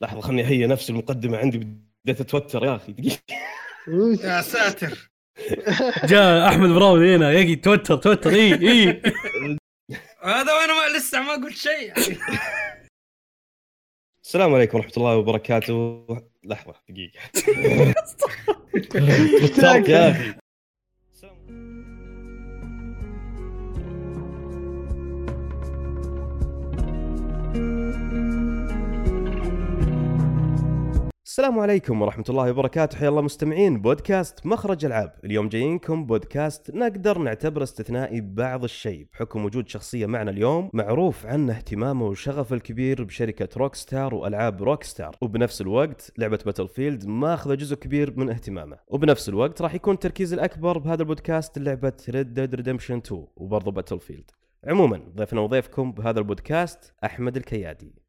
لحظة خلني هي نفس المقدمة عندي بديت أتوتر يا أخي. دقيقة. يا ساتر. جاء أحمد براوي هنا. يجي توتر توتر. إي إي. هذا وأنا ما لسه ما قلت شيء. السلام عليكم ورحمة الله وبركاته. لحظة دقيقة. يا أخي. السلام عليكم ورحمة الله وبركاته. حيا الله مستمعين بودكاست مخرج ألعاب. اليوم جايينكم بودكاست نقدر نعتبره استثنائي ببعض الشيء. بحكم وجود شخصية معنا اليوم معروف عنه اهتمامه وشغفه الكبير بشركة Rockstar وألعاب Rockstar وبنفس الوقت لعبة Battlefield ماخذة جزء كبير من اهتمامه. وبنفس الوقت راح يكون التركيز الأكبر بهذا البودكاست لعبة Red Dead Redemption 2 وبرضه Battlefield عموما ضيفنا وضيفكم بهذا البودكاست أحمد الكيادي.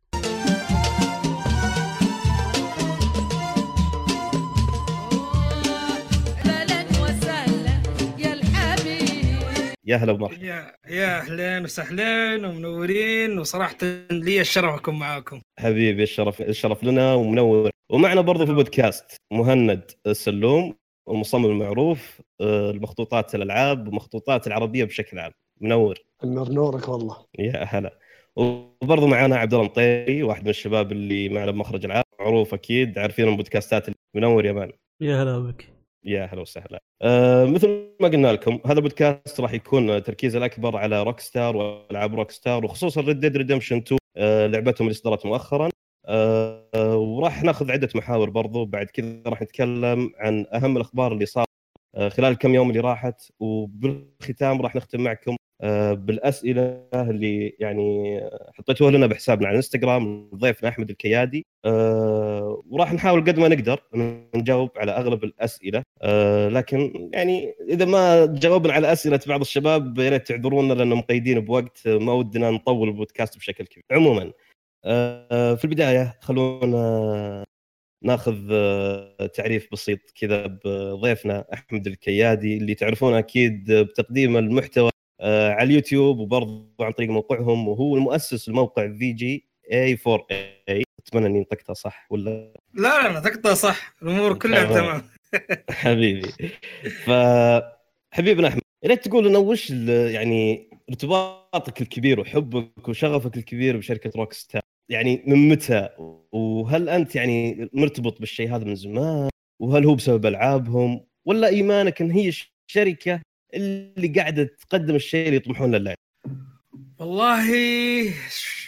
يا هلا ومرحبا. يا يا أهلين وسهلين ومنورين وصراحة لي الشرف أكون معاكم. حبيبي الشرف الشرف لنا ومنور. ومعنا برضو في البودكاست مهند السلوم المصمم المعروف آه، المخطوطات الألعاب ومخطوطات العربية بشكل عام. منور. النور نورك والله. يا هلا. وبرضو معنا عبد الله مطيري واحد من الشباب اللي معنا بمخرج العاب معروف أكيد عارفين البودكاستات. منور يا مان. يا هلا بك. يا هلا وسهلا. آه مثل ما قلنا لكم هذا البودكاست راح يكون تركيزه الأكبر على Rockstar وألعاب Rockstar وخصوصا Red Dead Redemption 2 آه لعبتهم اللي صدرت مؤخرا. آه، وراح ناخذ عدة محاور برضو بعد كذا راح نتكلم عن أهم الأخبار اللي صار آه خلال الكم يوم اللي راحت وبالختام راح نختم معكم بالأسئلة اللي يعني حطيتوها لنا بحسابنا على الإنستغرام ضيفنا أحمد الكيادي. آه وراح نحاول قد ما نقدر نجاوب على أغلب الأسئلة. آه لكن يعني إذا ما جاوبنا على أسئلة بعض الشباب يا ريت تعذرونا لأنه مقيدين بوقت ما ودنا نطول البودكاست بشكل كبير. عموما آه في البداية خلونا ناخذ آه، تعريف بسيط كذا بضيفنا أحمد الكيادي اللي تعرفونه أكيد بتقديم المحتوى آه، على اليوتيوب وبرضه عن طريق موقعهم وهو المؤسس لموقع في جي اي 4 اي أتمنى إني نطقتها صح ولا؟ لا لا تقطع صح. الأمور كلها تمام. حبيبي. ف حبيبنا أحمد يا ريت تقول لنا وش يعني ارتباطك الكبير وحبك وشغفك الكبير بشركة روك ستار يعني من متى؟ وهل أنت يعني مرتبط بالشيء هذا من زمان؟ وهل هو بسبب ألعابهم؟ ولا إيمانك إن هي الشركة اللي قاعدة تقدم الشيء اللي يطمحون له والله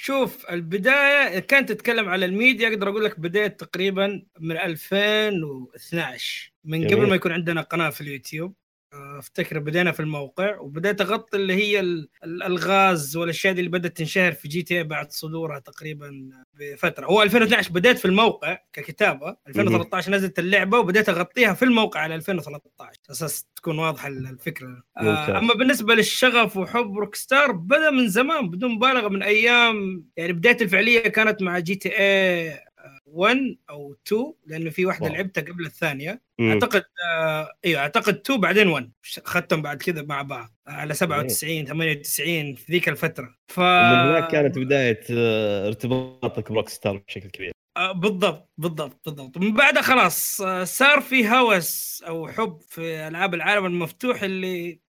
شوف البداية كانت تتكلم على الميديا. أقدر أقول لك بديت تقريبا من 2012 من جميل. قبل ما يكون عندنا قناة في اليوتيوب. افتكر بدينا في الموقع وبديت اغطي اللي هي ال- الألغاز والأشياء دي اللي بدأت تنشهر في GTA بعد صدورها تقريبا بفترة. هو 2012 بديت في الموقع ككتابة 2013 نزلت اللعبة وبديت أغطيها في الموقع على 2013 أساس تكون واضحة ممتاز. الفكرة. آه أما بالنسبة للشغف وحب Rockstar بدأ من زمان بدون مبالغة من أيام يعني بداية الفعلية كانت مع GTA 1 أو 2 لأنه في واحدة. لعبتها قبل الثانية. مم. أعتقد آه إيوه أعتقد 2 بعدين 1 اخذتهم بعد كذا مع بعض على 97 98 في ذيك الفترة. ف ومن هناك كانت بداية آه، ارتباطك بروك ستار بشكل كبير. آه، بالضبط بالضبط بالضبط. من بعدها خلاص آه، صار في هوس أو حب في ألعاب العالم المفتوح اللي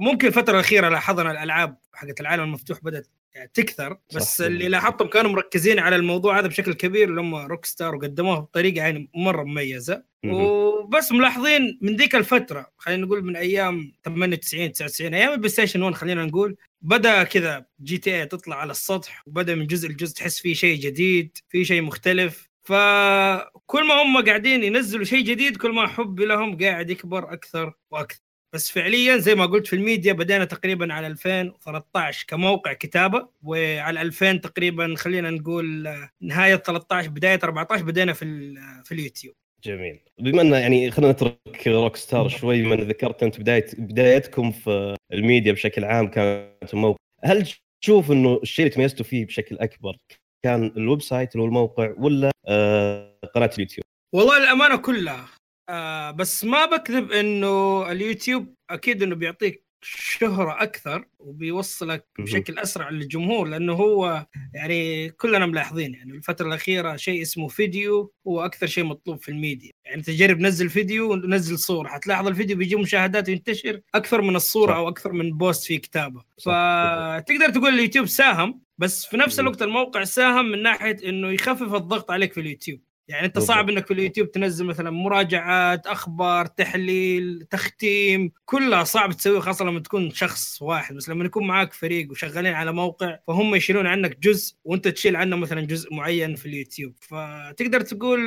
ممكن الفترة الأخيرة لاحظنا الألعاب حقت العالم المفتوح بدأت يعني تكثر بس صح. اللي لاحظتهم كانوا مركزين على الموضوع هذا بشكل كبير لما Rockstar وقدموها بطريقة يعني مرة مميزة. وبس ملاحظين من ذيك الفترة خلينا نقول من أيام 98 99 أيام ال PlayStation 1 خلينا نقول بدأ كذا GTA تطلع على السطح وبدأ من جزء لجزء تحس فيه شيء جديد في شيء مختلف فكل ما هم قاعدين ينزلوا شيء جديد كل ما حبي لهم قاعد يكبر أكثر وأكثر بس فعليا زي ما قلت في الميديا بدينا تقريبا على 2013 كموقع كتابة وعلى 2000 تقريبا خلينا نقول آه، نهاية 13 بداية 14 بدينا في ال- في اليوتيوب. جميل. بما إن يعني خلينا نترك Rockstar شوي بما ذكرت أنت بدايه بدايتكم في الميديا بشكل عام كانت موقع. هل تشوف إنه الشيء اللي تميزتوا فيه بشكل أكبر كان ال website اللي هو الموقع ولا آه قناة اليوتيوب؟ والله الأمانة كلها. آه بس ما بكذب إنه اليوتيوب أكيد إنه بيعطيك شهرة أكثر وبيوصلك. بشكل أسرع للجمهور لأنه هو يعني كلنا ملاحظين يعني الفترة الأخيرة شيء اسمه فيديو هو أكثر شيء مطلوب في الميديا يعني تجرب نزل فيديو ونزل صورة حتلاحظ الفيديو بيجيب مشاهدات وينتشر أكثر من الصورة صح. أو أكثر من post في كتابه صح. فتقدر تقول اليوتيوب ساهم بس في نفس. الوقت الموقع ساهم من ناحية إنه يخفف الضغط عليك في اليوتيوب يعني انت. صعب انك في اليوتيوب تنزل مثلا مراجعات أخبار تحليل تختيم كلها صعب تسويها خاصة لما تكون شخص واحد. بس لما يكون معاك فريق وشغالين على موقع فهم يشيلون عنك جزء وانت تشيل عنه مثلا جزء معين في اليوتيوب. فتقدر تقول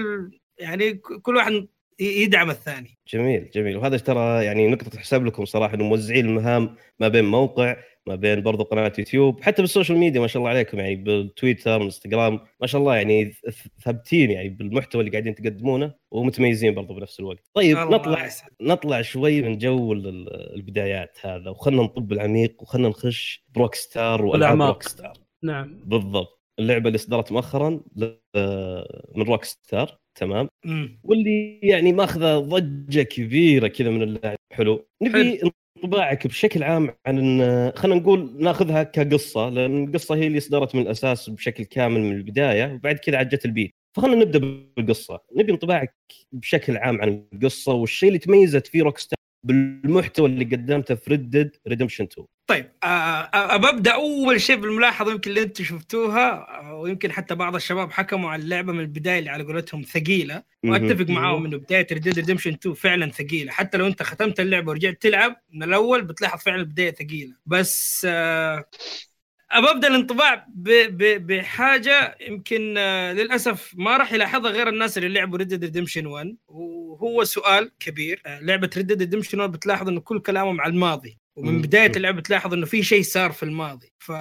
يعني كل واحد يدعم الثاني. جميل جميل. وهذا ترى يعني نقطة تحسب لكم صراحة إنه موزعين المهام ما بين موقع ما بين برضو قناة يوتيوب حتى بال social media ما شاء الله عليكم يعني بالتويتر والانستغرام ما شاء الله يعني ثابتين يعني بالمحتوى اللي قاعدين تقدمونه ومتميزين برضو بنفس الوقت. طيب نطلع يسعدك. نطلع شوي من جو ال- ال- البدايات هذا وخلنا نطب العميق وخلنا نخش ب Rockstar وألعاب. Rockstar. نعم بالضبط اللعبة اللي اصدرت مؤخرا من Rockstar تمام مم. واللي يعني ماخذة ضجة كبيرة كذا من اللاعب حلو نبي انطباعك بشكل عام عن إن- خلينا نقول ناخذها كقصة لأن القصة هي اللي صدرت من الأساس بشكل كامل من البداية وبعد كذا عاد جت البيت. فخلنا نبدأ بالقصة. نبي انطباعك بشكل عام عن القصة والشيء اللي تميزت فيه Rockstar بالمحتوى اللي قدمته في Red Dead Redemption 2 طيب آه، آه، ببدا أول شيء بالملاحظة يمكن اللي أنتم شفتوها آه، ويمكن حتى بعض الشباب حكموا على اللعبة من البداية اللي على قولتهم ثقيلة وأتفق معاهم إنه بداية Red Dead Redemption 2 فعلا ثقيلة. حتى لو أنت ختمت اللعبة ورجعت تلعب من الأول بتلاحظ فعلا البدايه ثقيلة. بس ابدا الانطباع بحاجة يمكن آه، للأسف ما راح يلاحظها غير الناس اللي لعبوا Red Dead Redemption 1 وهو سؤال كبير آه، لعبة Red Dead Redemption 1 بتلاحظ إنه كل كلامهم على الماضي ومن. بداية. اللعبة تلاحظ إنه في شيء صار في الماضي ف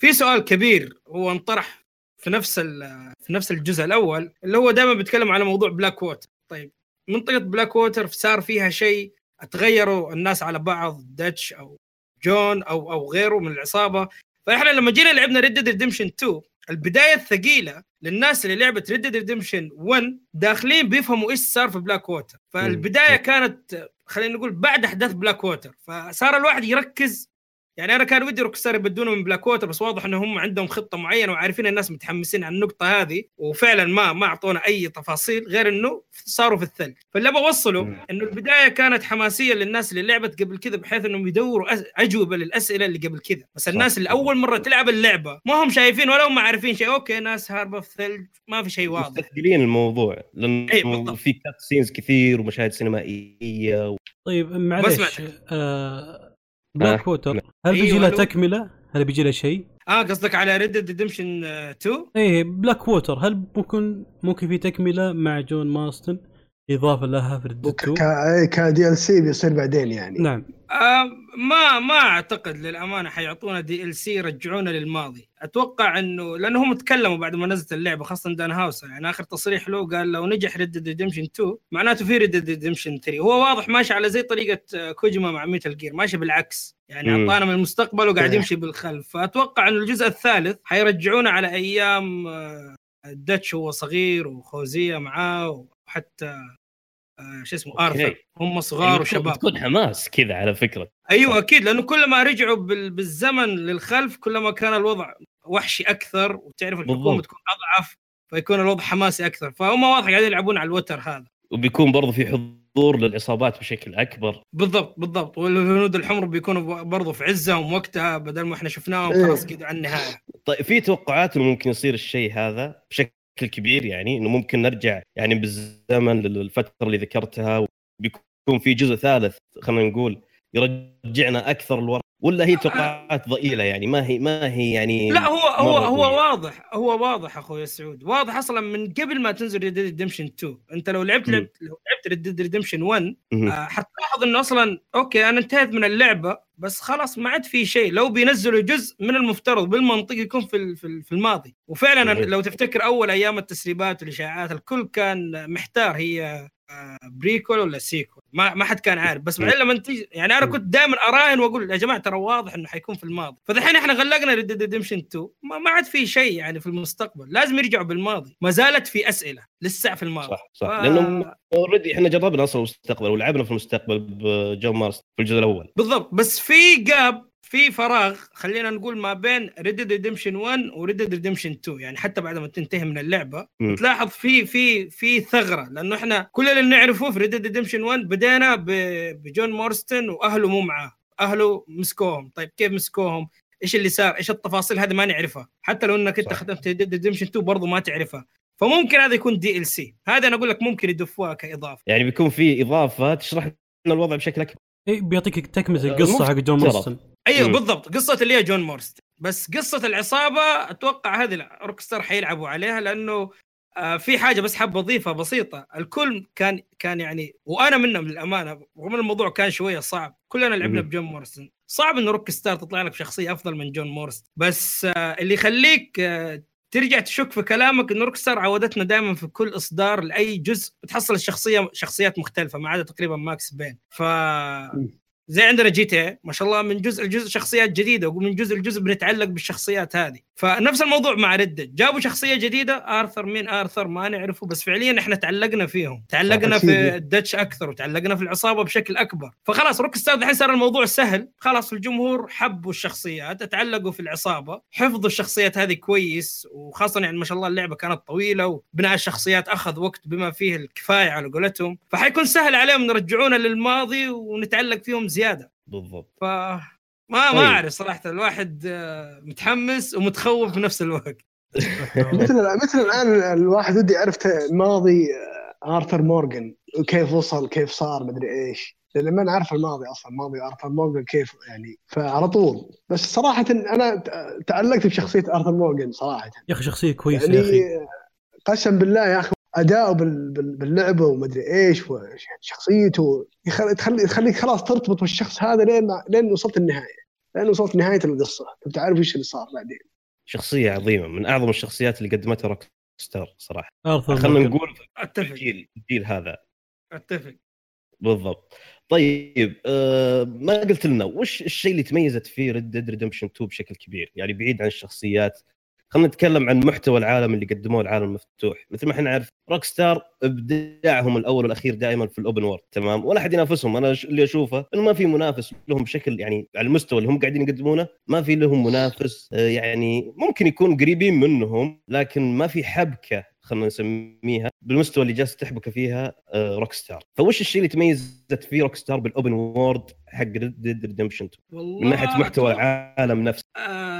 في سؤال كبير هو انطرح في نفس ال- في نفس الجزء الأول اللي هو دائما بيتكلم على موضوع بلاك ووتر طيب منطقة بلاك ووتر صار فيها شيء تغيروا الناس على بعض داتش أو جون أو أو غيره من العصابة. فإحنا لما جينا لعبنا Red Dead Redemption 2 البداية الثقيلة للناس اللي لعبت Red Dead Redemption 1 داخلين بيفهموا إيش صار في بلاك ووتر فالبداية. كانت خلينا نقول بعد أحداث بلاك ووتر فصار الواحد يركز يعني أنا كان ودي Rockstar يبدونه من بلاك ووتر بس واضح إنه هم عندهم خطة معينة وعارفين الناس متحمسين على النقطة هذه وفعلا ما ما أعطونا أي تفاصيل غير إنه صاروا في الثلج فاللي بوصله. إنه البداية كانت حماسية للناس اللي لعبت قبل كذا بحيث إنهم يدوروا أجوبة للأسئلة اللي قبل كذا بس الناس اللي أول مرة تلعب اللعبة ما هم شايفين ولا هم عارفين شيء أوكي ناس هاربه في الثلج ما في شيء واضح مستثقلين الموضوع لأنه بالضبط. في cutscenes كثير ومشاهد سينمائية و... طيب معلش. آه بلاك آه، ووتر هل بيجي أيوة، له تكملة؟ هل بيجي له شيء؟ آه قصدك على Red Dead Redemption 2 إيه بلاك ووتر هل ممكن ممكن في تكملة مع جون مارستون؟ إضافة لها في Red 2 ك DLC بيصير بعدين يعني. نعم. آه ما ما أعتقد للأمانة حيعطونا DLC يرجعونا للماضي. أتوقع إنه لأنه هم تكلموا بعد ما نزلت اللعبة خاصة دان هاوسر. يعني آخر تصريح له قال لو نجح Red Dead Redemption 2 معناته في Red Dead Redemption 3 هو واضح ماشي على زي طريقة آه، كوجيما مع Metal Gear ماشي بالعكس. يعني. أعطانا من المستقبل وقاعد إيه. يمشي بالخلف. فأتوقع إنه الجزء الثالث حيرجعونا على أيام آه، الدتش هو صغير وخوزية معاه وحتى آه، شو اسمه. آرثر. هم صغار يعني وشباب. تكون حماس كذا على فكرة. أيوه أكيد لأنه كل ما رجعوا بال- بالزمن للخلف كل ما كان الوضع وحشي أكثر وتعرف الحكومة بالضبط. تكون أضعف فيكون الوضع حماسي أكثر. فهم واضح قاعدين يلعبون على الوتر هذا. وبيكون برضو في حضور للعصابات بشكل أكبر. بالضبط بالضضبط والهنود الحمر بيكونوا برضو في عزهم وقتها بدل ما إحنا شفناهم إيه. خلاص كذا على النهاية. طيب في توقعات انه ممكن يصير الشيء هذا بشكل كبير يعني إنه ممكن نرجع يعني بالزمن للفترة اللي ذكرتها بيكون في جزء ثالث خلينا نقول يرجعنا أكثر لورا. ولا هي توقعات ضئيلة يعني ما هي ما هي يعني لا هو هو هو. واضح هو واضح أخوي سعود واضح أصلا من قبل ما تنزل Red Dead Redemption 2 أنت لو لعبت. لعبت لو لعبت Red Dead Redemption 1 مهم. آه، حتلاحظ إنه أصلا أوكي أنا انتهيت من اللعبة بس خلاص ما عاد في شيء لو بينزلوا جزء من المفترض بالمنطق يكون في في ال- في الماضي وفعلا. لو تفتكر أول أيام التسريبات والإشاعات الكل كان محتار هي prequel ولا sequel؟ ما ما حد كان عارف. بس بعدين لما تيجي يعني أنا كنت دائما أراهن وأقول يا جماعة ترى واضح إنه حيكون في الماضي. فدحين إحنا غلقنا Red Dead Redemption 2 ما, ما عاد في شيء يعني في المستقبل. لازم يرجعوا بالماضي. ما زالت في أسئلة لسه في الماضي. صح صح. ف- لأنه already إحنا جربنا أصلا المستقبل ولعبنا في المستقبل بجون مارستون في الجزء الأول. بالضبط. بس في gap في فراغ خلينا نقول ما بين Red Dead Redemption 1 و Red Dead Redemption 2 يعني حتى بعد ما تنتهي من اللعبة مم. تلاحظ في في في ثغرة لأنه إحنا كل اللي نعرفه في Red Dead Redemption 1 بدينا ب- بجون مارستون وأهله مو معاه أهله مسكوهم. طيب كيف مسكوهم؟ إيش اللي صار؟ إيش التفاصيل؟ هذه ما نعرفها. حتى لو إنك أنت. ختمت Red Dead Redemption 2 برضه ما تعرفها. فممكن هذا يكون DLC هذا أنا أقول لك ممكن يدفوها كإضافة. يعني بيكون في إضافة تشرح لنا الوضع بشكل أكبر. اي بيعطيك تكملة آه، القصة حق جون افتراض. أيوه. بالضبط. قصة اللي هي جون مارستون. بس قصة العصابة أتوقع هذه Rockstar حيلعبوا عليها لأنه آه في حاجة بس حاب أضيفها بسيطة. الكل كان كان يعني وأنا منهم للأمانة رغم الموضوع كان شوية صعب كلنا لعبنا. بجون مارستون صعب انه Rockstar تطلع لك بشخصيه أفضل من جون مارستون. بس آه اللي يخليك آه ترجع تشك في كلامك انه Rockstar عودتنا دائما في كل إصدار لأي جزء تحصل الشخصية شخصيات مختلفة ما عدا تقريبا Max Payne. ف زي عندنا GTA ما شاء الله من جزء لجزء شخصيات جديدة ومن جزء لجزء بنتعلق بالشخصيات هذه. فنفس الموضوع مع Red Dead جابوا شخصية جديدة ارثر مين ارثر ما نعرفه بس فعليا إحنا تعلقنا فيهم. تعلقنا. في الدتش أكثر وتعلقنا في العصابة بشكل أكبر. فخلاص Rockstar الحين صار الموضوع سهل. خلاص الجمهور حبوا الشخصيات تعلقوا في العصابة حفظوا الشخصيات هذه كويس وخاصة يعني ما شاء الله اللعبة كانت طويلة وبناء الشخصيات أخذ وقت بما فيه الكفاية على قولتهم. فحيكون سهل عليهم يرجعونا للماضي ونتعلق فيهم زيادة. بالضبط. ف ما ما طيب. أعرف صراحة الواحد آه، متحمس ومتخوف في نفس الوقت. مثل مثل الآن الواحد ودي يعرف ت- ماضي آه، آرثر مورغان وكيف وصل كيف صار مدري إيش. لأن ما نعرف الماضي أصلا ماضي آرثر مورغان كيف يعني. فعلى طول. بس صراحة أنا تعلقت بشخصية آرثر مورغان صراحة. يا أخي شخصية كويسة يا أخي. يعني قسم بالله يا أخي اداؤه بال- بال- باللعبة ومدري إيش وشخصيته يخلي تخلي تخليك خلاص ترتبط بالشخص هذا لين ما- لين وصلت النهاية. لين وصلت نهاية القصة. تبي تعرف إيش اللي صار بعدين. شخصية عظيمة. من أعظم الشخصيات اللي قدمتها روك ستار صراحة خلينا. نقول أتفق. الجيل الجيل هذا. أتفق. بالضبط. طيب آه ما قلت لنا وش الشيء اللي تميزت فيه ريد ديد ريدمشن 2 بشكل كبير؟ يعني بعيد عن الشخصيات خلينا نتكلم عن محتوى العالم اللي قدموه العالم المفتوح. مثل ما إحنا نعرف روك ستار إبداعهم الأول والأخير دائما في ال open world تمام؟ ولا أحد ينافسهم. أنا اللي أشوفه إنه ما في منافس لهم بشكل يعني على المستوى اللي هم قاعدين يقدمونه ما في لهم منافس آه، يعني ممكن يكون قريبين منهم لكن ما في حبكة خلينا نسميها بالمستوى اللي جالس تحبك فيها روك ستار فوش الشيء اللي تميزت فيه روك ستار بال open world حق ريد ديد ريدمشن 2 والله من ناحية محتوى العالم نفسه. آه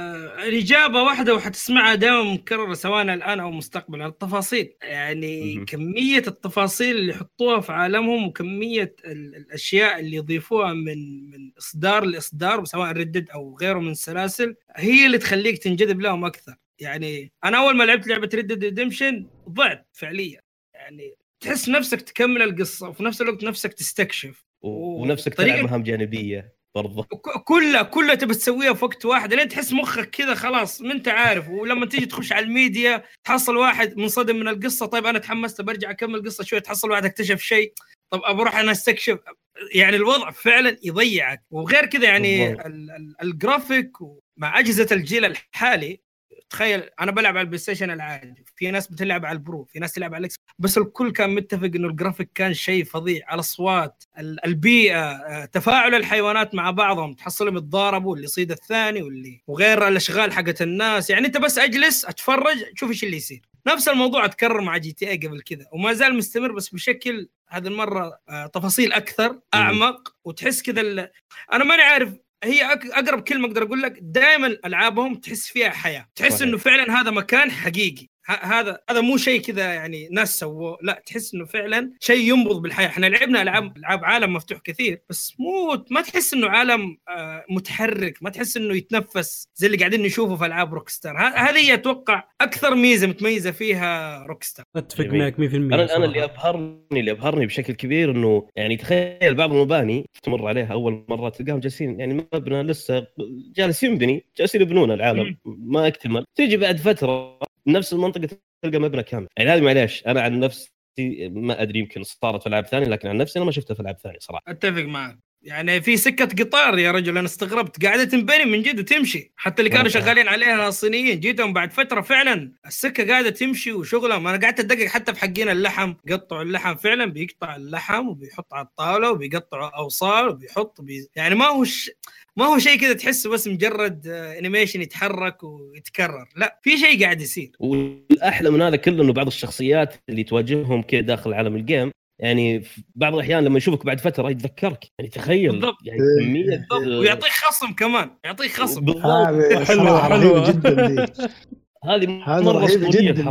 الإجابة واحدة وحتسمعها دائما مكررة سواء الآن أو مستقبلا. التفاصيل يعني مهم. كمية التفاصيل اللي يحطوها في عالمهم وكمية ال- الأشياء اللي يضيفوها من من إصدار لإصدار سواء ريد أو غيره من السلاسل هي اللي تخليك تنجذب لهم أكثر. يعني أنا أول ما لعبت لعبة ريد ديد ريدمشن ضعت فعليا. يعني تحس نفسك تكمل القصة وفي نفس الوقت نفسك تستكشف. و- و- ونفسك طريقة- تلعب مهام جانبية. برضه كلها كلها تبي تسويها في وقت واحد لين تحس مخك كذا خلاص ما انت عارف. ولما تيجي تخش على الميديا تحصل واحد منصدم من القصة طيب أنا تحمست برجع أكمل القصة شوي تحصل واحد اكتشف شيء طب أبى أروح أنا أستكشف. يعني الوضع فعلا يضيعك. وغير كذا يعني ال graphics مع أجهزة الجيل الحالي تخيل أنا بلعب على البلاي ستيشن العادي في ناس بتلعب على البرو في ناس تلعب على الإكس بس الكل كان متفق إنه ال graphics كان شيء فظيع الأصوات ال- البيئة آه، تفاعل الحيوانات مع بعضهم تحصلهم يتضاربوا واللي يصيد الثاني واللي وغير الأشغال حقت الناس يعني أنت بس أجلس أتفرج شوف إيش اللي يصير. نفس الموضوع اتكرر مع جي تي اي قبل كذا وما زال مستمر بس بشكل هذه المرة آه، تفاصيل أكثر أعمق وتحس كذا أنا ماني عارف هي أقرب كلمة أقدر أقول لك دائما ألعابهم تحس فيها حياة تحس صحيح. إنه فعلا هذا مكان حقيقي هذا هذا مو شيء كذا يعني ناس سووه. لا تحس إنه فعلا شيء ينبض بالحياة. إحنا لعبنا العاب ألعاب عالم مفتوح كثير بس مو ما تحس إنه عالم آه، متحرك. ما تحس إنه يتنفس زي اللي قاعدين نشوفه في ألعاب روك ستار ه- هذه هي أتوقع أكثر ميزة متميزة فيها روك ستار اتفق. معك 100% أنا أنا اللي. ابهرني اللي أبهرني بشكل كبير إنه يعني تخيل بعض المباني تمر عليها أول مرة تلقاهم جالسين يعني مبنى لسه جالس ينبني جالسين يبنون العالم ما أكتمل. تيجي بعد فترة نفس المنطقة تلقى مبنى كامل. يعني هذه معليش أنا عن نفسي ما أدري يمكن صارت في العاب ثانية لكن عن نفسي أنا ما شفتها في العاب ثانية صراحة. أتفق معك. يعني في سكة قطار يا رجل أنا استغربت. قاعدة تنبني من جد وتمشي. حتى اللي كانوا. شغالين عليها الصينيين جيتهم بعد فترة فعلا السكة قاعدة تمشي وشغلهم. أنا قعدت أدقق حتى في حقين اللحم. قطعوا اللحم فعلا بيقطع اللحم وبيحط على الطاولة وبيقطعوا أوصال وبيحط بي... يعني ما هو ش... ما هو شيء كذا تحسه بس مجرد animation يتحرك ويتكرر. لا في شيء قاعد يصير. والأحلى من هذا كله إنه بعض الشخصيات اللي تواجههم كذا داخل عالم ال game يعني في بعض الأحيان لما يشوفك بعد فترة يتذكرك. يعني تخيل. بالضبط. يعني. كمية بالضبط. ويعطيك خصم كمان. يعطيك خصم. بالضبط. هذه حلوة. رهيبة جدا هذه هذا مرة رهيب أسطورية جدا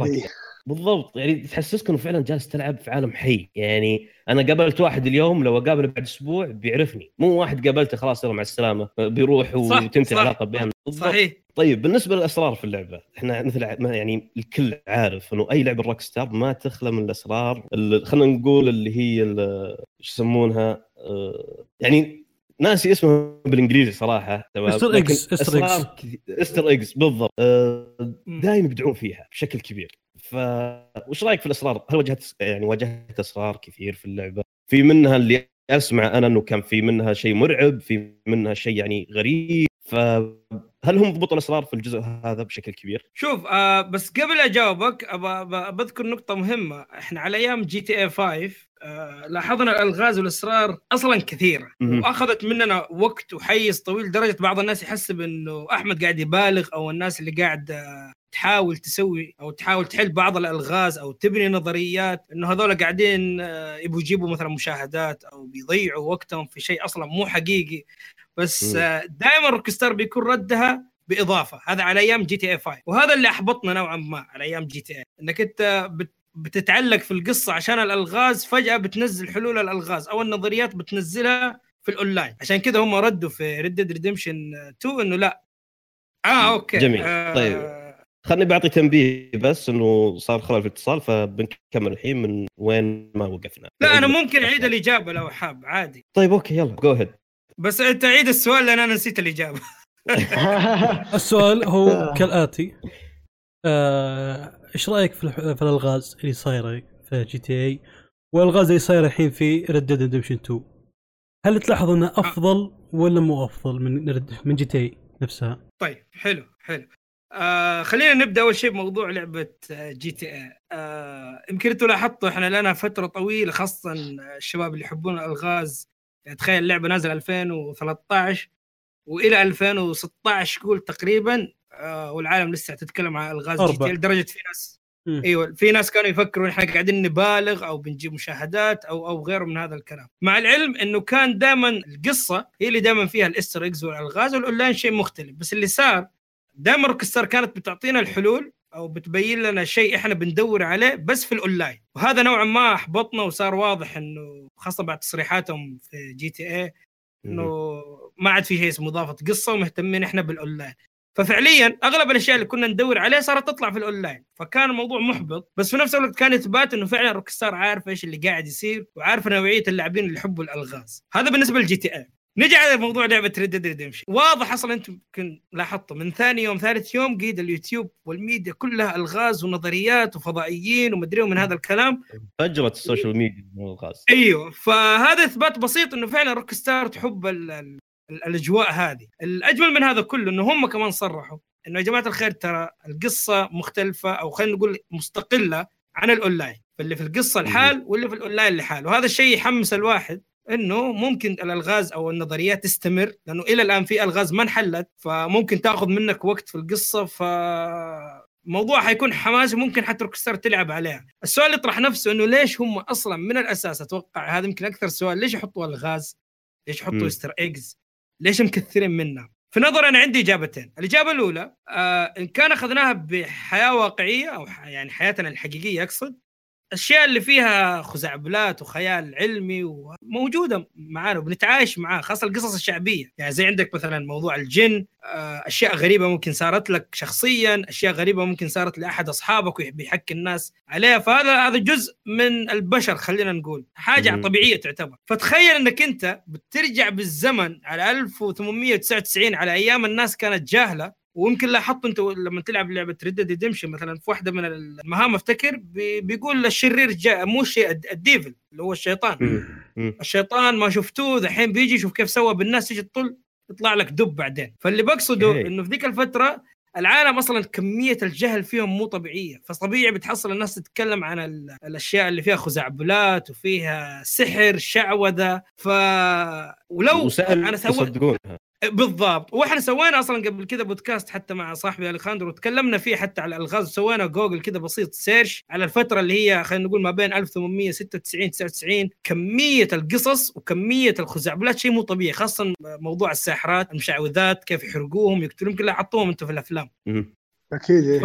بالضبط. يعني تحسسك إنه فعلا جالس تلعب في عالم حي. يعني أنا قابلت واحد اليوم لو أقابله بعد أسبوع بيعرفني. مو واحد قابلته خلاص يلا مع السلامة. بيروح صح، وتنتهي صح. العلاقه بيننا. صحيح. طيب بالنسبة للأسرار في اللعبة إحنا مثل ما يعني الكل عارف إنه أي لعبة روك ستار ما تخلى من الأسرار خلينا نقول اللي هي ال- إيش يسمونها؟ آه، يعني ناسي اسمها بالإنجليزي صراحة. تمام. Easter eggs. أسرار كثي- Easter eggs بالضبط. آه،. دائما يبدعون فيها بشكل كبير. ف وش رأيك في الأسرار؟ هل واجهت يعني واجهت أسرار كثير في اللعبة؟ في منها اللي أسمع أنا إنه كان في منها شيء مرعب، في منها شيء يعني غريب، فهل هم ضبطوا الأسرار في الجزء هذا بشكل كبير؟ شوف آه بس قبل أجاوبك بذكر نقطة مهمة، إحنا على أيام جي تي اي 5 آه لاحظنا الألغاز والأسرار أصلا كثيرة مهم. وأخذت مننا وقت وحيز طويل لدرجة بعض الناس يحسب انه أحمد قاعد يبالغ أو الناس اللي قاعد آه تحاول تسوي أو تحاول تحل بعض الألغاز أو تبني نظريات إنه هذول قاعدين آه، يبغوا يجيبوا مثلا مشاهدات أو بيضيعوا وقتهم في شيء أصلا مو حقيقي. بس مم. دائما روكستار بيكون ردها بإضافة. هذا على أيام جي تي اي 5 وهذا اللي أحبطنا نوعا ما على أيام جي تي اي إنك أنت بت بتتعلق في القصة عشان الألغاز فجأة بتنزل حلول الألغاز أو النظريات بتنزلها في الأونلاين. عشان كذا هم ردوا في ريد ديد ريدمشن 2 إنه لا. آه okay. جميل. آه طيب. خلني بعطي تنبيه بس إنه صار خلل في الاتصال فبنكمل الحين من وين ما وقفنا. لا أنا ممكن أعيد الاجابه لو حاب عادي. طيب okay يلا go ahead بس أنت عيد السؤال لأن أنا نسيت الاجابه السؤال هو كالآتي. آه، إيش رأيك في الح- في الألغاز اللي صايرة في جي تي إي؟ والألغاز اللي صايرة الحين في ريد ديد ريدمشن 2 هل تلاحظ إنه أفضل ولا مو أفضل من من جي تي إي نفسها؟ طيب حلو حلو. آه خلينا نبدأ أول شيء بموضوع لعبة آه، جي تي اي آه يمكن أنتم لاحظتوا إحنا لنا فترة طويلة خاصة الشباب اللي يحبون الألغاز يعني تخيل اللعبة نازلة 2013 وإلى 2016 قول تقريبا آه والعالم لسه تتكلم عن ألغاز جي. تي اي لدرجة في ناس. إيوه في ناس كانوا يفكروا إحنا قاعدين نبالغ أو بنجيب مشاهدات أو أو غيره من هذا الكلام مع العلم إنه كان دائما القصة هي اللي دائما فيها ال Easter eggs والألغاز والأونلاين شيء مختلف بس اللي صار دائما روكستار كانت بتعطينا الحلول أو بتبين لنا شيء إحنا بندور عليه بس في الأونلاين. وهذا نوعا ما أحبطنا وصار واضح إنه خاصة بعد تصريحاتهم في جي تي اي إنه ما عاد في شيء اسمه إضافة قصة ومهتمين إحنا بالأونلاين. ففعليا أغلب الأشياء اللي كنا ندور عليها صارت تطلع في الأونلاين. فكان الموضوع محبط بس في نفس الوقت كان إثبات إنه فعلا Rockstar عارف إيش اللي قاعد يصير وعارف نوعية اللاعبين اللي يحبوا الألغاز. هذا بالنسبة لل GTA نجي على موضوع لعبة Red Dead Redemption واضح أصلا أنتم يمكن لاحظتوا من ثاني يوم ثالث يوم قيد اليوتيوب والميديا كلها ألغاز ونظريات وفضائيين ومدري من هذا الكلام. فجرت ال social media الغاز أيوه فهذا إثبات بسيط إنه فعلا Rockstar تحب ال ال ال الأجواء هذه. الأجمل من هذا كله إنه هم كمان صرحوا إنه يا جماعة الخير ترى القصة مختلفة أو خلينا نقول مستقلة عن الأونلاين فاللي في القصة الحال واللي في الأونلاين لحال وهذا الشيء يحمس الواحد إنه ممكن الألغاز أو النظريات تستمر لأنه إلى الآن في ألغاز ما انحلت فممكن تأخذ منك وقت في القصة ف موضوع حيكون حماسي ممكن حتى Rockstar تلعب عليها. السؤال اللي يطرح نفسه إنه ليش هم أصلا من الأساس؟ أتوقع هذا يمكن أكثر سؤال ليش يحطوا ألغاز؟ ليش يحطوا. Easter eggs ليش مكثرين منها في نظري أنا عندي إجابتين. الإجابة الأولى آه إن كان أخذناها بحياة واقعية أو يعني حياتنا الحقيقية أقصد الأشياء اللي فيها خزعبلات وخيال علمي وموجودة معانا وبنتعايش معاه خاصة القصص الشعبية. يعني زي عندك مثلا موضوع الجن آه، أشياء غريبة ممكن صارت لك شخصيا أشياء غريبة ممكن صارت لأحد أصحابك وبيحكي الناس عليها. فهذا هذا جزء من البشر خلينا نقول. حاجة. طبيعية تعتبر. فتخيل إنك أنت بترجع بالزمن على 1899 على أيام الناس كانت جاهلة ويمكن لاحظت انت لما تلعب لعبة Red Redemption مثلا في واحدة من المهام أفتكر بي- بيقول الشرير جاء مو الشيء ال d- ال devil اللي هو الشيطان. الشيطان ما شفتوه دحين بيجي شوف كيف سوى بالناس تيجي تطل يطلع لك دب بعدين. فاللي بقصده أوكي. إنه في ذيك الفترة العالم أصلا كمية الجهل فيهم مو طبيعية. فطبيعي بتحصل الناس تتكلم عن ال- الأشياء اللي فيها خزعبلات وفيها سحر شعوذة. ف ولو أنا سويت بالضبط. وإحنا سوينا أصلا قبل كذا بودكاست حتى مع صاحبي أليخاندرو وتكلمنا فيه حتى على الألغاز وسوينا جوجل كذا بسيط search على الفترة اللي هي خلينا نقول ما بين 1896 99 كمية القصص وكمية الخزعبلات. شيء مو طبيعي خاصة موضوع الساحرات المشعوذات كيف يحرقوهم يقتلون كلها حطوهم أنتم في الأفلام. أكيد إيه. ف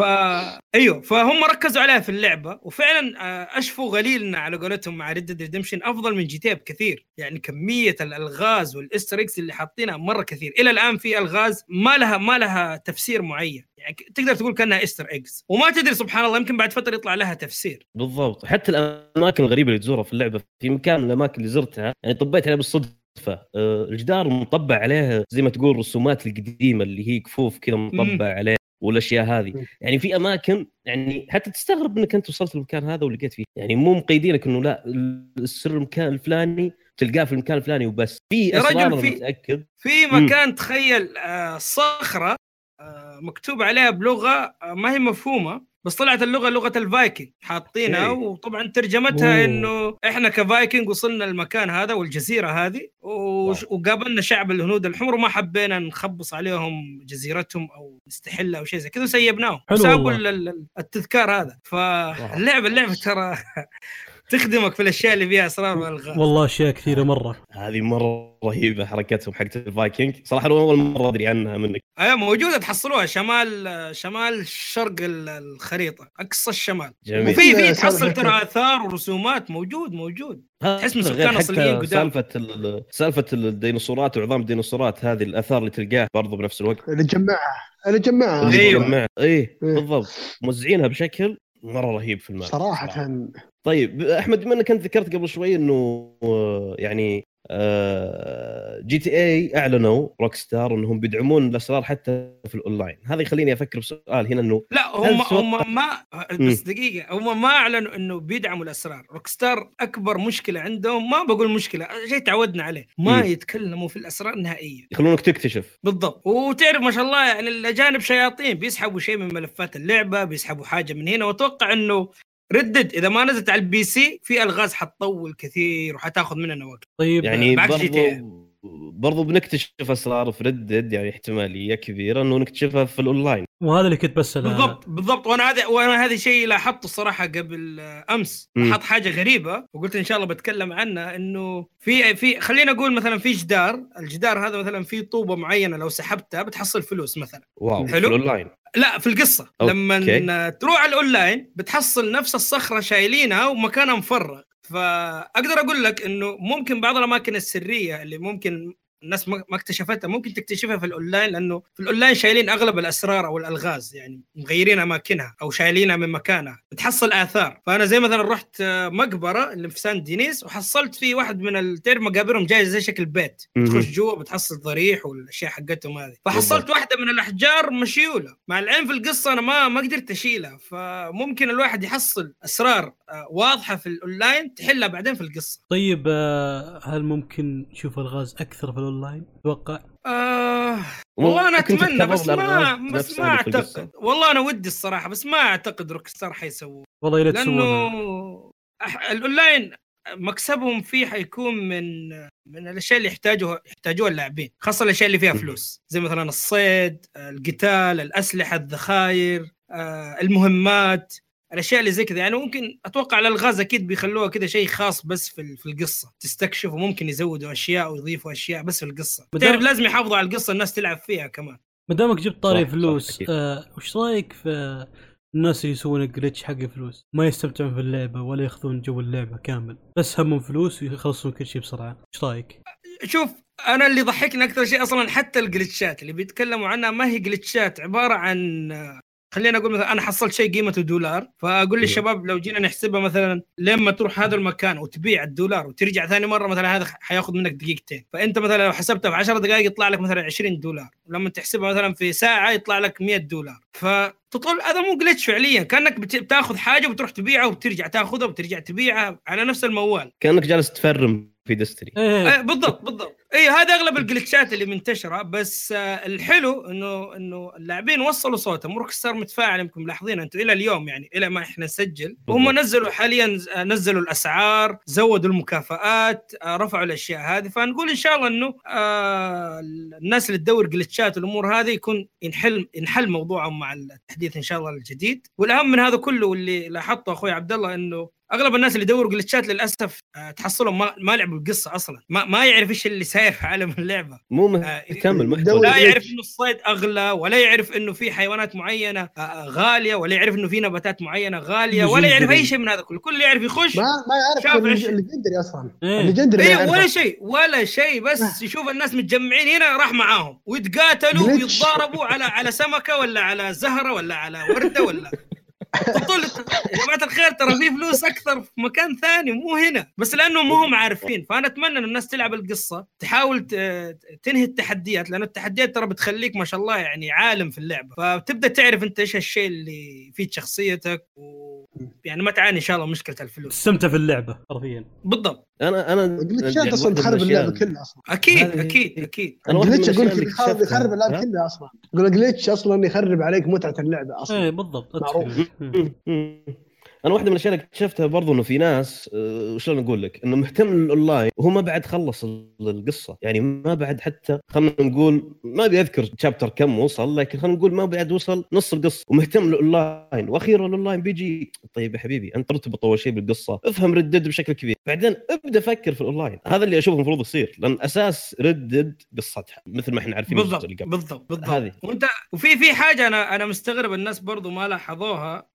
أيوه فهم ركزوا عليها في اللعبة وفعلا آه، أشفوا غليلنا على قولتهم مع Red Redemption أفضل من GTA بكثير. يعني كمية الألغاز وال Easter eggs اللي حاطينها مرة كثير. إلى الآن في ألغاز ما لها ما لها تفسير معين. يعني تقدر تقول كأنها Easter eggs وما تدري سبحان الله يمكن بعد فترة يطلع لها تفسير. بالضبط. حتى الأماكن الغريبة اللي تزورها في اللعبة في مكان من الأماكن اللي زرتها يعني طبيت عليها بالصدفة. آه، الجدار مطبع عليه زي ما تقول رسومات القديمة اللي هي كفوف كذا مطبع عليه والأشياء هذه. يعني في أماكن يعني حتى تستغرب إنك أنت وصلت للمكان هذا ولقيت فيه. يعني مو مقيدينك إنه لا السر المكان الفلاني تلقاه في المكان الفلاني وبس. في أسرار في- متأكد. في. مكان تخيل آه، صخرة آه، مكتوب عليها بلغة آه، ما هي مفهومة. بس طلعت اللغة لغة الفايكنج حاطينها. وطبعا ترجمتها. إنه إحنا كفايكنج وصلنا المكان هذا والجزيرة هذه وش- وقابلنا شعب الهنود الحمر وما حبينا نخبص عليهم جزيرتهم أو نستحلها أو شيء زي كذا وسيبناهم. ال- التذكار هذا. فاللعبه اللعبه ترى تخدمك في الأشياء اللي فيها اسرار والغاز والله أشياء كثيرة مرة. هذه مرة رهيبة حركتهم حقت الفايكنج. صراحة أول مرة أدري عنها منك. أيوه موجودة تحصلوها. شمال شمال شرق ال- الخريطة أقصى الشمال. جميل. وفي في تحصل ترى آثار ورسومات. موجود موجود. تحس من سكان حتى قدام. سالفة ال- سالفة الديناصورات وعظام الديناصورات هذه الآثار اللي تلقاها برضو بنفس الوقت. اللي جمعها اللي جمعها اللي أيوة. جمع- إيه إيه. بالضبط. موزعينها بشكل مرة رهيب في ال map صراحة. طيب أحمد بما إنك أنت ذكرت قبل شوي إنه آه، يعني آه، GTA أعلنوا Rockstar إنهم بيدعمون الأسرار حتى في الأونلاين. هذا يخليني أفكر بسؤال هنا إنه لا هم هم ما بس دقيقة هم ما أعلنوا إنه بيدعموا الأسرار. Rockstar أكبر مشكلة عندهم ما بقول مشكلة شيء تعودنا عليه ما مم. يتكلموا في الأسرار نهائيا. يخلونك تكتشف. بالضبط. وتعرف ما شاء الله يعني الأجانب شياطين بيسحبوا شيء من ملفات اللعبة بيسحبوا حاجة من هنا. وأتوقع إنه Red Dead إذا ما نزلت على ال PC في ألغاز حتطول كثير وحتاخذ مننا وقت طيب يعني. برضو برضو بنكتشف اسرار في Red Dead يعني احتمالية كبيرة إنه نكتشفها في الأونلاين. وهذا اللي كنت بسال بالضبط بالضبط. وأنا هذا وأنا هذا شيء لاحظته الصراحة قبل آه، أمس. لاحظت حاجة غريبة وقلت إن شاء الله بتكلم عنها إنه في في خلينا نقول مثلا في جدار الجدار هذا مثلا في طوبة معينة لو سحبتها بتحصل فلوس مثلا. واو حلو. في الأونلاين. لا في القصة. أوكي. لما تروح على الأونلاين بتحصل نفس الصخرة شايلينها ومكانها مفرغ. فأقدر أقول لك إنه ممكن بعض الأماكن السرية اللي ممكن الناس ما اكتشفتها ممكن تكتشفها في الأونلاين لأنه في الأونلاين شايلين أغلب الأسرار أو الألغاز يعني مغيرين أماكنها أو شايلينها من مكانها بتحصل آثار. فأنا زي مثلا رحت مقبرة اللي في سان دينيس وحصلت في واحد من ال- تعرف مقابرهم جاي زي شكل بيت. تخش جوا بتحصل ضريح والأشياء حقتهم هذه. فحصلت. واحدة من الأحجار مشيولة. مع العلم في القصة أنا ما ما قدرت أشيلها. فممكن الواحد يحصل أسرار واضحة في الاونلاين تحلها بعدين في القصة. طيب آه، هل ممكن نشوف ألغاز أكثر في الاونلاين؟ أتوقع. آه والله أنا أتمنى بس ما بس ما. أعتقد. والله أنا ودي الصراحة بس ما أعتقد Rockstar حيسووه. والله يا ريت لأنه الاونلاين مكسبهم فيه حيكون من من الأشياء اللي يحتاجوها يحتاجوها اللاعبين خاصة الأشياء اللي فيها فلوس. زي مثلا الصيد القتال الأسلحة الذخاير آه، المهمات. الأشياء اللي زي كذا. يعني ممكن أتوقع الالغاز أكيد بيخلوها كذا شيء خاص بس في ال- في القصة. تستكشف وممكن يزودوا أشياء ويضيفوا أشياء بس في القصة. تعرف لازم يحافظوا على القصة الناس تلعب فيها كمان. ما دامك جبت طاري فلوس. آه، وش رأيك في الناس اللي يسوون الجلتش حق فلوس ما يستمتعون في اللعبة ولا ياخذون جو اللعبة كامل بس همهم فلوس ويخلصون كل شيء بسرعة. إيش رأيك؟ شوف أنا اللي ضحكني أكثر شيء أصلا حتى الجلتشات اللي بيتكلموا عنها ما هي جلتشات عبارة عن خلينا أقول مثلا أنا حصلت شيء قيمته دولار فأقول للشباب لو جينا نحسبها مثلا لما تروح هذا المكان وتبيع الدولار وترجع ثاني مرة مثلا هذا حيأخذ منك دقيقتين. فأنت مثلا لو حسبتها في 10 دقائق يطلع لك مثلا 20 دولار ولما تحسبها مثلا في ساعة يطلع لك 100 دولار. فتطول هذا مو جلتش فعليا كأنك بت- بتأخذ حاجة وبتروح تبيعها وبترجع تأخذها وبترجع تبيعها على نفس الموال. كأنك جالس تفرم. في دستري إيه. إيه بالضبط بالضبط. اي هذا أغلب الجلتشات اللي منتشرة بس آه، الحلو إنه إنه اللاعبين وصلوا صوتهم. روك ستار متفاعل يمكن ملاحظين أنتم إلى اليوم يعني إلى ما إحنا نسجل. وهم. نزلوا حاليا آه، نزلوا الأسعار زودوا المكافآت آه، رفعوا الأشياء هذه. فنقول إن شاء الله إنه آه، الناس اللي تدور جلتشات والأمور هذه يكون ينحل ينحل موضوعهم مع التحديث إن شاء الله الجديد. والأهم من هذا كله واللي لاحظته أخوي عبد الله إنه أغلب الناس اللي يدوروا جلتشات للأسف آه، تحصلهم ما, ما لعبوا القصة أصلا ما, ما يعرف إيش اللي صاير في عالم اللعبة مو آه، مهتم المحتوى دوري- لا. يعرف إنه الصيد أغلى ولا يعرف إنه في حيوانات معينة آه، آه، غالية ولا يعرف إنه في نباتات معينة غالية ولا يعرف أي شيء من هذا كله كل اللي يعرف يخش ما ما يعرف شاف اللي- إيش- ال legendary أصلا إيه. ال legendary اي يعرفه. ولا شيء ولا شيء بس يشوف الناس متجمعين هنا راح معاهم ويتقاتلوا. ويتضاربوا على على سمكة ولا على زهرة ولا على وردة ولا طول يا جماعة الخير ترى في فلوس أكثر في مكان ثاني مو هنا. بس لأنهم مو هم عارفين. فأنا أتمنى إن الناس تلعب القصة تحاول تنهي التحديات لأن التحديات ترى بتخليك ما شاء الله يعني عالم في اللعبة. فبتبدا تعرف أنت إيش الشيء اللي فيه شخصيتك و يعني ما تعاني إن شاء الله مشكلة الفلوس. تستمتع في اللعبة حرفيا. بالضبط. أنا أنا ال glitchات يعني أصلا تخرب اللعبة كلها أصلا. أكيد هذه- أكيد أكيد. من ال glitch أقول لك يخرب اللعبه ها؟ كلها أصلا. أقول ال glitch أصلا يخرب عليك متعة اللعبة أصلا. إيه بالضبط معروف. أنا واحدة من الأشياء اللي اكتشفتها برضو إنه في ناس آه، شلون أقول لك؟ إنه مهتم للاونلاين وهو ما بعد خلص ال- القصة. يعني ما بعد حتى خلينا نقول ما أبي أذكر chapter كم وصل لكن خلينا نقول ما بعد وصل نص القصة ومهتم للاونلاين وأخيرا الأونلاين بيجي طيب يا حبيبي أنت ترتبط أول شيء بالقصة افهم Red Dead بشكل كبير. بعدين ابدأ فكر في الأونلاين. هذا اللي أشوفه المفروض يصير لأن أساس Red Dead قصتها مثل ما إحنا عارفين بالضبط. بالضبط بالضبط. هذه. وأنت وفي في حاجة أنا أنا مستغرب الناس برضو ما لاحظوها.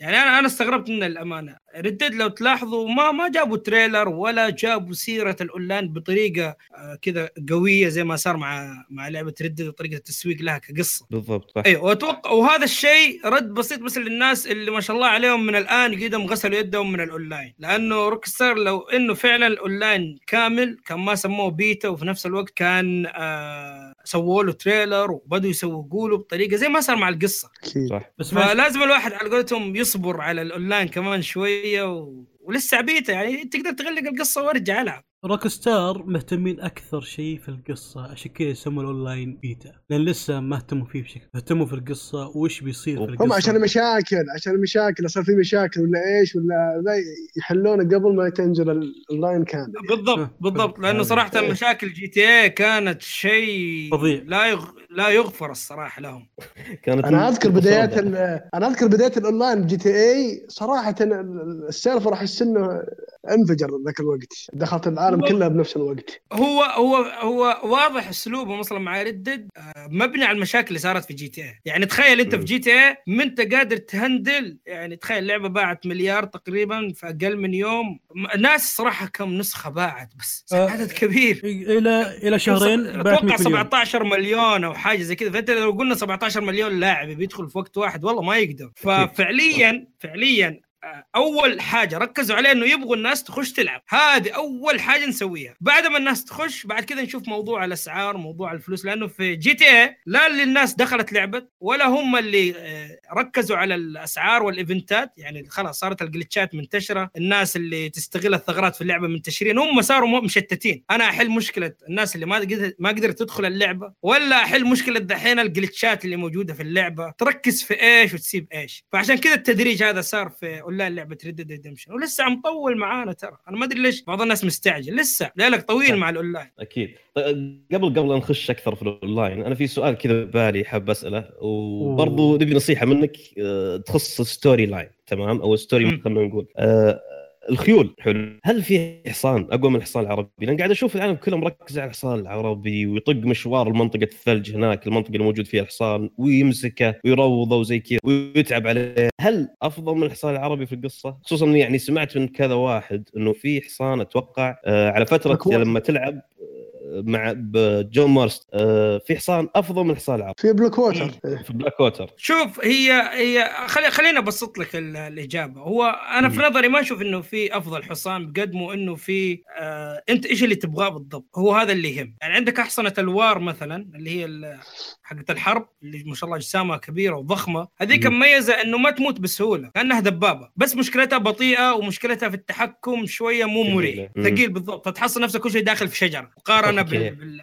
يعني أنا أنا استغربت من الأمانة. Red Dead لو تلاحظوا ما ما جابوا trailer ولا جابوا سيرة الاونلاين بطريقة آه، كذا قوية زي ما صار مع مع لعبة Red Dead وطريقه التسويق لها كقصة. بالضبط صح. أيوه واتوقع وهذا الشيء رد بسيط بس للناس اللي ما شاء الله عليهم من الآن قدم غسلوا يدهم من الأونلاين. لأنه Rockstar لو إنه فعلا الأونلاين كامل كان ما سموه بيتا وفي نفس الوقت كان آه سووا له trailer وبدوا يسوقوا له بطريقة زي ما صار مع القصة. أكيد. صح. بس فلازم الواحد على قولتهم يصبر على الاونلاين كمان شوية و... ولسه بيتا يعني تقدر تغلق القصة وارجع العب روك ستار مهتمين أكثر شيء في القصة عشان كذا يسموا ال online beta. لأن لسه ما اهتموا فيه بشكل اهتموا في القصة وش بيصير في القصة؟ هم عشان المشاكل عشان المشاكل صار في مشاكل ولا إيش ولا ذا يحلونه قبل ما تنزل الاونلاين كامل بالضبط بالضبط. لأنه صراحة مشاكل GTA كانت شيء فظيع. لا يغ... لا يغفر الصراحة لهم. كانت أنا أذكر بدايات. ال- أنا أذكر بداية ال online GTA صراحة ال- server أحس إنه انفجر ذاك الوقت. دخلت العالم هو- كله بنفس الوقت. هو هو هو واضح اسلوبه مثلا مع Red Dead مبني على المشاكل اللي صارت في GTA يعني تخيل انت في. GTA ما انت قادر ت handle يعني تخيل اللعبة باعت مليار تقريبا في أقل من يوم. ناس صراحة كم نسخة باعت بس آه، عدد كبير. إلى إلى شهرين أتوقع 100 مليون. 17 مليون أو حاجة زي كذا. فأنت لو قلنا 17 مليون لاعب بيدخل في وقت واحد والله ما يقدر. ففعليا فعليا آه، أول حاجة ركزوا عليها إنه يبغوا الناس تخش تلعب. هذه أول حاجة نسويها. بعد ما الناس تخش بعد كذا نشوف موضوع الأسعار موضوع الفلوس. لأنه في GTA لا اللي الناس دخلت لعبت ولا هم اللي آه، ركزوا على الأسعار وال eventات. يعني خلاص صارت ال glitchات منتشرة. الناس اللي تستغل الثغرات في اللعبة منتشرين. هم صاروا مشتتين. أنا أحل مشكلة الناس اللي ما قدرت ما قدرت تدخل اللعبة ولا أحل مشكلة دحين ال glitchات اللي موجودة في اللعبة. تركز في إيش وتسيب إيش. فعشان كذا التدريج هذا صار في اونلاين لعبه Red Dead Redemption ولسه مطول معانا ترى. أنا ما أدري ليش بعض الناس مستعجل. لسه لك طويل مع الأونلاين. أكيد. طيب، قبل قبل أن نخش أكثر في الأونلاين أنا في سؤال كذا ببالي حاب أسأله. وبرضو نبي نصيحة منك آه، تخص ال story line تمام؟ أو story. خلينا نقول. آه، الخيول حلو هل في حصان أقوى من الحصان العربي؟ لأن قاعد أشوف العالم كله مركز على الحصان العربي ويطق مشوار لمنطقه الثلج هناك المنطقة اللي موجود فيها الحصان ويمسكه ويروضه وزي كذا ويتعب عليه، هل أفضل من الحصان العربي في القصة؟ خصوصا يعني سمعت من كذا واحد إنه في حصان أتوقع آه، على فترة. لما تلعب مع بـ John Marston آه، في حصان أفضل من حصان العرب في بلاك ووتر إيه. في بلاك ووتر شوف هي هي خلي خليني أبسط لك ال- الإجابة هو أنا في. نظري ما أشوف إنه في أفضل حصان بقد مو إنه في آه أنت إيش اللي تبغاه بالضبط هو هذا اللي يهم يعني عندك أحصنة ال war مثلا اللي هي ال- حقت الحرب اللي ما شاء الله أجسامها كبيرة وضخمة هذيك مم. مميزة إنه ما تموت بسهولة كأنها دبابة بس مشكلتها بطيئة ومشكلتها في التحكم شوية مو. مريح. ثقيل بالضبط فتحصل نفسك كل شيء داخل في شجرة مقارنة.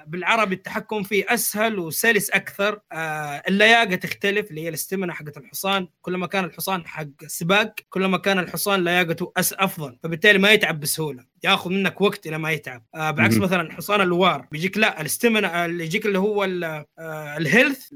بالعربي التحكم فيه أسهل وسلس أكثر. آه اللياقة تختلف اللي هي ال stamina حقت الحصان. كل ما كان الحصان حق سباق كل ما كان الحصان لياقته أفضل. فبالتالي ما يتعب بسهولة. ياخذ منك وقت إلى ما يتعب. آه بعكس مهم. مثلا حصان ال war بيجيك لا ال stamina آه، اللي يجيك اللي هو آه ال health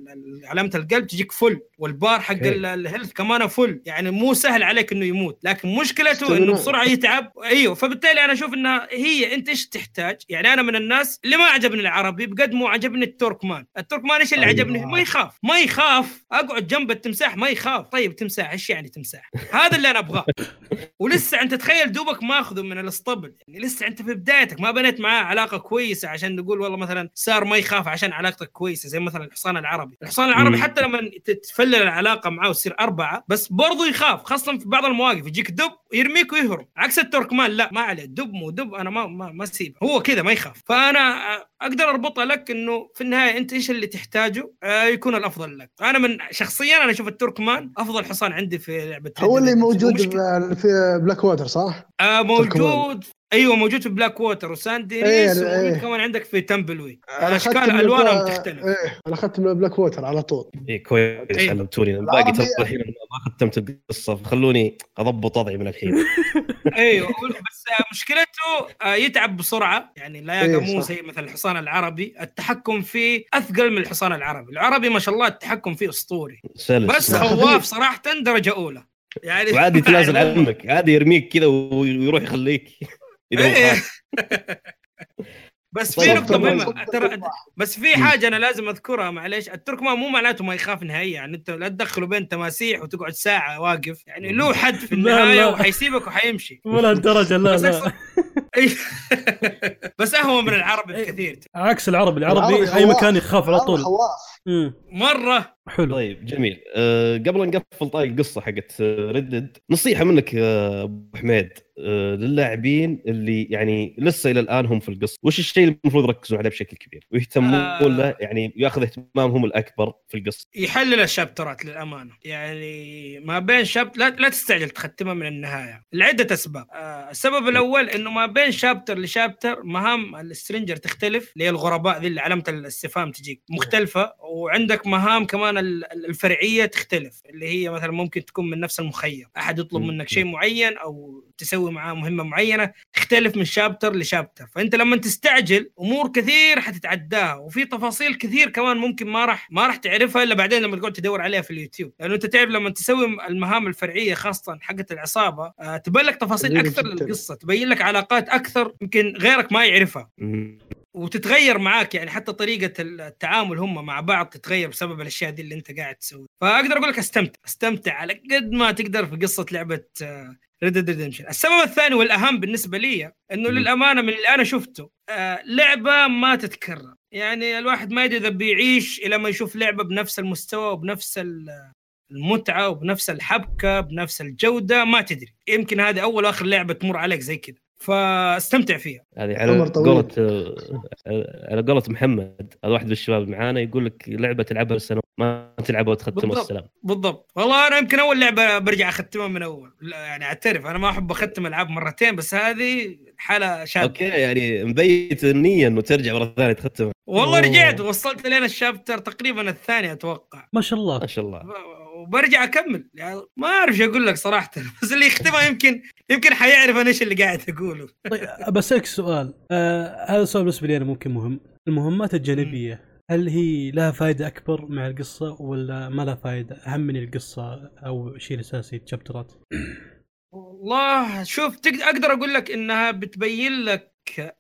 علامة القلب تجيك full والبار حق ال health كمان full يعني مو سهل عليك إنه يموت لكن مشكلته. إنه بسرعة يتعب. أيوه فبالتالي أنا أشوف إنها هي أنت إيش تحتاج؟ يعني أنا من الناس اللي ما عجبني العربي بقد مو عجبني ال Turkoman. ال Turkoman إيش اللي أيوة. عجبني ما يخاف. ما يخاف. أقعد جنب التمساح ما يخاف. طيب تمساح إيش يعني تمساح؟ هذا اللي أنا أبغاه. ولسه أنت تخيل دوبك ماخذه من الاسطبل. يعني لسه انت في بدايتك ما بنيت معاه علاقة كويسة عشان نقول والله مثلا صار ما يخاف عشان علاقتك كويسة زي مثلا الحصان العربي الحصان العربي مم. حتى لما تتفلل العلاقة معاه وتصير أربعة بس برضو يخاف خاصة في بعض المواقف يجيك دب يرميك ويهرب عكس التركمان لا ما عليه دب مو دب أنا ما ما, ما اسيبه هو كذا ما يخاف فأنا أقدر اربطها لك إنه في النهاية أنت إيش اللي تحتاجه آه، يكون الأفضل لك أنا من شخصيا أنا أشوف التركمان أفضل حصان عندي في لعبة هو اللي. موجود في بلاك ووتر صح؟ آه. موجود أيوه موجود في Blackwater و Saint Denis إيه، وموجود إيه. كمان عندك في تمبلوي اشكال ألوانهم بلا- تختلف. إيه أنا اخذت من بلاك ووتر على طول. اي كويس. إيه. علمتوني. الباقي الحين ما ختمت القصة فخلوني أضبط وضعي من الحين. أيوه بس آه، مشكلته آه، يتعب بسرعة. يعني لا إيه، مو. زي مثل الحصان العربي. التحكم فيه أثقل من الحصان العربي. العربي ما شاء الله التحكم فيه أسطوري. سلس. بس خواف. صراحة درجة أولى. يعني وعادي يتنازل هم- عنك. عادي يرميك كذا ويروح يخليك. إذا هو إيه. بس طيب، في نقطة طبعاً. مهمة. ترى بس في حاجة أنا لازم أذكرها معليش. التركمان مو معناته ما يخاف نهائيا. يعني أنت لا تدخله بين تماسيح وتقعد ساعة واقف. يعني له حد في النهاية. وحيسيبك وحيمشي. مو لهالدرجه لا بس لا. أقصد- بس أهون من العربي بكثير. عكس العربي العربي خواف. مكان يخاف على طول. خواف مم. مرة. حلو. طيب جميل. أه قبل أن نقفل طاري القصة حقت Red Dead نصيحة منك أبو حميد أه للاعبين اللي يعني لسه إلى الآن هم في القصة. وش الشيء اللي المفروض يركزون عليه بشكل كبير؟ ويهتمون آه. له يعني ياخذ اهتمامهم الأكبر في القصة؟ يحلل الشابترات للأمانة. يعني ما بين chapter لا, لا تستعجل تختمها من النهاية. لعدة أسباب. آه السبب الأول إنه ما بين chapter ل chapter مهام ال stranger تختلف اللي هي الغرباء ذي اللي علامه الاستفهام تجيك. مختلفة وعندك مهام كمان ال- ال- الفرعية تختلف اللي هي مثلا ممكن تكون من نفس المخيم أحد يطلب. منك شيء معين أو تسوي معاه مهمة معينة تختلف من شابتر لشابتر فأنت لما تستعجل أمور كثير حتتعداها وفي تفاصيل كثير كمان ممكن ما راح ما راح تعرفها إلا بعدين لما تقعد تدور عليها في اليوتيوب لأنه أنت تعرف لما تسوي المهام الفرعية خاصة حقت العصابة آه، تبين لك تفاصيل أكثر. للقصة تبين لك علاقات أكثر يمكن غيرك ما يعرفها. وتتغير معاك يعني حتى طريقة التعامل هم مع بعض تتغير بسبب الأشياء دي اللي أنت قاعد تسوي. فأقدر أقول لك أستمتع أستمتع على قد ما تقدر في قصة لعبة Red Dead Redemption السبب الثاني والأهم بالنسبة لي إنه. للأمانة من اللي أنا شفته آه، لعبة ما تتكرر. يعني الواحد ما يدري إذا بيعيش إلى ما يشوف لعبة بنفس المستوى وبنفس ال- المتعة وبنفس الحبكة بنفس الجودة ما تدري. يمكن هذه أول وآخر لعبة تمر عليك زي كذا. فاستمتع فيها. هذه عمر على طويل. قولة آه، على قولة محمد هذا واحد من الشباب معانا يقول لك لعبة تلعبها سنه ما تلعبها وتختمها بالضبط. والسلام بالضبط. والله أنا يمكن أول لعبة برجع أختمها من أول. يعني أعترف أنا ما أحب أختم ألعاب مرتين بس هذه حالة شاذه أوكي يعني مبيت النيه انه ترجع مرة ثانية تختمها. والله أوه. رجعت وصلت لين الشابتر تقريبا الثاني أتوقع. ما شاء الله. ما شاء الله. وبرجع أكمل. يعني ما أعرف شو أقول لك صراحة. بس اللي يختمها يمكن يمكن حيعرف أنا إيش اللي قاعد أقوله. طيب بسالك سؤال. آه هذا السؤال بالنسبة لي أنا ممكن مهم. المهمات الجانبية هل هي لها فائده أكبر مع القصة ولا ما لها فائده أهم من القصة أو الشيء الاساسي الشابترات والله شوف تقدر أقدر أقول لك إنها بتبين لك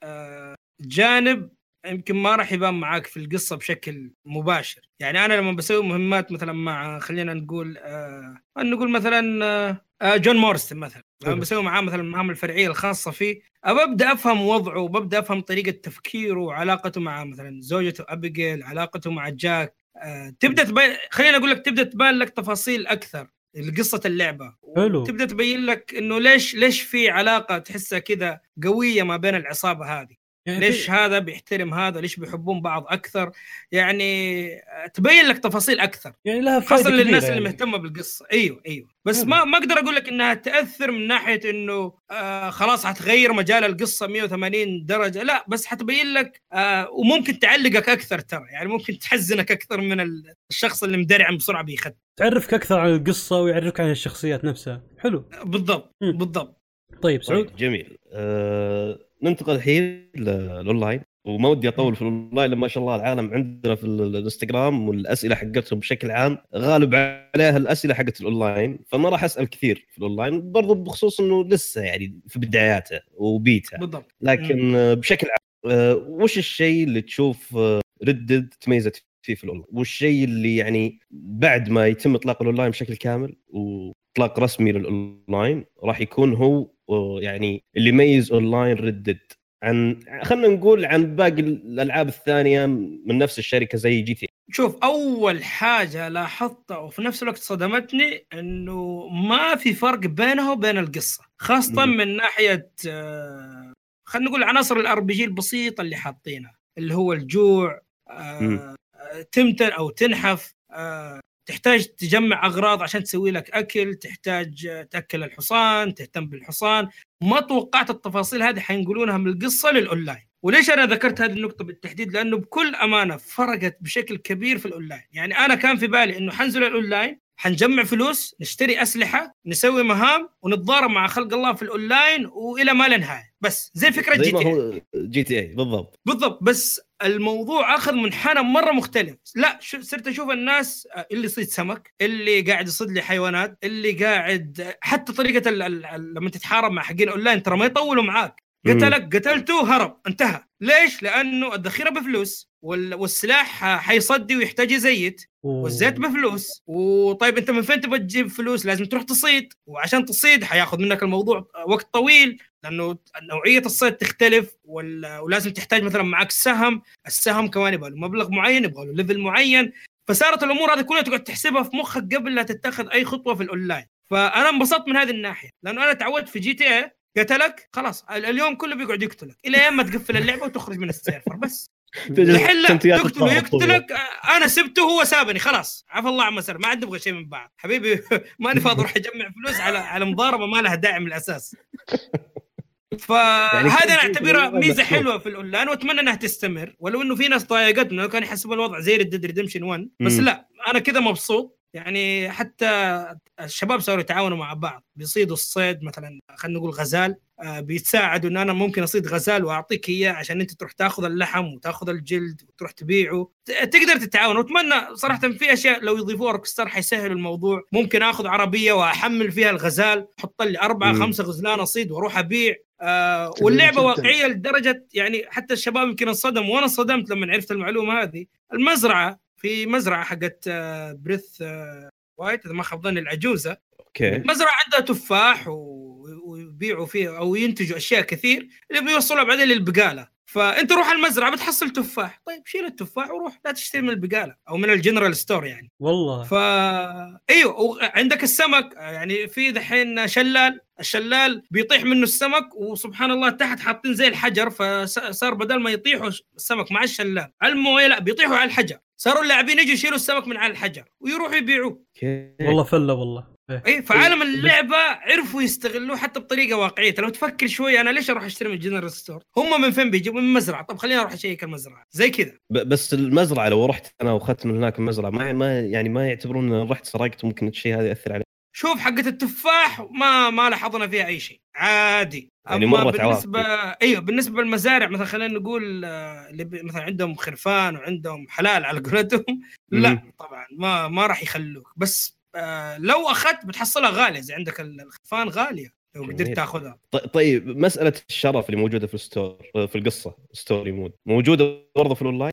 آه، جانب يمكن ما راح يبان معاك في القصة بشكل مباشر. يعني أنا لما بسوي مهمات مثلا مع خلينا نقول آه نقول مثلا آه آه، جون مورستن مثلا. لما. بسوي معاه مثلا المهام الفرعية الخاصة فيه أبدأ أفهم وضعه وببدا أفهم طريقة تفكيره وعلاقته مع مثلا زوجته أبيجيل علاقته مع جاك آه، تبدأ تبين خليني أقول لك تبدأ تبان لك تفاصيل أكثر لقصة اللعبة. حلو. تبدا تبين لك إنه ليش ليش في علاقة تحسها كذا قوية ما بين العصابة هذه. يعني ليش هذا بيحترم هذا؟ ليش بيحبون بعض أكثر؟ يعني تبين لك تفاصيل أكثر. يعني لها خاصة للناس كبيرة اللي يعني. مهتمة بالقصة. أيوه أيوه. بس حلو. ما ما أقدر أقول لك إنها تأثر من ناحية إنه آه خلاص حتغير مجال القصة 180 درجة. لا بس حتبين لك آه وممكن تعلقك أكثر ترى. يعني ممكن تحزنك أكثر من ال- الشخص اللي مدرعم بسرعة بيخد. تعرفك أكثر عن القصة ويعرفك عن الشخصيات نفسها. حلو. بالضبط مم. بالضبط. طيب سعود. طيب جميل. أه ننتقل الحين للأونلاين. وما ودي أطول في الأونلاين لما ما شاء الله العالم عندنا في ال- الإنستغرام والأسئلة حقتهم بشكل عام غالب عليها الأسئلة حقت الأونلاين. فما راح أسأل كثير في الأونلاين برضو بخصوص إنه لسه يعني في بداياته وبيتا بالضبط. لكن آه، بشكل عام آه، وش الشيء اللي تشوف Red Dead تميزت فيه في الاونلاين والشيء اللي يعني بعد ما يتم إطلاق الأونلاين بشكل كامل وإطلاق رسمي للأونلاين راح يكون هو آه، يعني اللي يميز online Red Dead عن خلينا نقول عن باقي الألعاب الثانية من نفس الشركة زي GTA شوف أول حاجة لاحظتها وفي نفس الوقت صدمتني إنه ما في فرق بينها وبين القصة خاصة مم. من ناحية آه، خلينا نقول عناصر ال RPG البسيطة اللي حاطينها اللي هو الجوع. آه، تمتن أو تنحف آه، تحتاج تجمع أغراض عشان تسوي لك أكل تحتاج آه، تأكل الحصان تهتم بالحصان. ما توقعت التفاصيل هذه حينقلونها من القصة للأونلاين. وليش أنا ذكرت هذه النقطة بالتحديد؟ لأنه بكل أمانة فرقت بشكل كبير في الأونلاين. يعني أنا كان في بالي إنه حنزل الأونلاين حنجمع فلوس نشتري أسلحة نسوي مهام ونتضارب مع خلق الله في الأونلاين وإلى ما لا نهاية. بس زي فكرة زي GTA هو GTA بالضبط. بالضبط. بس الموضوع اخذ منحنى مرة مختلف لا صرت أشوف الناس آه، اللي يصيد سمك اللي قاعد يصيد لي حيوانات اللي قاعد حتى طريقة ال... ال... ال... لما تتحارب مع حقين أونلاين ترى ما يطولوا معاك. قتلك قتلته هرب انتهى ليش لأنه الذخيرة بفلوس. والسلاح حيصدي ويحتاج يزيت والزيت بفلوس. وطيب انت من فين تبغى تجيب فلوس؟ لازم تروح تصيد. وعشان تصيد حياخذ منك الموضوع وقت طويل لأنه نوعية الصيد تختلف ولازم تحتاج مثلا معك سهم. السهم كمان يبغى له مبلغ معين يبغى له level معين. فصارت الأمور هذه كلها تقعد تحسبها في مخك قبل لا تتخذ أي خطوة في الاونلاين فأنا انبسطت من هذه الناحية لأنه أنا تعودت في GTA قتلك خلاص ال- اليوم كله بيقعد يقتلك. إلى ما تقفل اللعبة وتخرج من ال server بس. سنتيات تقتله يقتلك أنا سبته هو سابني خلاص. عفى الله عما سلم ما عاد نبغى شيء من بعض. حبيبي ماني فاضي أروح أجمع فلوس على على مضاربة ما لها داعي من الأساس. فهذا كل أنا بالله ميزة. حلوة في الاونلاين واتمنى إنها تستمر. ولو إنه في ناس ضايقتنا كان يحسبوا الوضع زي Red Redemption 1 بس. لا أنا كذا مبسوط. يعني حتى الشباب صاروا يتعاونوا مع بعض بيصيدوا الصيد مثلا خلينا نقول غزال آه، بيتساعدوا إن أنا ممكن أصيد غزال وأعطيك إياه عشان أنت تروح تأخذ اللحم وتأخذ الجلد وتروح تبيعه. تقدر تتعاون. وأتمنى صراحة في أشياء لو يضيفوها Rockstar حيسهلوا الموضوع. ممكن أخذ عربية وأحمل فيها الغزال أحط لي أربعة مم. خمسة غزلان أصيد وأروح أبيع. آه واللعبه جداً. واقعية لدرجة يعني حتى الشباب يمكن انصدموا. وأنا انصدمت لما عرفت المعلومة هذه. المزرعة في مزرعة حقت آه بريث آه وايت إذا ما خاب ظني العجوزة. أوكي. مزرعة عندها تفاح و- ويبيعوا فيه أو ينتجوا أشياء كثير اللي بيوصلها بعدين للبقالة. فأنت روح المزرعة بتحصل تفاح. طيب شيل التفاح وروح. لا تشتري من البقالة أو من ال general store يعني. والله. ف إيوه وعندك السمك. يعني في دحين شلال الشلال بيطيح منه السمك وسبحان الله تحت حاطين زي الحجر فصار بدل ما يطيحوا السمك مع الشلال على الموية لا بيطيحوا على الحجر. صاروا اللاعبين يجوا يشيلوا السمك من على الحجر ويروحوا يبيعوه. والله فلة والله. اي فعالم اللعبة عرفوا يستغلوه حتى بطريقة واقعية. لو تفكر شوي أنا ليش أروح أشتري من ال general store هم من فين بيجيبوا من مزرعة. طب خليني أروح أشيك المزرعة. زي كذا. بس المزرعة لو رحت أنا واخذت من هناك المزرعة ما ما يعني ما يعتبرون إن رحت سرقت ممكن الشيء هذا يأثر علي شوف حقة التفاح ما ما لاحظنا فيها أي شيء. عادي. يعني مرت بالنسبة أيوه بالنسبة للمزارع مثلا خلينا نقول آه، اللي مثلا عندهم خرفان وعندهم حلال على قولتهم لا. طبعا ما ما راح يخلوك. بس آه لو أخذت بتحصلها غالية إذا عندك ال- الخرفان غالية لو. قدرت تاخذها. ط- طيب مسألة الشرف اللي موجودة في ال store في القصة story mode موجودة برضه في الأونلاين؟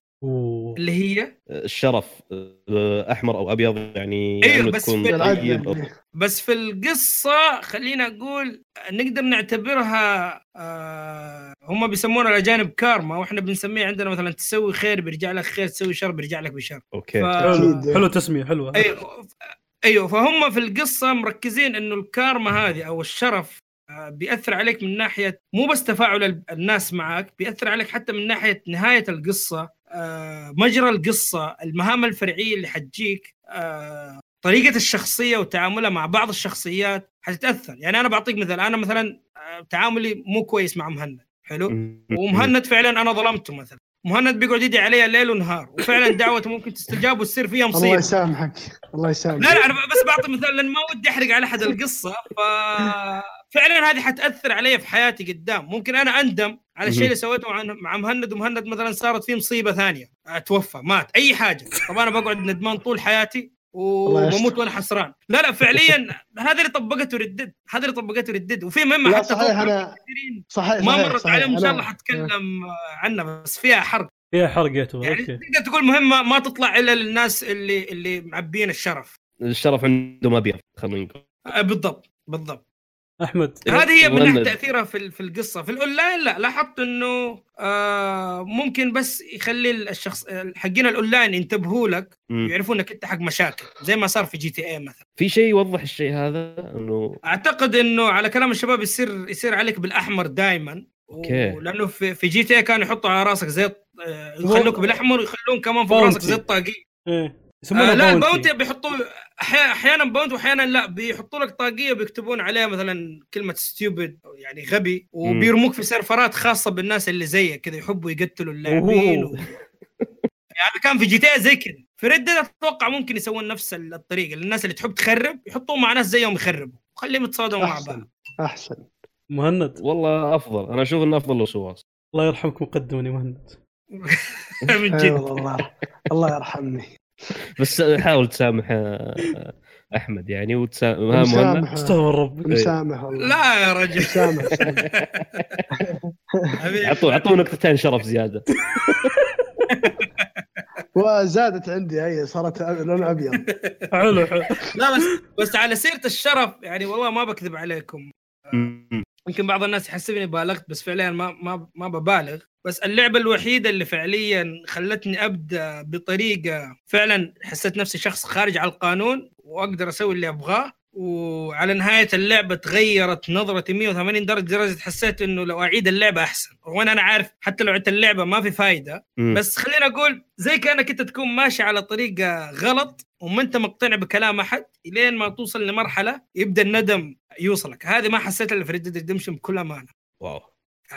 اللي هي؟ الشرف آه، أحمر أو أبيض يعني أيوه، إنه بس تكون في طيب. أو-. بس في القصة خلينا أقول نقدر نعتبرها آه هم بيسمونها الاجانب كارما وإحنا بنسميه عندنا مثلا تسوي خير بيرجع لك خير تسوي شر بيرجع لك بشر. أوكي. ف- حلو تسمية حلوة. أيوه. أيوه فهم في القصة مركزين إنه الكارما هذه أو الشرف آه، بيأثر عليك من ناحية مو بس تفاعل ال- الناس معك بيأثر عليك حتى من ناحية نهاية القصة آه، مجرى القصة المهام الفرعية اللي حتجيك آه، طريقة الشخصية وتعاملها مع بعض الشخصيات حتتأثر. يعني أنا بعطيك مثال أنا مثلا تعاملي مو كويس مع مهند حلو؟ ومهند فعلا أنا ظلمته مثلا. مهند بيقعد يدعي علي ليل ونهار وفعلا دعوته ممكن تستجاب وتصير فيها الله مصيبه يسامحك الله يسامحك. لا لا أنا بس بعطي مثال لأن ما ودي أحرق على أحد القصة ف فعلا هذه حتأثر علي في حياتي قدام. ممكن أنا أندم على الشيء اللي سويته مع مهند ومهند مثلا صارت فيه مصيبة ثانية. توفى مات أي حاجة. طب أنا بقعد ندمان طول حياتي الله. وبموت وأنا حسران. لا لا فعليا هذا اللي طبقته ردد. هذا اللي طبقته ردد. وفي مهمة حتى صحيح أنا كثيرين صحيح ما صحيح مرت صحيح. عليهم إن شاء الله حتكلم عنها بس فيها حرق. فيها حرق يعني تقدر تقول مهمة ما تطلع إلا للناس اللي اللي معبين الشرف. الشرف عندهم أبيض خلينا نقول. آه، بالضبط بالضبط. أحمد هذه هي من ناحيه. تأثيرها في ال- في القصة في الأونلاين لا لاحظت إنه آه ممكن بس يخلي الشخص حقين الأونلاين ينتبهوا لك م. يعرفوا إنك أنت حق مشاكل زي ما صار في GTA مثلا في شيء يوضح الشيء هذا إنه أعتقد إنه على كلام الشباب يصير يصير عليك بالأحمر دائما okay. لأنه في, في GTA كانوا يحطوا على راسك زي آه، يخلوك بالأحمر ويخلون كمان فوق. راسك زي الطاقية إيه آه لا باونتي. الباونتي بيحطوا أحيانا bounty وأحيانا لا بيحطوا لك طاقية بيكتبون عليها مثلا كلمة stupid يعني غبي وبيرموك في سيرفرات خاصة بالناس اللي زيك كذا يحبوا يقتلوا اللاعبين و... يعني كان في GTA زي كذا. في Red أتوقع ممكن يسوون نفس الطريقة. للناس اللي تحب تخرب يحطوه مع ناس زيهم يخربوا. وخليهم يتصادموا مع بعض. أحسن. مهند. والله أفضل. أنا أشوف إنه أفضل لو سواه الله يرحمك مقدما يا مهند. من جد. والله. الله الله يرحمني. بس حاول تسامح آه، أحمد يعني وتسامح استغفر ربك مسامح والله. لا يا رجل. مسامح مسامح. حبيبي. عطوه عطوه نقطتين شرف زيادة. وزادت عندي هي صارت لون أبيض. حلو حلو. لا بس بس على سيرة الشرف يعني والله ما بكذب عليكم. يمكن بعض الناس يحسبني بالغت بس فعليا ما ما ما ببالغ. بس اللعبة الوحيدة اللي فعليا خلتني أبدأ بطريقة فعلا حسيت نفسي شخص خارج على القانون وأقدر أسوي اللي أبغاه. وعلى نهاية اللعبة تغيرت نظرتي 180 درجة لدرجة حسيت إنه لو أعيد اللعبة أحسن. وأنا أنا عارف حتى لو عدت اللعبة ما في فايدة. م. بس خليني أقول زي كأنك أنت تكون ماشي على طريقة غلط وما أنت مقتنع بكلام أحد إلين ما توصل لمرحلة يبدأ الندم يوصلك. هذه ما حسيت إلا في Red Redemption بكل أمانة. wow.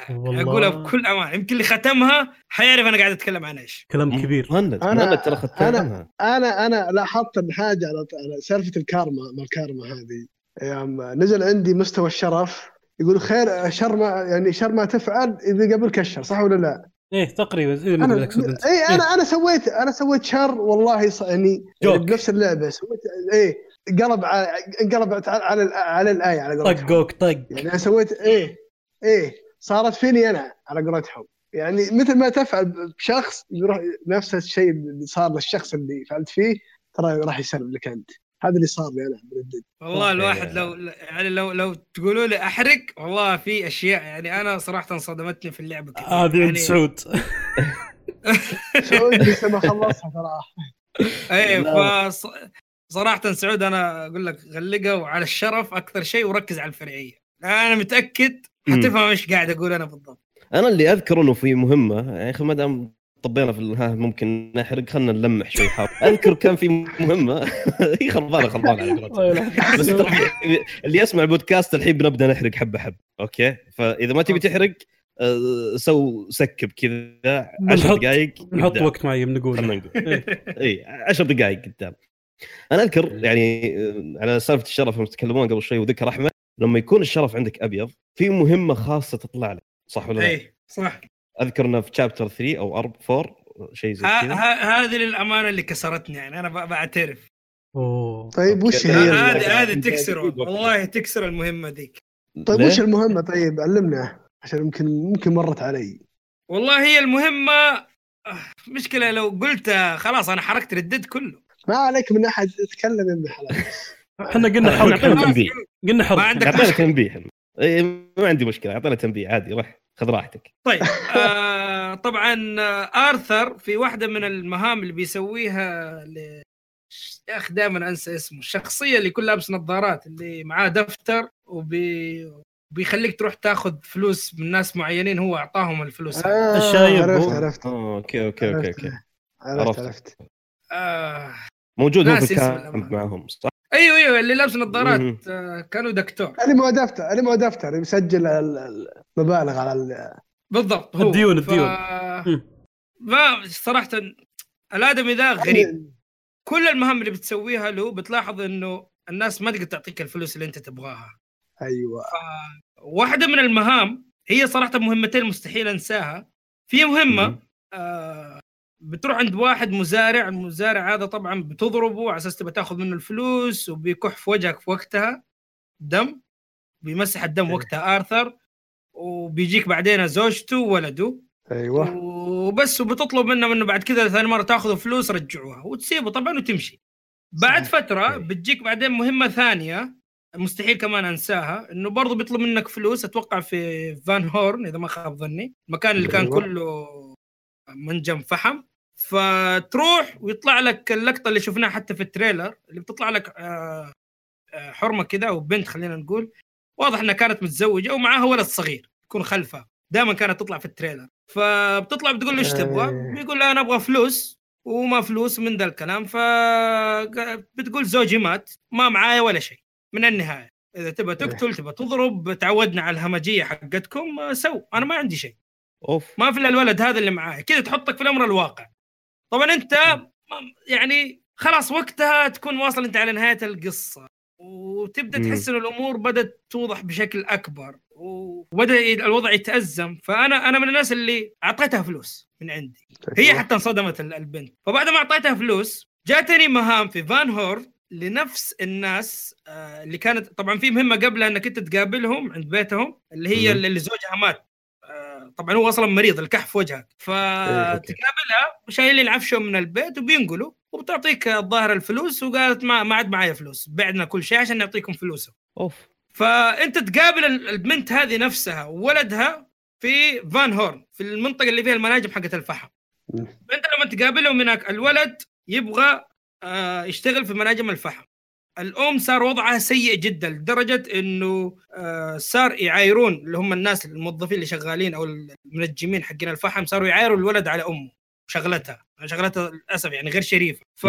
والله. اقولها بكل امانه يمكن اللي ختمها حيعرف أنا قاعد أتكلم عن إيش. كلام كبير. مهند أنا- مهند ترى ختمها. أنا أنا لاحظت إن حاجة على سالفة الكارما ما الكارما هذه. يوم نزل عندي مستوى الشرف يقول خير شر ما يعني شر ما تفعل إذا قبل كشر صح ولا لا؟ إيه تقريبا زي ما أنا اي أنا أنا سويت أنا سويت شر والله ص- يعني, يعني joke. بنفس اللعبة سويت إيه قلب على انقلب على على, على الآية على قولتهم. طقوك طق. يعني أنا سويت إيه إيه. صارت فيني أنا على قولتهم يعني مثل ما تفعل بشخص يروح نفس الشيء اللي صار للشخص اللي فعلت فيه ترى راح يسلم لك أنت هذا اللي صار لي أنا بردد والله. الواحد لو يعني لو لو تقولوا لي أحرق والله في أشياء يعني أنا صراحة صدمتني في اللعبة كثير. هذه عند يعني سعود سعود لسه ما خلصها صراحة لا. فص... صراحة سعود أنا أقول لك غلقه وعلى الشرف أكثر شيء وركز على الفرعية أنا متأكد. حتفهم إيش قاعد أقول أنا بالضبط. أنا اللي أذكر إنه في مهمة يا أخي ما دام طبينا في ها ممكن نحرق خلينا نلمح شوي حاط أذكر كان في مهمة. هي خربانة خربانة على قولتهم. بس اللي يسمع البودكاست الحين بنبدأ نحرق حبة حبة أوكي؟ فإذا ما تبي. تحرق آه، so skip كذا 10 بنحط- دقائق نحط. وقت معين نقول خلينا نقول. إي 10 دقائق قدام. أنا أذكر يعني آه، على سالفة الشرف لما تتكلمون قبل شوي وذكر أحمد لما يكون الشرف عندك أبيض في مهمة خاصة تطلع لك صح ولا لا؟ إيه صح. أذكر إنه في chapter 3 أو 4 شيء زي ها- كذا. ها- هذه للأمانة اللي كسرتني يعني أنا ب- بعترف. أوه. طيب وش. هي هذه هذه تكسر والله تكسر المهمة ذيك. طيب؟ وش المهمة؟ طيب علمنا عشان يمكن ممكن مرت علي. والله هي المهمة مشكلة لو قلت آه، خلاص أنا حركت ردد كله. ما عليك من أحد تتكلم يا ابن الحلال إحنا قلنا تنبيه قلنا حرب ما عندك اعطينا. تنبيه. إيه، ما عندي مشكلة اعطينا تنبيه عادي روح خذ راحتك طيب آه طبعا آه آرثر في واحدة من المهام اللي بيسويها ل... يا أخي دائما أنسى اسمه الشخصية اللي كل لابس نظارات اللي معاه دفتر وبي بيخليك تروح تاخذ فلوس من ناس معينين هو أعطاهم الفلوس. آه الشايب عرفت. عرفت آه، okay okay okay عرفت okay عرفت عرفت. عرفت آه موجود هو في ال camp. معهم صح؟ أيوه أيوه اللي لابس. نظارات آه كانوا دكتور اللي مو دفتر اللي مو دفتر يسجل ال- المبالغ على ال- بالضبط هو الديون- ف... الديون. مم. ما صراحة الآدمي ذا غريب كل المهام اللي بتسويها له بتلاحظ إنه الناس ما تقدر تعطيك الفلوس اللي أنت تبغاها أيوه واحدة من المهام هي صراحة مهمتين مستحيل أنساها في مهمة. آه بتروح عند واحد مزارع المزارع هذا طبعا بتضربه على أساس تبغى تاخذ منه الفلوس وبيكح في وجهك في وقتها دم بيمسح الدم إيه. وقتها آرثر وبيجيك بعدين زوجته وولده أيوه وبس وبتطلب منه إنه بعد كذا ثاني مرة تاخذ فلوس رجعوها وتسيبه طبعا وتمشي بعد صحيح. فترة okay. بتجيك بعدين مهمة ثانية مستحيل كمان أنساها إنه برضه بيطلب منك فلوس أتوقع في Van Horn إذا ما خاب ظني المكان اللي كان أيوة. كله منجم فحم. فتروح ويطلع لك اللقطة اللي شفناها حتى في ال trailer اللي بتطلع لك آه، آه، حرمة كذا أو بنت خلينا نقول. واضح إنها كانت متزوجة ومعاها ولد صغير يكون خلفها. دائما كانت تطلع في ال trailer. فبتطلع بتقول له إيش تبغى؟ إيه. بيقول لها أنا أبغى فلوس وما فلوس من ذا الكلام. ف بتقول زوجي مات ما معايا ولا شيء من النهاية. إذا تبغى تقتل تبغى تضرب تعودنا على الهمجية حقتكم آه، سو. أنا ما عندي شيء. أوف. ما في إلا الولد هذا اللي معاي. كذا تحطك في الأمر الواقع. طبعا أنت يعني خلاص وقتها تكون واصل أنت على نهاية القصة. وتبدأ. تحس إن الأمور بدأت توضح بشكل أكبر. وبدأ الوضع يتأزم. فانا أنا من الناس اللي أعطيتها فلوس من عندي. هي أيوة. حتى انصدمت ال- البنت. فبعد ما أعطيتها فلوس جاتني مهام في فان هور لنفس الناس آه، اللي كانت طبعا في مهمة قبلها إنك أنت تقابلهم عند بيتهم اللي هي. اللي زوجها مات. طبعا هو أصلا مريض الكحف في وجهك فتقابلها شايلين عفشه من البيت وبينقلوا وبتعطيك الظاهر الفلوس وقالت ما ما عاد معايا فلوس بعدنا كل شيء عشان نعطيكم فلوسه. أوف. فأنت تقابل ال- البنت هذه نفسها وولدها في فان هورن في المنطقة اللي فيها المناجم حقت الفحم. مم. أنت لما تقابلهم هناك الولد يبغى آه، يشتغل في مناجم الفحم. الأم صار وضعها سيء جدا لدرجة إنه آه، صار يعايرون اللي هم الناس الموظفين اللي شغالين أو المنجمين حقين الفحم صاروا يعايروا الولد على أمه شغلتها. شغلتها للأسف يعني غير شريفة. ف.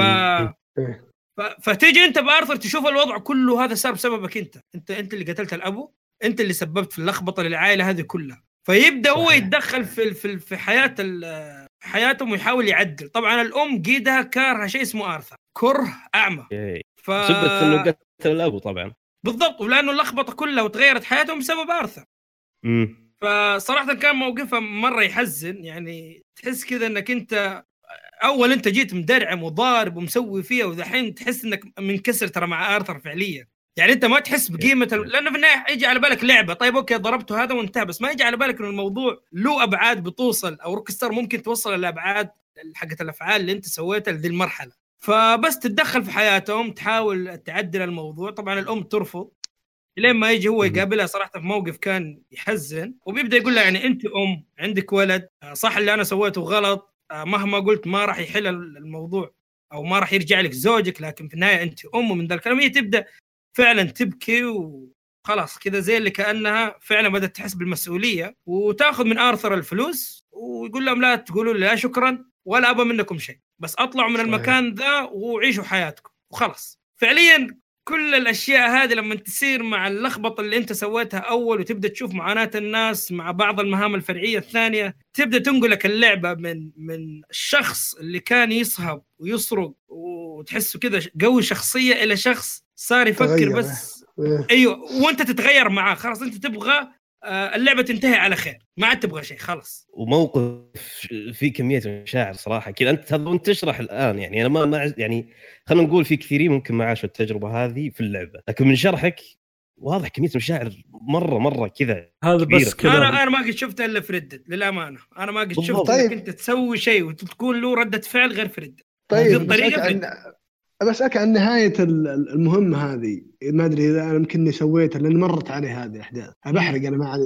ف... فتيجي أنت بآرثر تشوف الوضع كله هذا صار بسببك أنت. أنت أنت اللي قتلت الأبو أنت اللي سببت في اللخبطة للعائلة هذه كلها. فيبدأ هو. يتدخل في في في حياة ال- حياتهم ويحاول يعدل. طبعا الأم قيدها كارهه شيء اسمه آرثر كره أعمى. ف سبت إنه قتل الأبو طبعا. بالضبط ولأنه اللخبطه كلها وتغيرت حياتهم بسبب أرثر. امم فصراحة كان موقفها مرة يحزن يعني تحس كذا إنك أنت أول أنت جيت مدرعم وضارب ومسوي فيها ودحين تحس إنك منكسر ترى مع أرثر فعليا. يعني أنت ما تحس بقيمة ال- لأنه في النهاية يجي على بالك لعبة. طيب okay ضربته هذا وانتهى بس ما يجي على بالك إنه الموضوع له أبعاد بتوصل أو Rockstar ممكن توصل الأبعاد حقت الأفعال اللي أنت سويتها لذي المرحلة. فبس تتدخل في حياتهم تحاول تعدل الموضوع. طبعا الأم ترفض. لين ما يجي هو. يقابلها صراحة في موقف كان يحزن. وبيبدأ يقول لها يعني أنت أم عندك ولد. صح اللي أنا سويته غلط. آه، مهما قلت ما راح يحل الموضوع. أو ما راح يرجع لك زوجك. لكن في النهاية أنت أم ومن ذا الكلام. هي تبدأ فعلا تبكي وخلاص كذا زي اللي كأنها فعلا بدأت تحس بالمسؤولية. وتأخذ من آرثر الفلوس. ويقول لهم لا تقولوا لي لا شكرا ولا ابى منكم شيء. بس أطلعوا من. المكان ذا وعيشوا حياتكم وخلاص فعليا كل الأشياء هذه لما تصير مع اللخبطة اللي أنت سويتها أول وتبدأ تشوف معاناة الناس مع بعض المهام الفرعية الثانية تبدأ تنقلك اللعبة من من الشخص اللي كان يصهب ويسرق وتحسه كذا قوي شخصية إلى شخص صار يفكر. بس إيه. أيوه وأنت تتغير معاه خلاص أنت تبغى اللعبة تنتهي على خير. ما عاد تبغى شيء خلاص. وموقف فيه كمية مشاعر صراحة. كذا أنت هذا وأنت تشرح الآن يعني أنا ما ما يعني خلينا نقول في كثيرين ممكن ما عاشوا التجربة هذه في اللعبة. لكن من شرحك واضح كمية مشاعر مره مرة كذا هذا. بس كلام أنا أنا ما قد شفته إلا في ردد للأمانة. أنا ما قد. شفت طيب. انك أنت تسوي شيء وتكون له ردة فعل غير في ردد طيب. عن بسألك عن نهاية ال- ال- المهمة هذه ما أدري إذا أنا يمكنني سويتها لأن مرت علي هذه الأحداث. أنا بحرق أنا ما علي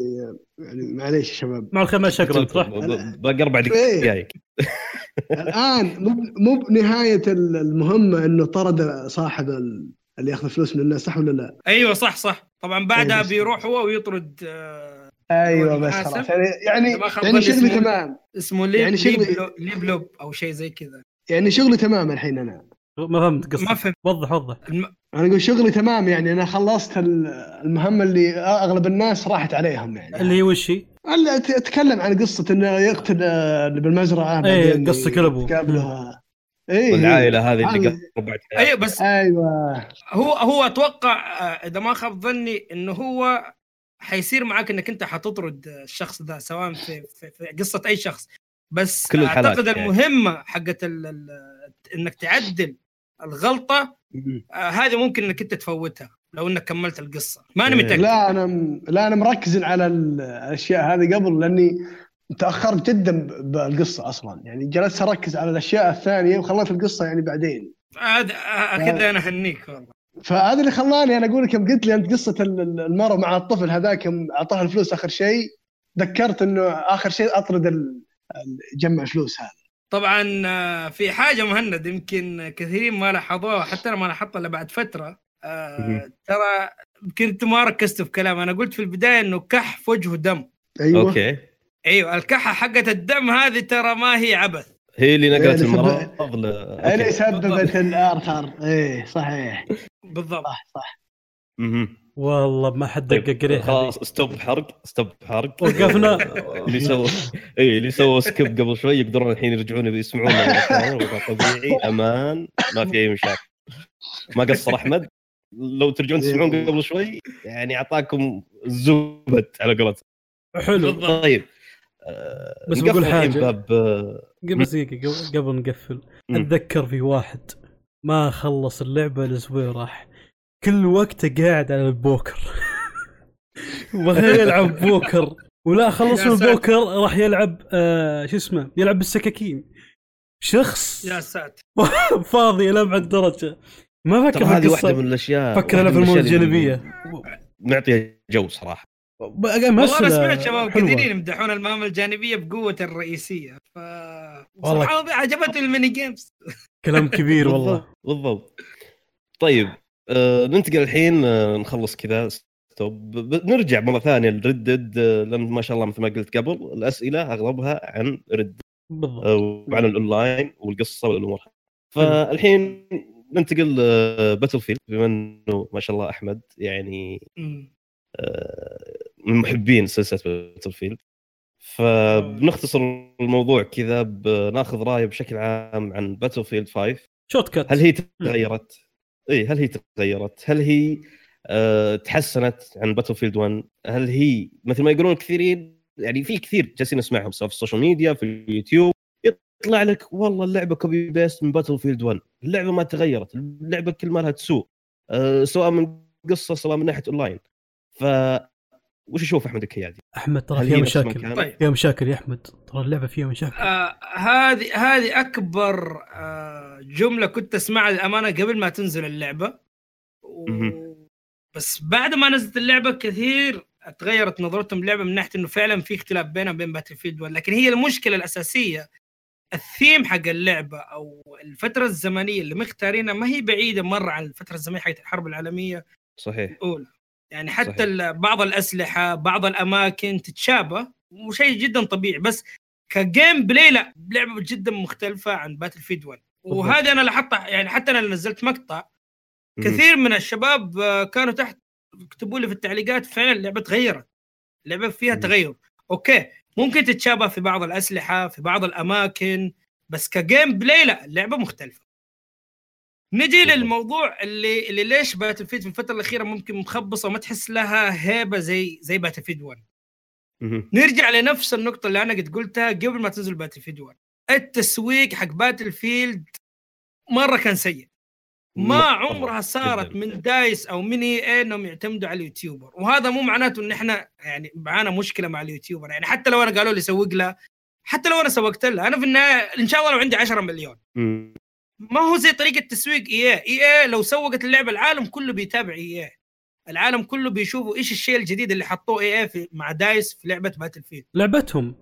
يعني معليش يا شباب. مع الخير ما شكرا صح؟ باقي أربع إيه. دقائق الآن مو مو بنهاية ال- المهمة إنه طرد صاحب ال- اللي يأخذ فلوس من الناس صح ولا لا؟ أيوه صح صح. طبعا بعدها بس- بيروح هو ويطرد آه، أيوه بس. خلاص. يعني يعني, يعني شغلي اسمه- تمام. اسمه ليب يعني شغلي- ليب, ليب لوب أو شيء زي كذا. يعني شغلي تمام الحين أنا. ما فهمت قصدك. ما فهمت. وضح وضح. الم... أنا أقول شغلي تمام يعني أنا خلصت ال- المهمة اللي أغلب الناس راحت عليهم يعني. اللي هي وش هي؟ أتكلم عن قصة إنه يقتل آه، اللي بالمزرعة بعدين قصة كلبه. يقابلها اي والعائلة هذه اللي قربت أيوه بس أيوه. هو هو أتوقع آه، إذا ما خاب ظني إنه هو حيصير معك إنك أنت حتطرد الشخص ذا سواء في, في, في قصة أي شخص. بس كل أعتقد يعني. المهمة حقت إنك تعدل الغلطة آه هذه ممكن إنك أنت تفوتها لو إنك كملت القصة. ماني إيه. متأكد. لا أنا م- لا أنا مركز على ال- الأشياء هذه قبل لأني تأخرت جدا ب- بالقصة أصلا. يعني جلست أركز على الأشياء الثانية وخليت القصة يعني بعدين. هذا آه، كذا أنا أهنيك والله. فهذا اللي خلاني أنا أقول لك يوم قلت لي أنت قصة ال- ال- المراه مع الطفل هذاك يوم أعطاها الفلوس آخر شيء ذكرت إنه آخر شيء أطرد ال- جمع فلوس هذا. طبعا آه، في حاجة مهند يمكن كثيرين ما لاحظوها حتى أنا ما لاحظتها إلا بعد فترة. آه،. ترى يمكن انت ما ركزت في كلام. أنا قلت في البداية إنه كح في وجهه دم. أيوه. okay. أيوه الكحة حقت الدم هذه ترى ما هي عبث. هي اللي نقلت اللي المرض. اللي. سببت ل Arthur إيه صحيح. بالضبط. صح صح. والله ما حد دقق طيب ريحه خلاص stop حرق stop حرق وقفنا. اللي سووا إي اللي سووا سكيب قبل شوي يقدرون الحين يرجعون يسمعون طبيعي أمان ما في أي مشاكل ما قصر أحمد لو ترجعون تسمعون قبل شوي يعني أعطاكم الزبد على قولتهم حلو. طيب آه، بس بقول حاجة. باب آه، قبل دقيقة قبل- نقفل. أتذكر في واحد ما خلص اللعبة الأسبوع راح كل وقته قاعد على البوكر. بغى يلعب بوكر. ولا خلص من. البوكر راح يلعب آه شو اسمه يلعب بالسكاكين. شخص. يا ساتر. فاضي لابعد درجة. ما فكر في هذه واحدة من الأشياء فكر في المهام الجانبيه معطيه جو صراحة. والله أنا سمعت شباب. كثيرين يمدحون المهام الجانبية بقوة الرئيسية. ف والله. عجبتني ال mini games. كلام كبير والله. بالضبط. طيب آه ننتقل الحين آه نخلص كذا. stop نرجع مرة ثانية ل Red آه لأن ما شاء الله مثل ما قلت قبل الأسئلة أغلبها عن Red بالضبط. وعن الأونلاين والقصة والأمور. فالحين ننتقل Battlefield بما إنه ما شاء الله أحمد يعني من محبين سلسلة Battlefield فبنختصر الموضوع كذا بناخذ رأيه بشكل عام عن Battlefield 5 shortcut هل هي تغيرت؟ اي هل هي تغيرت؟ هل هي أه تحسنت عن Battlefield 1؟ هل هي مثل ما يقولون كثيرين يعني في كثير جالسين نسمعهم سواء في ال social media في اليوتيوب يطلع لك والله اللعبة copy paste من Battlefield 1 اللعبة ما تغيرت اللعبة كل ما لها تسوء أه سواء من قصة سواء من ناحية اونلاين ف وش تشوف أحمد الكيادي؟ أحمد ترى فيها مشاكل؟ طيب. فيها مشاكل يا أحمد. ترى اللعبة فيها مشاكل. آه هذه هذه أكبر آه جملة كنت أسمعها للأمانة قبل ما تنزل اللعبة. و... بس بعد ما نزلت اللعبة كثير تغيرت نظرتهم للعبة من ناحية إنه فعلا في اختلاف بينها وبين باتل فيلد 1 لكن هي المشكلة الأساسية الثيم حق اللعبة أو الفترة الزمنية اللي مختارينها ما هي بعيدة مرة عن الفترة الزمنية حقت الحرب العالمية صحيح. الأولى. يعني حتى صحيح. بعض الأسلحة بعض الأماكن تتشابه وشيء جدا طبيعي بس ك gameplay لا لعبة جدا مختلفة عن Battlefield 1 وهذا أنا لاحظتها يعني حتى أنا نزلت مقطع. كثير من الشباب آه، كانوا تحت يكتبوا لي في التعليقات فعلا اللعبة تغيرت اللعبة فيها. تغير okay ممكن تتشابه في بعض الأسلحة في بعض الأماكن بس ك gameplay لا اللعبه مختلفة نجي. للموضوع اللي اللي ليش Battlefield في الفترة الأخيرة ممكن مخبصه وما تحس لها هيبة زي زي Battlefield 1 مهم. نرجع لنفس النقطة اللي أنا قد قلتها قبل ما تنزل باتل فيلد 1 التسويق حق باتل فيلد مرة كان سيء ما عمرها صارت. من دايس أو من إي إيه إنهم يعتمدوا على ال YouTuber وهذا مو معناته إن إحنا يعني معانا مشكلة مع ال YouTuber يعني حتى لو أنا قالوا لي سوق لها حتى لو أنا سوقت لها أنا في النهاية إن شاء الله لو عندي 10 مليون. ما هو زي طريقة تسويق إي إي لو سوقت اللعبة العالم كله بيتابع إي العالم كله بيشوفوا إيش الشيء الجديد اللي حطوه إي في مع دايس في لعبة باتل فيلد لعبتهم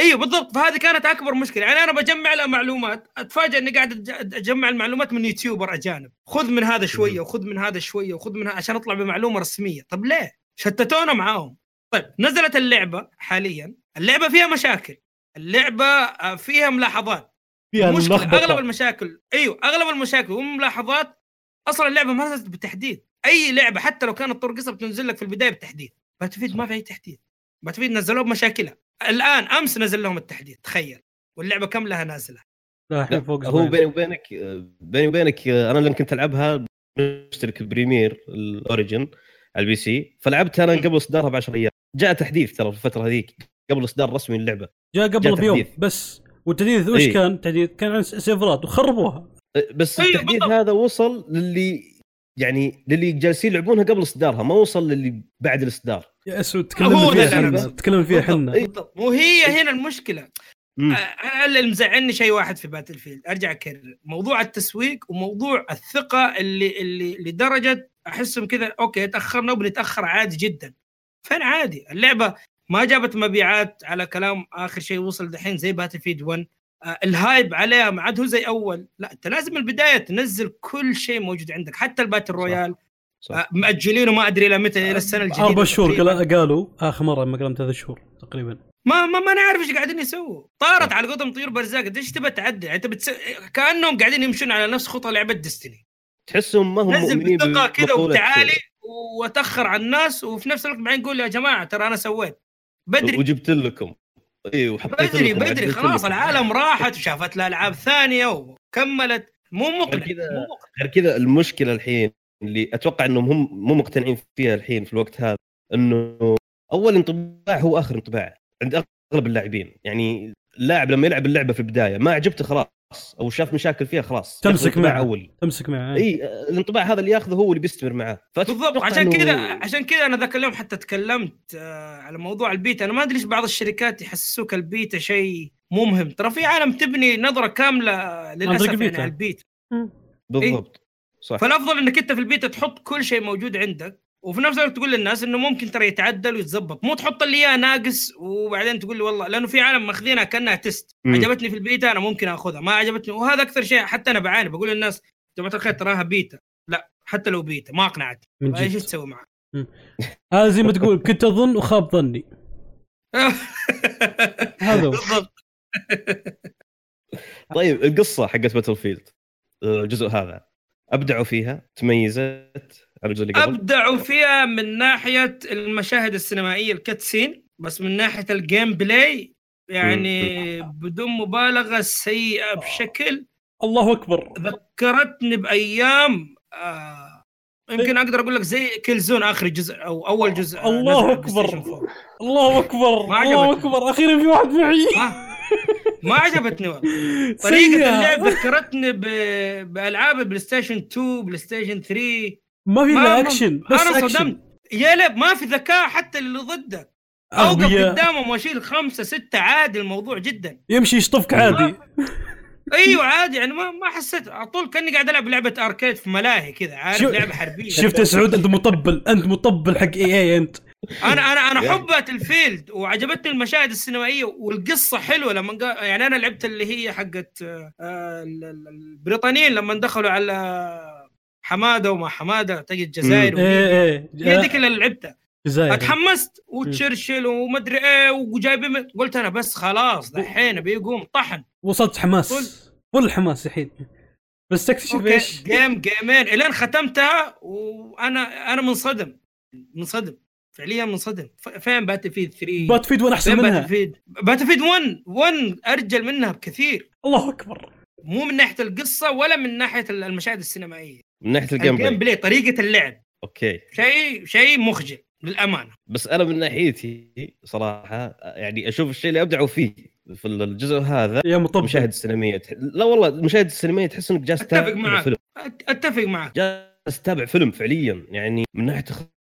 إيوه بالضبط فهذه كانت أكبر مشكلة. يعني أنا بجمع لها معلومات اتفاجئ إني قاعد أجمع المعلومات من YouTuber أجانب. خذ من هذا شوية وخذ من هذا شوية وخذ من هذا عشان أطلع بمعلومة رسمية. طب ليه؟ شتتونا معاهم. طيب نزلت اللعبة حاليا. اللعبة فيها مشاكل. اللعبة آه، فيها ملاحظات. فيها مشكله أغلب المشاكل أيوه أغلب المشاكل والملاحظات أصلا اللعبة ما نزلت بالتحديث أي لعبة حتى لو كانت طرق قصة بتنزل لك في البداية بالتحديث باتل فيلد ما في أي تحديث باتل فيلد نزلوه بمشاكلها الآن أمس نزل لهم التحديث تخيل. واللعبة كاملها نازلة. لا الحين لا، فوق هو. بيني وبينك بيني وبينك أنا لما كنت العبها مشترك premier الأوريجن على ال PC. فلعبتها أنا قبل إصدارها ب 10 أيام. جاء تحديث ترى في الفترة هذيك قبل إصدار رسمي اللعبه جاء قبل بيوم. بس. والتحديث وش إيه. كان؟ تحديث كان عن سيرفرات وخربوها. بس أيوة، التحديث بالضبط. هذا وصل للي يعني للي جالسين يلعبونها قبل إصدارها ما وصل للي بعد الإصدار. يا سعود تكلمنا ده فيها تكلمنا فيها إحنا. بالضبط. وهي هنا المشكلة. مم. أنا اللي مزعلني شيء واحد في باتل فيلد أرجع أكرر. موضوع التسويق وموضوع الثقة اللي اللي لدرجة أحسهم كذا okay تأخرنا وبنتأخر عادي جدا. فين عادي؟ اللعبة ما جابت مبيعات على كلام آخر شيء وصل دحين زي باتل فيلد 1 آه، ال hype عليها ما عاد هو زي أول. لا أنت لازم من البداية تنزل كل شيء موجود عندك حتى ال battle royale صح. آه، مأجلينه ما أدري إلى متى إلى السنة الجديدة أربع شهور قالوا آخر مرة لما قلنا ثلاث شهور تقريبا. ما ما ما نعرف إيش قاعدين يسووا. طارت على قولتهم طيور برزقها. إيش تبى تعدل؟ يعني أنت بتس... كأنهم قاعدين يمشون على نفس خطى لعبة Destiny تحسهم ما هم نزل مؤمنين بثقه كذا وبتعالي وتأخر على الناس وفي نفس الوقت بعدين يقول يا جماعة ترى أنا سويت. بدري. وجبت لكم. إي وحطيت بدري لكم بدري خلاص لكم. العالم راحت وشافت لها العاب ثانية وكملت. مو مقنع. غير كذا المشكلة الحين اللي أتوقع إنهم هم مو مقتنعين فيها الحين في الوقت هذا إنه أول انطباع هو آخر انطباع عند أغلب اللاعبين. يعني اللاعب لما يلعب اللعبة في البداية ما عجبته خلاص. أو شاف مشاكل فيها خلاص. تمسك معه. أول. تمسك معه إي الانطباع هذا اللي يأخذه هو اللي بيستمر معاه بالضبط. عشان إنه- كذا عشان كذا أنا ذاك اليوم حتى تكلمت آه، على موضوع البيتا. أنا ما أدري ليش بعض الشركات يحسسوك البيتا شيء مو مهم. ترى في عالم تبني نظرة كاملة للأسف يعني البيتا. على البيتا بالضبط. صح. فالأفضل إنك أنت في البيتا تحط كل شيء موجود عندك. وفي نفس الوقت تقول للناس إنه ممكن ترى يتعدل ويتظبط مو تحط لي اياه ناقص وبعدين تقول لي والله لأنه في عالم ماخذينها كأنها test. عجبتني في البيتا أنا ممكن آخذها ما عجبتني. وهذا أكثر شيء حتى أنا بعاني. بقول للناس يا جماعة الخير تراها بيتا. لا حتى لو بيتا ما اقنعت من إيش تسوي معها هذا زي ما تقول كنت أظن وخاب ظني. هذا هو. بالضبط. طيب القصة حقت باتل فيلد الجزء هذا أبدعوا فيها تميزت عن الجزء اللي قبل؟ ابدعوا فيها من ناحية المشاهد السينمائية ال cutscene بس من ناحية ال gameplay يعني بدون مبالغة سيئة بشكل الله أكبر. ذكرتني بأيام آه يمكن أقدر أقول لك زي كيل زون آخر جزء أو أول جزء آه، الله 4. الله أكبر. الله. أكبر. أخيرا في واحد معي. ما, ما عجبتني والله. طريقة. اللعب ذكرتني ب... بألعاب البلاي ستيشن 2 بلاي ستيشن 3 ما في إلا اكشن بس أنا اكشن صدمت. يا لب ما في ذكاء حتى اللي ضدك. اوقف. قدامهم واشيل خمسة ستة عادي الموضوع جدا. يمشي يشطفك عادي. أيوه عادي يعني ما ما حسيت. على طول كأني قاعد ألعب لعبة arcade في ملاهي كذا عارف شو- لعبة حربية. شفت يا سعود أنت مطبل أنت مطبل حق إي اي أنت. أنا أنا أنا يعني. احب باتل فيلد وعجبتني المشاهد السينمائية والقصة حلوة لما قا... يعني أنا لعبت اللي هي حقت آه، ال- ال- البريطانيين لما دخلوا على حماده وما حماده تجي الجزائر إيه إيه. ديك اللي لعبتها جزائر. أتحمست؟ وتشرشل ومدري إيه وجايبين قلت أنا بس خلاص دحين بيقوم طحن. وصلت حماس. فل حماس الحين. بس تكتشف إيش؟ جيم جيمين. إلين ختمتها وأنا أنا منصدم. منصدم. فعليا منصدم. فين باتل فيد 3 بات فيد وين أحسن فين باتل منها؟ فيد باتل فيد 1 1 أرجل منها بكثير. الله أكبر. مو من ناحية القصة ولا من ناحية المشاهد السينمائية. من ناحية الجيم الجيم بلاي بلاي طريقة اللعب. أوكي. شيء شيء مخجل للامانه بس أنا من ناحيتي صراحة يعني أشوف الشيء اللي أبدعوا فيه في الجزء هذا يا مطبل. المشاهد السينمائيه تح... لا والله المشاهد السينمائية تحس إنك جالس أتفق تتابع معك. فيلم. أتفق معك. جالس تتابع فيلم فعليا. يعني من ناحية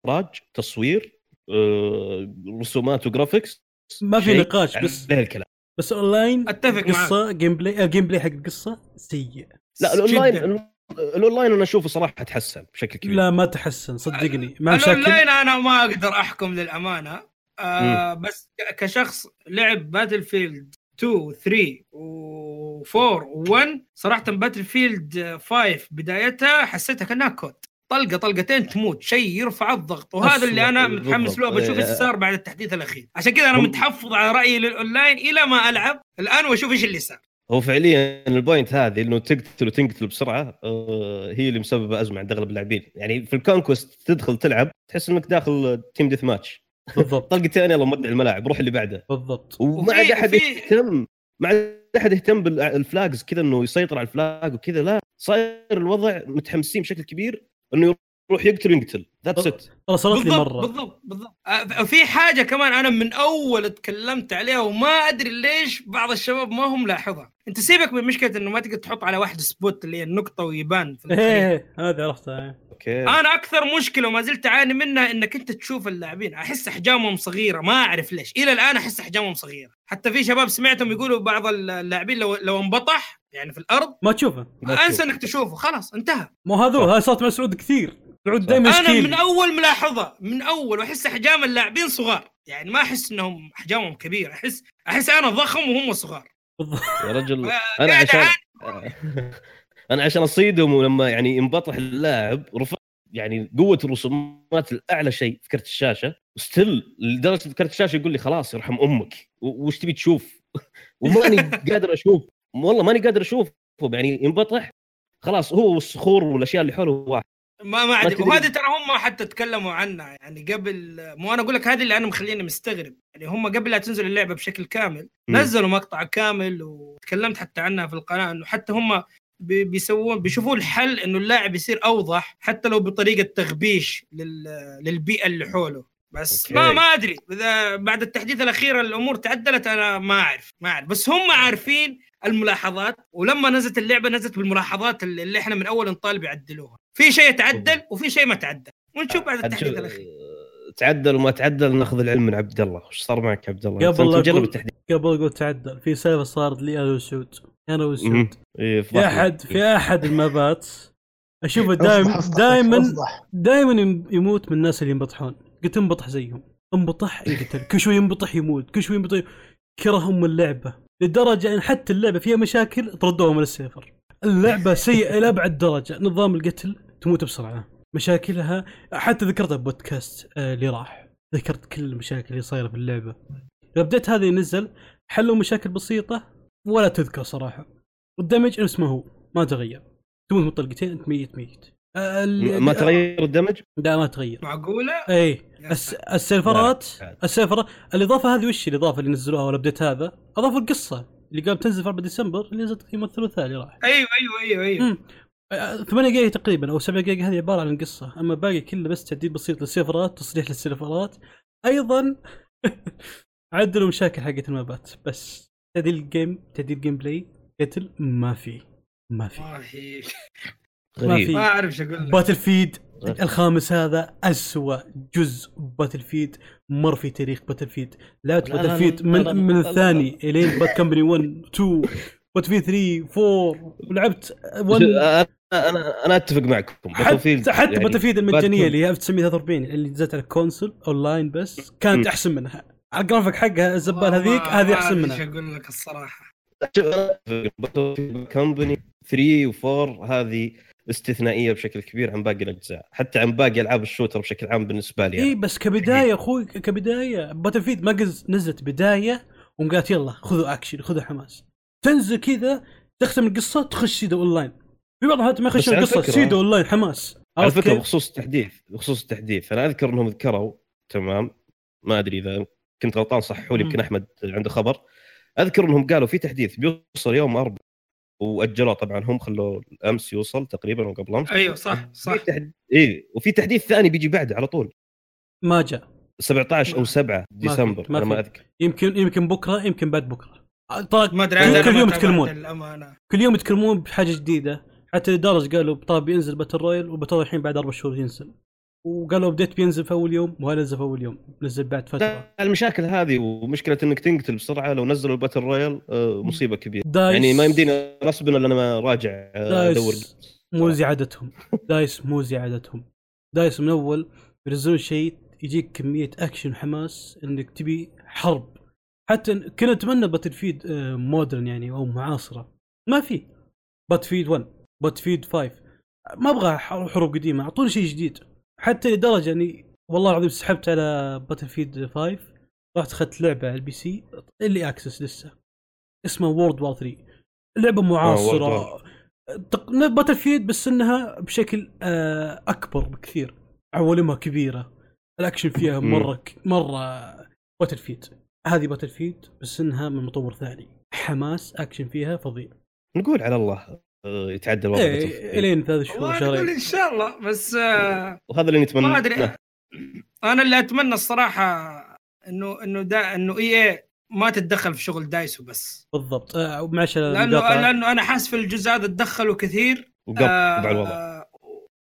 إخراج تصوير آه، رسومات و graphics ما في نقاش بس لا الكلام. بس اونلاين أتفق معك. قصة gameplay ال gameplay حق القصة سيء لا. الاونلاين الأونلاين أنا أشوفه صراحة تحسن بشكل كبير. لا ما تحسن صدقني. مع مشاكل الأونلاين أنا ما أقدر أحكم للأمانة. آه بس كشخص لعب باتل فيلد 2 3 و4 و1 صراحة باتل فيلد 5 بدايتها حسيتها كأنها كود. طلقة طلقتين تموت شيء يرفع الضغط. وهذا. اللي أنا. متحمس له بشوف إيش إيه. صار بعد التحديث الأخير. عشان كذا أنا متحفظ على رأيي للأونلاين إلى ما ألعب. الآن وأشوف إيش اللي صار. هو فعليا ال point هذه إنه تقتل وتنقتل بسرعة آه، هي اللي مسببة أزمة عند أغلب اللاعبين. يعني في ال conquest تدخل تلعب تحس إنك داخل team deathmatch بالضبط طلقتين يلا مودع الملاعب روح اللي بعده. بالضبط. وما عاد أحد يهتم ما عاد أحد يهتم بال flags كذا إنه يسيطر على ال flag وكذا لا. صاير الوضع متحمسين بشكل كبير إنه يروح يقتل وينقتل that's it ترى صارت لي مرة. بالضبط بالضبط. في حاجة كمان أنا من أول تكلمت عليها وما أدري ليش بعض الشباب ما هم لاحظها. أنت سيبك من مشكلة إنه ما تقدر تحط على واحد spot اللي هي النقطة ويبان في الخريطة. إيه هذه عرفتها إيه. أوكي. أنا أكثر مشكلة وما زلت أعاني منها إنك أنت تشوف اللاعبين. أحس أحجامهم صغيرة ما أعرف ليش. إلى الآن أحس أحجامهم صغيرة. حتى في شباب سمعتهم يقولوا بعض اللاعبين لو لو انبطح يعني في الأرض ما تشوفه. أنسى إنك تشوفه. خلاص انتهى. مو هذا هاي صارت مع سعود كثير. سعود دائما أنا من. أول ملاحظة من أول واحس أحجام اللاعبين صغار. يعني ما أحس إنهم أحجامهم كبيرة أحس أحس أنا ضخم وهم صغار. يا رجل آه، أنا عشان أعاني. أنا عشان أصيدهم ولما يعني ينبطح اللاعب رفع يعني قوة الرسومات الأعلى شيء في كرت الشاشة. ستيل لدرجة كرت الشاشة يقول لي خلاص يرحم أمك. وش تبي تشوف؟ وماني قادر أشوف. والله ماني قادر اشوفه يعني ينبطح خلاص هو والصخور والأشياء اللي حوله واحد. ما ما ادري تدري. وهذه ترى هم حتى تكلموا عنها يعني قبل مو أنا أقول لك هذه اللي أنا مخليني مستغرب يعني هم قبل لا تنزل اللعبة بشكل كامل مم. نزلوا مقطع كامل وتكلمت حتى عنها في القناة إنه حتى هم بي- بيسوون بيشوفوا الحل إنه اللاعب يصير أوضح حتى لو بطريقة تغبيش لل... للبيئة اللي حوله بس أوكي. ما ما أدري إذا بعد التحديث الأخير الأمور تعدلت أنا ما أعرف ما أعرف بس هم عارفين الملاحظات ولما نزلت اللعبة نزلت بالملاحظات اللي اللي إحنا من أول نطالب يعدلوها في شيء تعدل وفي شيء ما تعدل. ونشوف بعد التحديث الأخير. تعدل وما تعدل ناخذ العلم من عبد الله. وش صار معك يا عبد الله؟ قبل أقول- التحديث. قبل أقول تعدل. في سالفه صارت لي أنا وسعود أنا. وسعود إيه، في في احد في أحد المابات أشوفه دائما دائما. دائما يموت من الناس اللي ينبطحون. قلت انبطح زيهم. انبطح؟ يقتل كل شوي ينبطح يموت. كل شوي ينبطح. كرههم اللعبة. لدرجة إن حتى اللعبة فيها مشاكل طردوها من السيرفر. اللعبة سيئة إلى درجة. نظام القتل تموت بسرعة. مشاكلها حتى ذكرتها بودكاست آه، اللي راح. ذكرت كل المشاكل اللي صايرة في اللعبة. ال update هذا ينزل حلوا مشاكل بسيطة ولا تذكر صراحة. وال damage نفس ما هو. ما تغير. تموت من طلقتين انت ميت ميت. ما تغير ال damage؟ لا ما تغير. معقولة؟ اي الس... السيرفرات. السيرفرات الإضافة هذه وش الإضافة اللي نزلوها وال update هذا؟ اضافوا القصة اللي قام تنزل في 4 ديسمبر اللي نزلت تقريبا الثلاثاء اللي راح. أيوه أيوه أيوه أيوه. امم 8 جيجا تقريبا أو 7 جيجا هذه عبارة عن القصة أما باقي كله بس تعديل بسيط للسيرفرات تصليح للسيرفرات. أيضا عدلوا مشاكل حقت المابات بس تعديل game تعديل gameplay قتل ما في ما في. في. غريب. ما أعرف إيش أقول لك Battlefield غريب. الخامس هذا أسوأ جزء Battlefield مر في تاريخ Battlefield لعبت Battlefield من لا، من. الثاني إلين Bad Company 1 2 Battlefield 3 4 ولعبت 1 أنا أنا أنا أتفق معكم حتى Battlefield حتى يعني Battlefield المجانية. اللي هي 1943 اللي نزلت على ال console online بس كانت. أحسن منها الجرافيك حقها الزبال هذيك هذه أحسن أدري إيش منها أقول لك الصراحة Company 3 و4 هذه استثنائية بشكل كبير عن باقي الأجزاء حتى عن باقي ألعاب ال shooter بشكل عام بالنسبة لي إي يعني. بس كبداية أخوي كبداية Battlefield ما نزلت بداية وقالت يلا خذوا اكشن خذوا حماس تنزل كذا تختم القصة تخش سيدو اونلاين في بعض الحالات ما على القصة سيدو اونلاين حماس على فكرة؟ بخصوص التحديث بخصوص التحديث أنا أذكر إنهم ذكروا تمام ما أدري إذا كنت غلطان صححوا لي. يمكن أحمد عنده خبر أذكر إنهم قالوا في تحديث بيوصل يوم اربعاء واجلوه طبعا هم خلوه امس يوصل تقريبا أو قبل أمس. أيوه صح صح. في تحد... إيه وفي تحديث ثاني بيجي بعده على طول. ما جاء. 17 أو ما- 7 في- ديسمبر ما أنا ما. أذكر. يمكن يمكن بكرة يمكن بعد بكرة. طيب ما أدري كل- يوم يتكلمون. كل يوم يتكلمون بحاجة جديدة. حتى لدرجه قالوا طاب بينزل battle royale و battle الحين بعد أربع شهور ينزل. وقالوا update بينزل في أول يوم وهذا نزل في أول يوم نزل بعد فترة. المشاكل هذه ومشكلة إنك تنقتل بسرعة لو نزلوا ال battle royale آه، مصيبة كبيرة. DICE. يعني ما يمدينا غصبا إلا أنا ما راجع آه، أدور. مو زيادتهم. DICE مو زيادتهم. DICE من أول ينزلون شيء يجيك كمية أكشن وحماس إنك تبي حرب. حتى كنا نتمنى Battlefield modern يعني أو معاصرة. ما في. Battlefield 1 Battlefield 5 ما أبغى حروب قديمة. أعطوني شيء جديد. حتى لدرجة إني والله العظيم سحبت على Battlefield 5 رحت أخذت لعبة على ال PC early access لسه. اسمها World War 3 لعبة معاصرة. تق- Battlefield بس إنها بشكل آه، أكبر بكثير. عوالمها كبيرة. الأكشن فيها. مرة مرة Battlefield هذه Battlefield بس إنها من مطور ثاني. حماس أكشن فيها فظيع. نقول على الله. آه، يتعدى الوضع إيه بتوفيق. إلين ثلاث شهور شهرين. إن شاء الله بس آه، وهذا اللي نتمنى. ما أدري. أنا اللي أتمنى الصراحة إنه إنه دا إنه EA ما تتدخل في شغل DICE وبس. بالضبط. آه، معلش لأنه. لأنه أنا حاسس في الجزء هذا تدخلوا كثير. وقطع الوضع.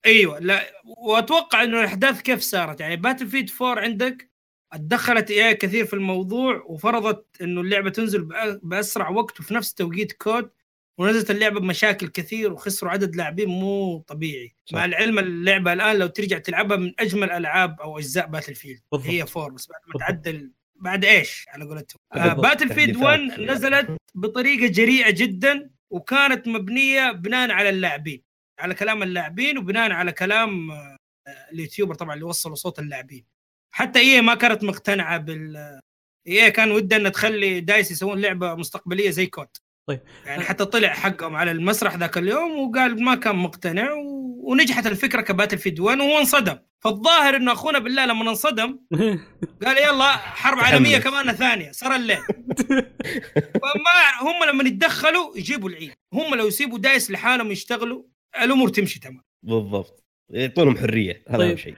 أيوه لا وأتوقع إنه الأحداث كيف صارت؟ يعني Battlefield 4 عندك اتدخلت EA كثير في الموضوع وفرضت إنه اللعبة تنزل بأسرع وقت وفي نفس توقيت COD. ونزلت اللعبة بمشاكل كثير وخسروا عدد لاعبين مو طبيعي صح. مع العلم اللعبة الآن لو ترجع تلعبها من أجمل ألعاب أو أجزاء Battlefield بالضبط. هي 4 بس بعد ما. تعدل بعد إيش على قولتهم آه. Battlefield 1 تحديثات. نزلت بطريقة جريئة جدا وكانت مبنية بناء على اللاعبين على كلام اللاعبين وبناء على كلام آه، ال YouTuber طبعا اللي وصلوا صوت اللاعبين حتى EA ما كانت مقتنعة بال EA كان ودها ان تخلي DICE يسوون لعبة مستقبلية زي COD طيب. يعني حتى طلع حقهم على المسرح ذاك اليوم وقال ما كان مقتنع و... ونجحت الفكرة ك Battlefield 1 وهو انصدم. فالظاهر انه أخونا بالله لما انصدم قال يلا حرب. عالمية كمان ثانية صار الليل. فما هم لما يتدخلوا يجيبوا العيد. هم لو يسيبوا DICE لحالهم يشتغلوا الأمور تمشي تمام. بالضبط. يعطونهم حرية هذا طيب. اهم شيء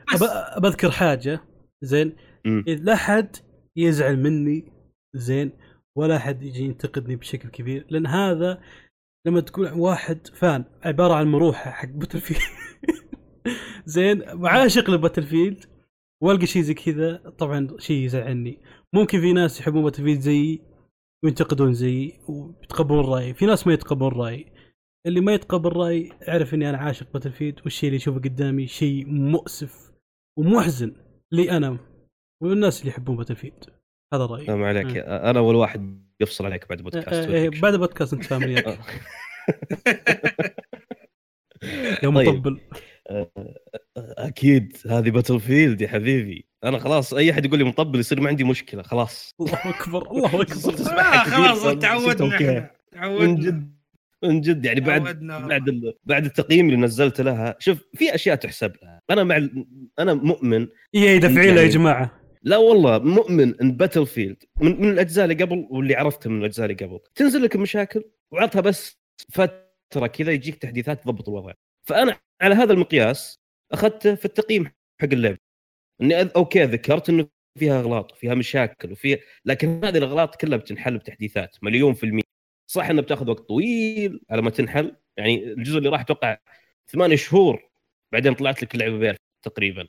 بذكر حاجة زين. إذا لا حد يزعل مني زين. ولا حد يجي ينتقدني بشكل كبير لأن هذا لما تكون واحد fan عبارة عن مروحة حق Battlefield زين وعاشق ل Battlefield والقى شيء زي كذا طبعا شيء يزعلني. ممكن في ناس يحبون Battlefield زيي وينتقدون زيي ويتقبلون رأيي. في ناس ما يتقبلون رأيي. اللي ما يتقبل رأيي اعرف إني أنا عاشق باتل فيلد والشيء اللي اشوفه قدامي شيء مؤسف ومحزن لي أنا والناس اللي يحبون باتل فيلد هذا رأيي. لا ما عليك. مم. أنا أول واحد يفصل عليك بعد بودكاست آه، آه،. بعد بودكاست أنت فاهم آه. يا طيب. مطبل. أكيد. هذه باتل فيلد يا حبيبي. أنا خلاص أي أحد يقول لي مطبل يصير ما عندي مشكلة خلاص. الله أكبر الله أكبر. آه خلاص تعودنا تعودنا من جد من جد. يعني بعد. بعد ال- بعد التقييم اللي نزلت لها شوف في أشياء تحسب لها. أنا مع ال- أنا مؤمن. اي دفعي له يا يعني- جماعة. لا والله مؤمن إن باتل فيلد من, من الأجزاء اللي قبل واللي عرفته من الأجزاء اللي قبل. تنزل لك مشاكل وعطها بس فترة كذا يجيك تحديثات تضبط الوضع. فأنا على هذا المقياس أخذته في التقييم حق اللعبة. إني. أوكي ذكرت إنه فيها أغلاط وفيها مشاكل وفيها لكن هذه الأغلاط كلها بتنحل بتحديثات مليون في المية. صح انها بتاخذ وقت طويل على ما تنحل يعني الجزء اللي راح أتوقع ثمان شهور بعدين طلعت لك اللعبة تقريبا.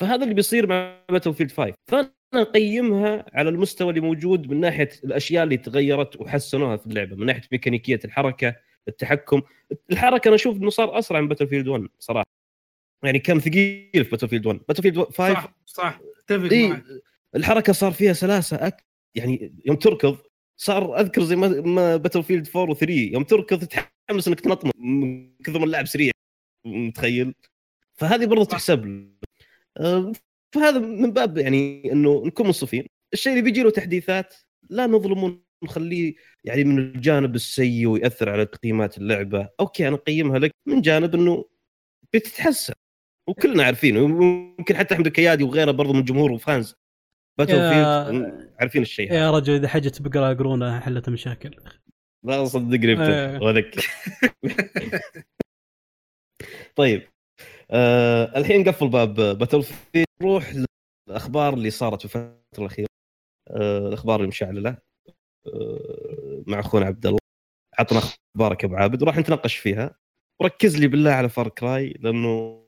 فهذا اللي بيصير مع باتل فيلد 5 فأنا أقيمها على المستوى اللي موجود من ناحية الأشياء اللي تغيرت وحسنوها في اللعبة من ناحية ميكانيكية الحركة التحكم. الحركة أنا أشوف إنه صار أسرع من باتل فيلد 1 صراحة. يعني كان ثقيل في باتل فيلد 1 باتل فيلد 5 صح صح. أتفق معك. الحركة صار فيها سلاسة أك... يعني يوم تركض صار أذكر زي ما, ما باتل فيلد 4 و3 يوم تركض تتحمس إنك تنطمط من كثر ما اللعب سريع متخيل فهذه برضه. تحسب له. فهذا من باب يعني إنه نكون منصفين. الشيء اللي بيجي له تحديثات لا نظلمه ونخليه يعني من الجانب السيء ويأثر على تقييمات اللعبة. أوكي أنا أقيمها لك من جانب إنه بتتحسن وكلنا عارفين ويمكن حتى أحمد الكيادي وغيره برضه من جمهور وفانز. باتل يا- عارفين الشيء هذا. يا رجل إذا حاجة بقرأ قرونه حلت مشاكل. لا صدقني إيه. طيب. آه الحين نقفل باب باتل فيلد. نروح للأخبار اللي صارت في الفترة الأخيرة. آه الأخبار المشعلله آه مع أخونا عبد الله. عطنا أخبارك أبو عابد وراح نتناقش فيها. وركز لي بالله على فار كراي لأنه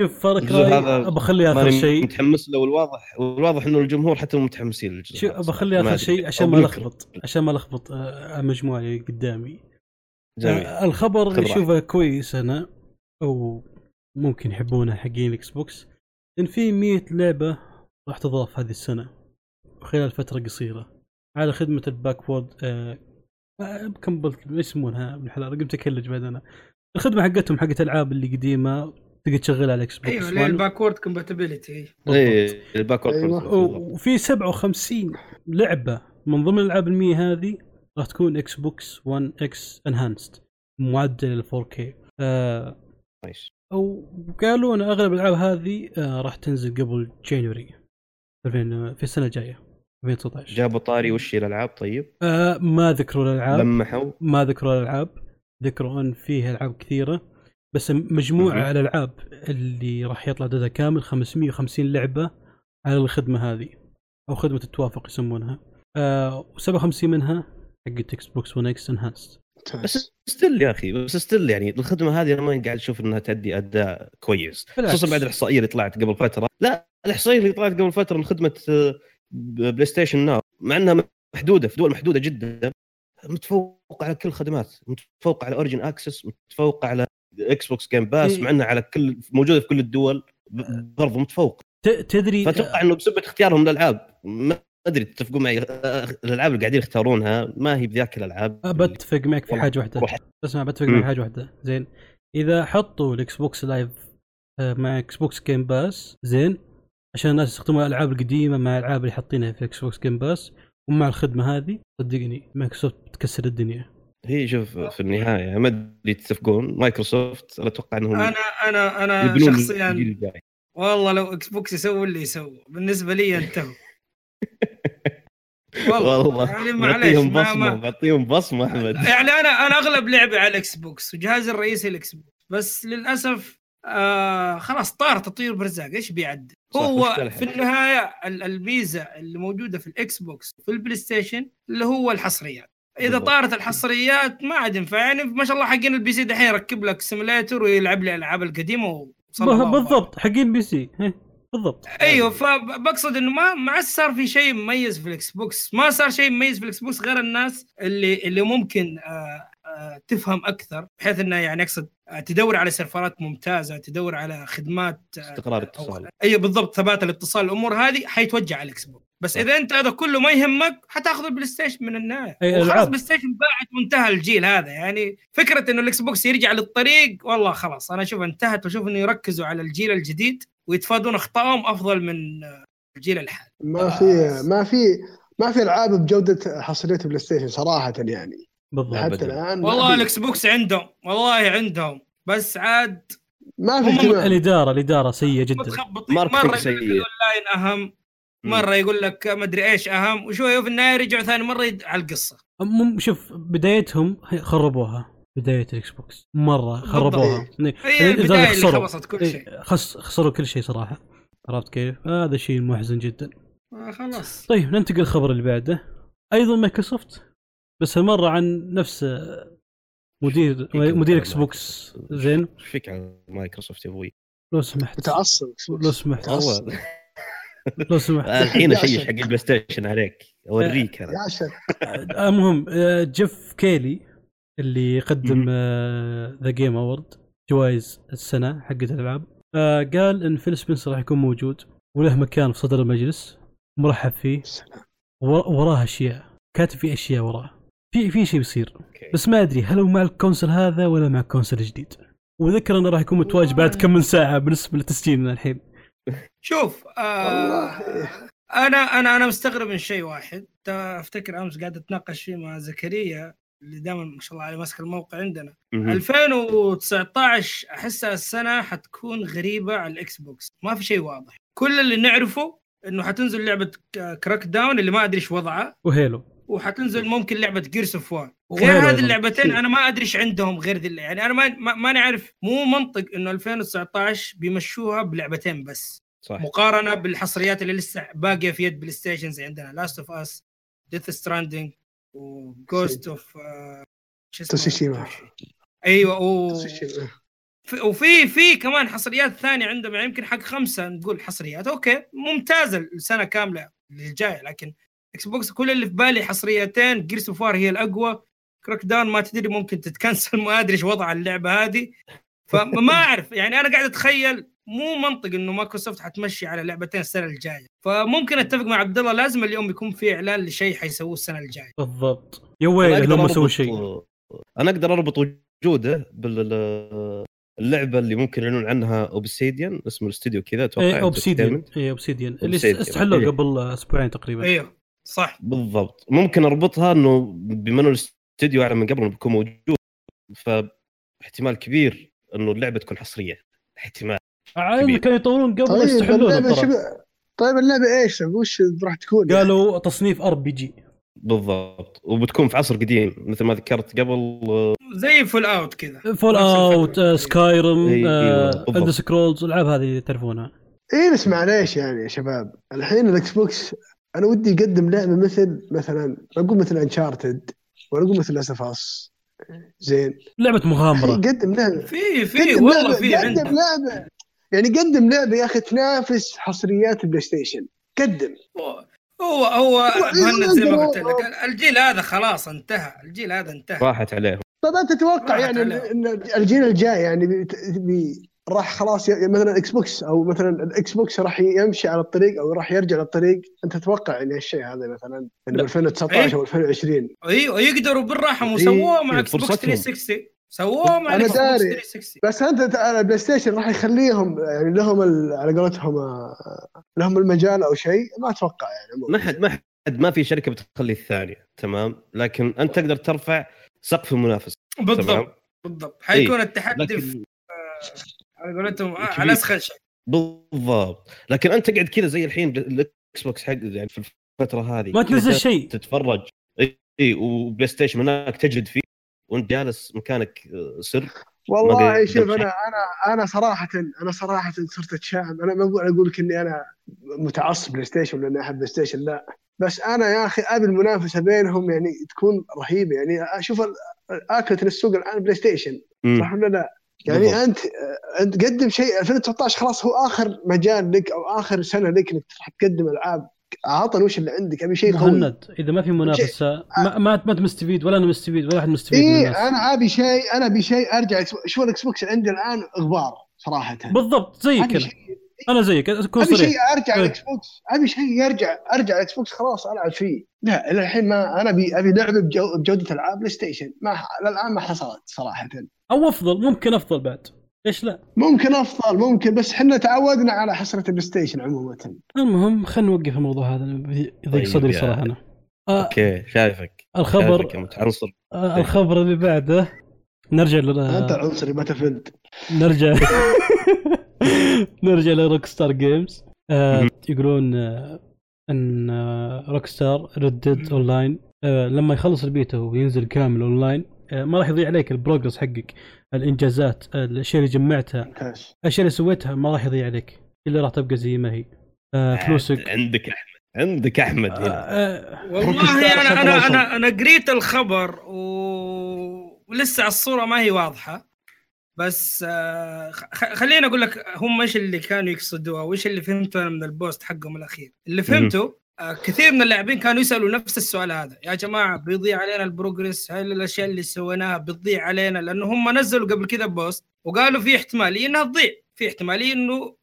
شوف فار كراي أبى اخليه آخر شيء. متحمس له والواضح والواضح إنه الجمهور حتى متحمسين للجزء شوف أبى. اخليه آخر. شيء عشان ما. ألخبط. عشان ما ألخبط آه، المجموعه اللي قدامي. جميل. آه، الخبر اللي أشوفه كويس أنا أو ممكن يحبونه حقين الإكس بوكس. ان في 100 لعبة راح تضاف هذه السنة خلال فترة قصيرة. على خدمة ال backward آه compat إيش يسمونها بالحلال قمت أكلج بعد أنا. الخدمة حقتهم حقت ألعاب اللي قديمة تقدر تشغلها على الاكس بوكس. أيوه اللي هي ال backward compatibility إيه ال backward أيوة. وفي 57 لعبة من ضمن الالعاب المية هذه راح تكون إكس بوكس 1 إكس enhanced معدل ال 4K آه nice. أو قالوا إن أغلب الألعاب هذه آه راح تنزل قبل January 2000 في السنة الجاية 2019 جابوا طاري وش الألعاب طيب؟ آه ما ذكروا الألعاب. لمحوا. ما ذكروا الألعاب. ذكروا إن فيه ألعاب كثيرة. بس مجموع. الألعاب اللي راح يطلع عددها كامل 550 لعبة على الخدمة هذه أو خدمة التوافق يسمونها. آه و57 منها حقت إكس بوكس 1 إكس enhanced بس still يا أخي بس still يعني الخدمة هذه أنا ما قاعد أشوف إنها تؤدي أداء كويس. خصوصا بعد الإحصائية اللي طلعت قبل فترة. لا الإحصائية اللي طلعت قبل فترة من خدمة آه، بلاي ستيشن ناو مع إنها محدودة في دول محدودة جدا متفوق على كل الخدمات متفوق على اوريجن اكسس متفوق على إكس بوكس جيم باس. مع إنها على كل موجودة في كل الدول ب- برضو متفوق. ت- تدري فأتوقع إنه بسبب اختيارهم للألعاب ما أدري تتفقون معي الألعاب اللي قاعدين يختارونها ما هي بذاك الألعاب بتفق معك في حاجة واحدة. روح. اسمع بتفق معك في. حاجة واحدة. زين. إذا حطوا الاكس بوكس لايف مع إكس بوكس جيم باس زين. عشان الناس يستخدموا الألعاب القديمة مع الألعاب اللي حاطينها في إكس بوكس جيم باس ومع الخدمة هذه صدقني مايكروسوفت بتكسر الدنيا. هي شوف في النهاية ما أدري تتفقون مايكروسوفت أنا أتوقع إنهم أنا أنا أنا شخصيا والله لو إكس بوكس يسوي اللي يسوي. بالنسبة لي انتهوا. والله. والله. يعني معليش بعطيهم ما بصمة بعطيهم بصمة أحمد. يعني أنا أنا أغلب لعبي على الاكس بوكس وجهازي الرئيسي الاكس بوكس بس للأسف آه خلاص طار تطوير برزاق. إيش بيعدل هو في. النهاية ال- الميزه اللي موجودة في الإكس بوكس في البلاي ستيشن اللي هو الحصريات. إذا بالضبط. طارت الحصريات ما عاد ينفع. يعني ما شاء الله حقين البي سي دحين يركب لك سيميليتر ويلعب لي الألعاب القديمة. بالضبط حقين بي سي. بالضبط. أيوه فبقصد إنه ما ما صار في شيء مميز في الاكس بوكس ما صار شيء مميز في الاكس بوكس غير الناس اللي اللي ممكن آه آه تفهم أكثر بحيث إنه يعني أقصد تدور على سيرفرات ممتازة تدور على خدمات آه استقرار اتصال. أيوه بالضبط ثبات الاتصال. الأمور هذه حيتوجه على الاكس بوكس بس. إذا أنت هذا كله ما يهمك حتاخذ البلاي ستيشن من النهاية. ألعاب. بلاي ستيشن باعت وانتهى الجيل هذا. يعني فكرة إنه الاكس بوكس يرجع للطريق والله خلاص أنا أشوف انتهت وأشوف إنه يركزوا على الجيل الجديد. ويتفادون أخطائهم أفضل من آه، الجيل الحالي. ما في ما في ما في ألعاب بجودة حصرية بلاي ستيشن صراحة يعني. بالضبط. حتى. الآن ما والله في- الإكس بوكس عندهم والله عندهم. بس عاد ما في اهتمام الاداره الاداره سيئة جدا. مرة يقول سيء. الاونلاين أهم مرة يقول لك مدري إيش أهم وشويه وفي النهاية رجعوا ثاني مرة على القصة. مم شوف بدايتهم خربوها. بداية الاكس بوكس مره خربوها. إيه، لدرجة البداية اللي خسروا. كل إيه، شيء. خس خسروا كل شيء صراحة. عرفت كيف؟ هذا شيء محزن جدا. آه، خلاص. طيب ننتقل الخبر اللي بعده. أيضا مايكروسوفت بس هالمره عن نفس مدير مدير إكس بوكس زين. إيش فيك على مايكروسوفت يا أبوي؟ لو سمحت. متعصب لو سمحت. لو سمحت. الحين يا اشيش. حق البلاي ستيشن عليك. أوريك أنا. شيخ. المهم آه، جيف كيلي اللي يقدم The Game Awards جوائز السنة حقت الألعاب. آه، قال إن فيل سبنسر راح يكون موجود وله مكان في صدر المجلس مرحب فيه. ور- وراه أشياء كاتب في أشياء وراه. في في شيء بيصير. بس ما أدري هل هو مع ال console هذا ولا مع ال console الجديد. وذكر إنه راح يكون متواجد بعد كم من ساعة بالنسبة لتسجيلنا الحين. شوف آه. أنا أنا أنا مستغرب من شيء واحد. أفتكر أمس قاعد أتناقش فيه مع زكريا. اللي دائما ما شاء الله عليه ماسك الموقع عندنا. مهم. 2019 احسها السنة حتكون غريبة على الإكس بوكس. ما في شيء واضح. كل اللي نعرفه إنه حتنزل لعبة كراك داون اللي ما أدري إيش وضعها وهيلو. وحتنزل ممكن لعبة جيرز أوف وور غير هذه. اللعبتين أنا ما أدري إيش عندهم غير ذي يعني أنا ما ما, ما نعرف مو منطق إنه 2019 بيمشوها بلعبتين بس. صح. مقارنة بالحصريات اللي لسه باقية في يد بلاي ستيشن زي عندنا لاست أوف أس ديث ستراندنج وجوست أوف تسوشيما. أيوه في- وفي في كمان حصريات ثانية عندهم يعني يمكن حق خمسة نقول حصريات. أوكي ممتازة السنة كاملة اللي جاية لكن إكس بوكس كل اللي في بالي حصريتين. جيرز أوف هي الأقوى. كراك داون ما تدري ممكن تتكنسل ما أدري إيش وضع اللعبة هذه. فما أعرف يعني أنا قاعد أتخيل مو منطق إنه مايكروسوفت حتمشي على لعبتين السنة الجاية. فممكن أتفق مع عبد الله لازم اليوم يكون في إعلان لشيء حيسووه السنة الجاية. بالضبط. يا أقدر لو ما سووا شيء. أنا أقدر أربط وجوده باللعبه اللي ممكن يعلنون عنها اوبسيديان اسم الاستوديو كذا أتوقع اي اوبسيديان. اي اوبسيديان اللي. استحلوه إيه. قبل أسبوعين تقريبا. أيوه صح. بالضبط. ممكن أربطها إنه بما انه الاستوديو أعلن من قبل إنه بيكون موجود. فاحتمال كبير إنه اللعبة تكون حصرية. احتمال. كبير. كانوا يطورون قبل طيب شو طيب اللعبة إيش؟ وش راح تكون؟ يعني؟ قالوا تصنيف RPG بالضبط. وبتكون في عصر قديم مثل ما ذكرت قبل زي فول اوت كذا. فول اوت. سكايرم. إلدر سكرولز الألعاب هذه تعرفونها. إي بس معليش يعني يا شباب. الحين الإكس بوكس أنا ودي يقدم لعبة مثل مثلا أقول مثل أنتشارتد ولا أقول مثل اسفاس زين. لعبة مغامرة. قدم لعبه في في والله لعبة- في قدم عندنا لعبه يعني قدم لعبة يا أخي تنافس حصريات البلاي ستيشن قدم. هو هو مهند زي ما قلت لك الجيل هذا خلاص انتهى الجيل هذا انتهى. راحت عليهم طيب أنت تتوقع يعني. ان الجيل الجاي يعني بي بي راح خلاص مثلا الاكس بوكس أو مثلا الاكس بوكس راح يمشي على الطريق أو راح يرجع للطريق. أنت تتوقع إن الشيء هذا مثلا؟ إنه لا. 2019 أو 2020 أيوه يقدروا بالراحة إيه، سووه مع إيه، إكس بوكس فرصتهم. 360 سووه مع أنا إكس بوكس داري. 360 بس أنت ت- البلاي ستيشن راح يخليهم يعني لهم ال- على قولتهم آه، لهم المجال أو شيء ما أتوقع يعني ما حد ما حد ما في شركة بتخلي الثانية تمام؟ لكن أنت تقدر ترفع سقف المنافس تمام؟ بالضبط. بالضبط حيكون التحدي في لكن على قولتهم آه،. على أسخن شيء. بالضبط. لكن أنت تقعد كذا زي الحين الاكس بوكس حق يعني في الفترة هذه ما تنزل شيء. تتفرج. اي وبلاي ستيشن هناك تجلد فيه. وانت جالس مكانك آه، سر والله شوف. أنا أنا أنا صراحة أنا صراحة صرت أتشائم أنا ما أقول لك إني أنا متعصب بلاي ستيشن لاني أحب بلاي ستيشن لا بس أنا يا أخي أبي المنافسة بينهم يعني تكون رهيبة يعني أشوف اكله السوق الآن بلاي ستيشن. صح ولا لا؟ يعني بالضبط. أنت أنت قدم شيء 2019 خلاص هو آخر مجال لك أو آخر سنة لك إنك تقدم ألعاب عطنا وش اللي عندك أبي شيء قوي مهند إذا ما في منافسة ما ما ما انت مستفيد ولا أنا مستفيد ولا أحد مستفيد من اي أنا أبي شيء أنا أبي شيء أرجع شوف الاكس بوكس عندي الآن؟ غبار صراحة. بالضبط زيك أبي أنا زيك أكون أبي شيء صريح أرجع إيه. الاكس بوكس أبي شيء يرجع أرجع الاكس بوكس خلاص ألعب فيه. لا إلى الحين ما أنا ابي أبي لعبة بجو- بجودة ألعاب بلاي ستيشن ما الان ما حصلت صراحة. أو أفضل ممكن أفضل بعد. ليش لا؟ ممكن أفضل ممكن بس إحنا تعودنا على حصرية البلاي ستيشن عموما. المهم خلينا نوقف الموضوع هذا يضيق طيب صدري صراحة أنا آه أوكي شايفك. الخبر شايفك متعنصر. آه الخبر اللي بعده نرجع ل... أنت عنصري ما تفلت. نرجع نرجع لروك ستار جيمز آه. يقولون آه إن روك ستار ريد ديد أون لاين آه لما يخلص البيتا وينزل كامل اون لاين ما راح يضيع عليك ال progress حقك الإنجازات آه الأشياء اللي جمعتها. الأشياء اللي سويتها ما راح يضيع عليك إلا راح تبقى زي ما هي. آه فلوسك. عندك أحمد عندك أحمد آه هنا. آه والله أنا أنا أنا أنا قريت الخبر و- ولسه الصورة ما هي واضحة. بس آه، خ- خليني أقول لك هم إيش اللي كانوا يقصدوها وإيش اللي فهمته أنا من ال post حقهم الأخير. اللي فهمته آه، كثير من اللاعبين كانوا يسألوا نفس السؤال هذا. يا جماعة بيضيع علينا ال progress هل الأشياء اللي سويناها بتضيع علينا؟ لأنه هم نزلوا قبل كذا post وقالوا في احتمالية إنها تضيع. في احتمالية إنه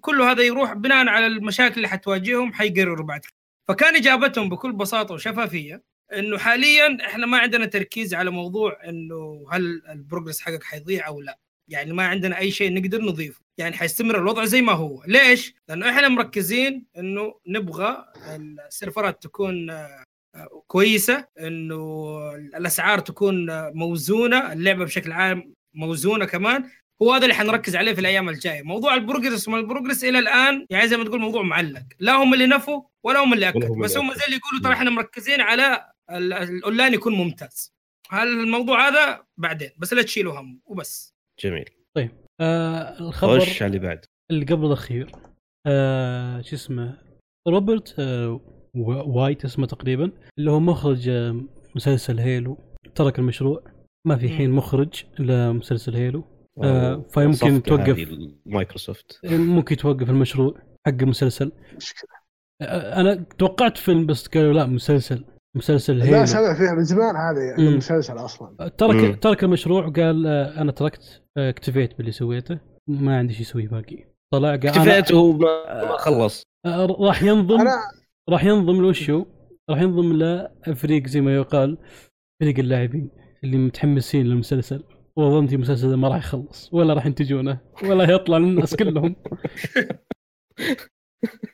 كل هذا يروح بناء على المشاكل اللي حتواجههم حيقرروا بعد. فكان إجابتهم بكل بساطة وشفافية إنه حاليا إحنا ما عندنا تركيز على موضوع إنه هل ال progress حقك حيضيع أو لا. يعني ما عندنا أي شيء نقدر نضيفه. يعني حيستمر الوضع زي ما هو. ليش؟ لأنه إحنا مركزين إنه نبغى السيرفرات تكون آه، كويسة إنه الأسعار تكون موزونة اللعبة بشكل عام موزونة كمان. هو هذا اللي حنركز عليه في الأيام الجاية. موضوع ال progress وما ال progress إلى الآن يعني زي ما تقول موضوع معلق. لا هم اللي نفوا ولا هم اللي اكدوا بس هم. زي اللي يقولوا ترى إحنا مركزين على ال- الأونلاين يكون ممتاز. هل الموضوع هذا بعدين. بس لا تشيلوا هم. وبس. جميل. آه الخبر خش على اللي بعد؟ اللي قبل الأخير آه شو اسمه روبرت آه و- وايت اسمه تقريبا اللي هو مخرج آه مسلسل هيلو ترك المشروع. ما في حين مخرج لمسلسل هيلو. آه، فيمكن توقف. مايكروسوفت ممكن توقف المشروع حق المسلسل. مشكلة. آه، أنا توقعت فيلم بس قالوا لا مسلسل. مسلسل لهيلو. سمع فيها من زمان هذه مم. المسلسل أصلا. ترك مم. ترك المشروع وقال آه، أنا تركت آه، اكتفيت باللي سويته. ما عندي شيء أسوي باقي. طلع قال أنا- اكتفيت وهو ما ما خلص. آه، راح ينضم أنا راح ينضم لوش هو راح ينضم لفريق زي ما يقال فريق اللاعبين اللي متحمسين للمسلسل. وظنتي المسلسل ما راح يخلص ولا راح ينتجونه ولا يطلع للناس كلهم.